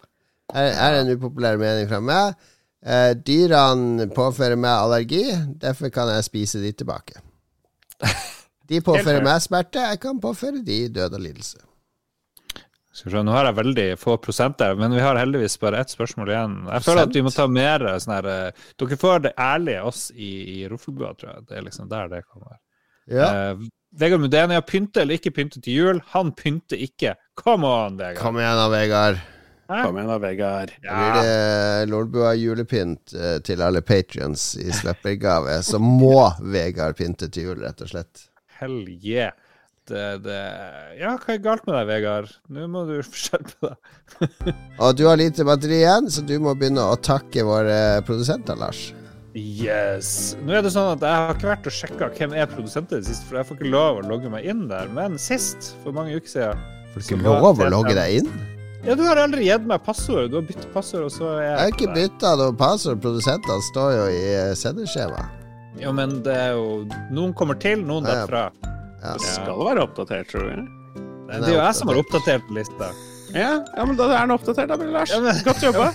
Her er en upopulær mening fra meg. Eh, dyrene påfører meg allergi, derfor kan jeg spise de tilbake. De påfører meg smerte, jeg kan påføre de død og lidelse. Skal vi se, Nå har jeg veldig få prosent der, men vi har heldigvis bare ett spørsmål igjen. Jeg føler at vi må ta mer sånn her eh, Dere får det ærlige oss i, i Roffelbua, tror jeg. Det er liksom der det kommer. Ja. Uh, Vegard Mudenia, pynte eller ikke pynte til jul? Han pynter ikke. Come on, Vegard. Kom igjen da, Vegard. Hæ? Kom igjen da, Vegard. Ja. blir det Lolbua julepynt eh, til alle patrions i slippergave. Så må Vegard pynte til jul, rett og slett. Hell yeah. Det, det Ja, hva er galt med deg, Vegard? Nå må du skjerpe deg. Og du har lite batteri igjen, så du må begynne å takke våre produsenter, Lars. Yes. Nå er det sånn at jeg har ikke vært og sjekka hvem er produsenter sist, for jeg får ikke lov å logge meg inn der. Men sist, for mange uker siden Får du ikke lov å logge deg inn? Ja, du har aldri gitt meg passord. Du har byttet passord, og så er Jeg har ikke bytta noe passord. Produsentene står jo i eh, sendeskjemaet. Jo, men det er jo Noen kommer til, noen Ja, ja. Ja. Det skal være oppdatert, tror jeg. Det er jo jeg som har oppdatert lista. Ja, ja men da er den oppdatert, da, Lars. Ja, men- Godt jobba.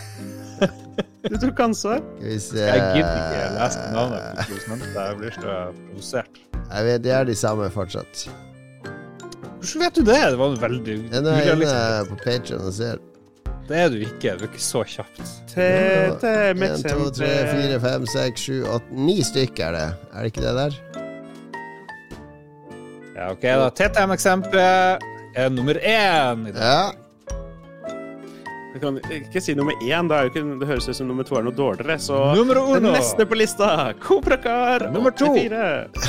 Du tok ansvar. Skal vi se Jeg gidder ikke lese navnet. Jeg blir så provosert. Jeg vet, De er de samme fortsatt. Hvordan vet du det? Det var veldig Den er inne på Patreon og ser. Det er du ikke. Du er ikke så kjapt. Én, 1, 2, 3, 4, 5, 6, 7, 8 Ni stykker er det. Er det ikke det der? Ja, OK, da. TTM-eksempelet er nummer én i dag. Ja. Jeg kan ikke si nummer én, da er jo ikke, det høres ut som nummer to er noe dårligere. Så Nummer den uno. neste på lista, Koprakar Nummer to. 84.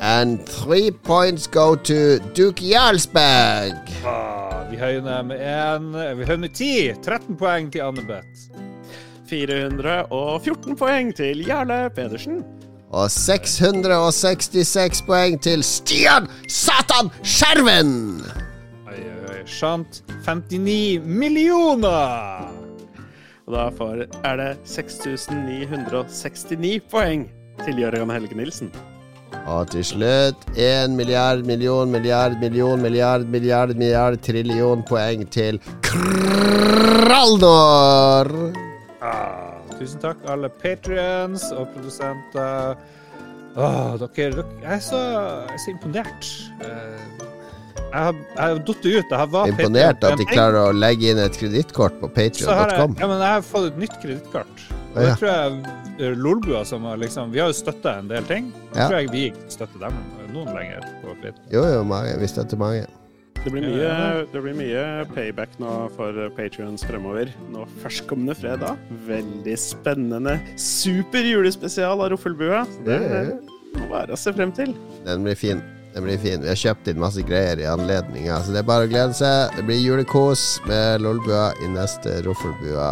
And three points go to Duke Jarlsberg. Ah, vi høyner med én. Vi høyner med ti. 13 poeng til Annebeth. 414 poeng til Jarle Pedersen. Og 666 poeng til Stian Satan Skjerven! Oi, oi. Sant. 59 millioner! Og da er det 6969 poeng til Jørgen Helge Nilsen. Og til slutt én milliard, million, milliard, million, milliard, milliard, milliard, trillion poeng til Kraldor! Ah, tusen takk, alle patrions og produsenter. Åh, dere, dere Jeg er så, jeg er så imponert. Eh, Jeg har, jeg har datt ut. Jeg var Imponert at de klarer å legge inn et kredittkort på patrion.com. ja, men jeg har fått et nytt kredittkort. Og det tror jeg eh, Lolbua som har liksom Vi har jo støtta en del ting. Jeg tror jeg vi støtter dem noen lenger. på Jo, jo, mange. Vi støtter mange. Det blir mye, det blir mye payback nå for Patrions fremover. Nå førstkommende fredag. Veldig spennende super julespesial av Roffelbua. Det må være å se frem til. Den blir fin. Den blir fin. Vi har kjøpt inn masse greier i anledninga, så det er bare å glede seg. Det blir julekos med Lolbua i neste Roffelbua.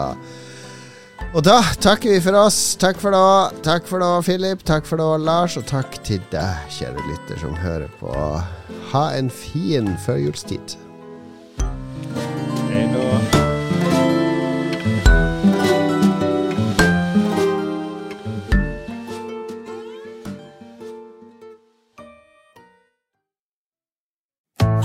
Og da takker vi for oss. Takk for nå, takk for nå, Philip. Takk for nå, Lars. Og takk til deg, kjære lytter, som hører på. Ha en fin førjulstid. Hei da.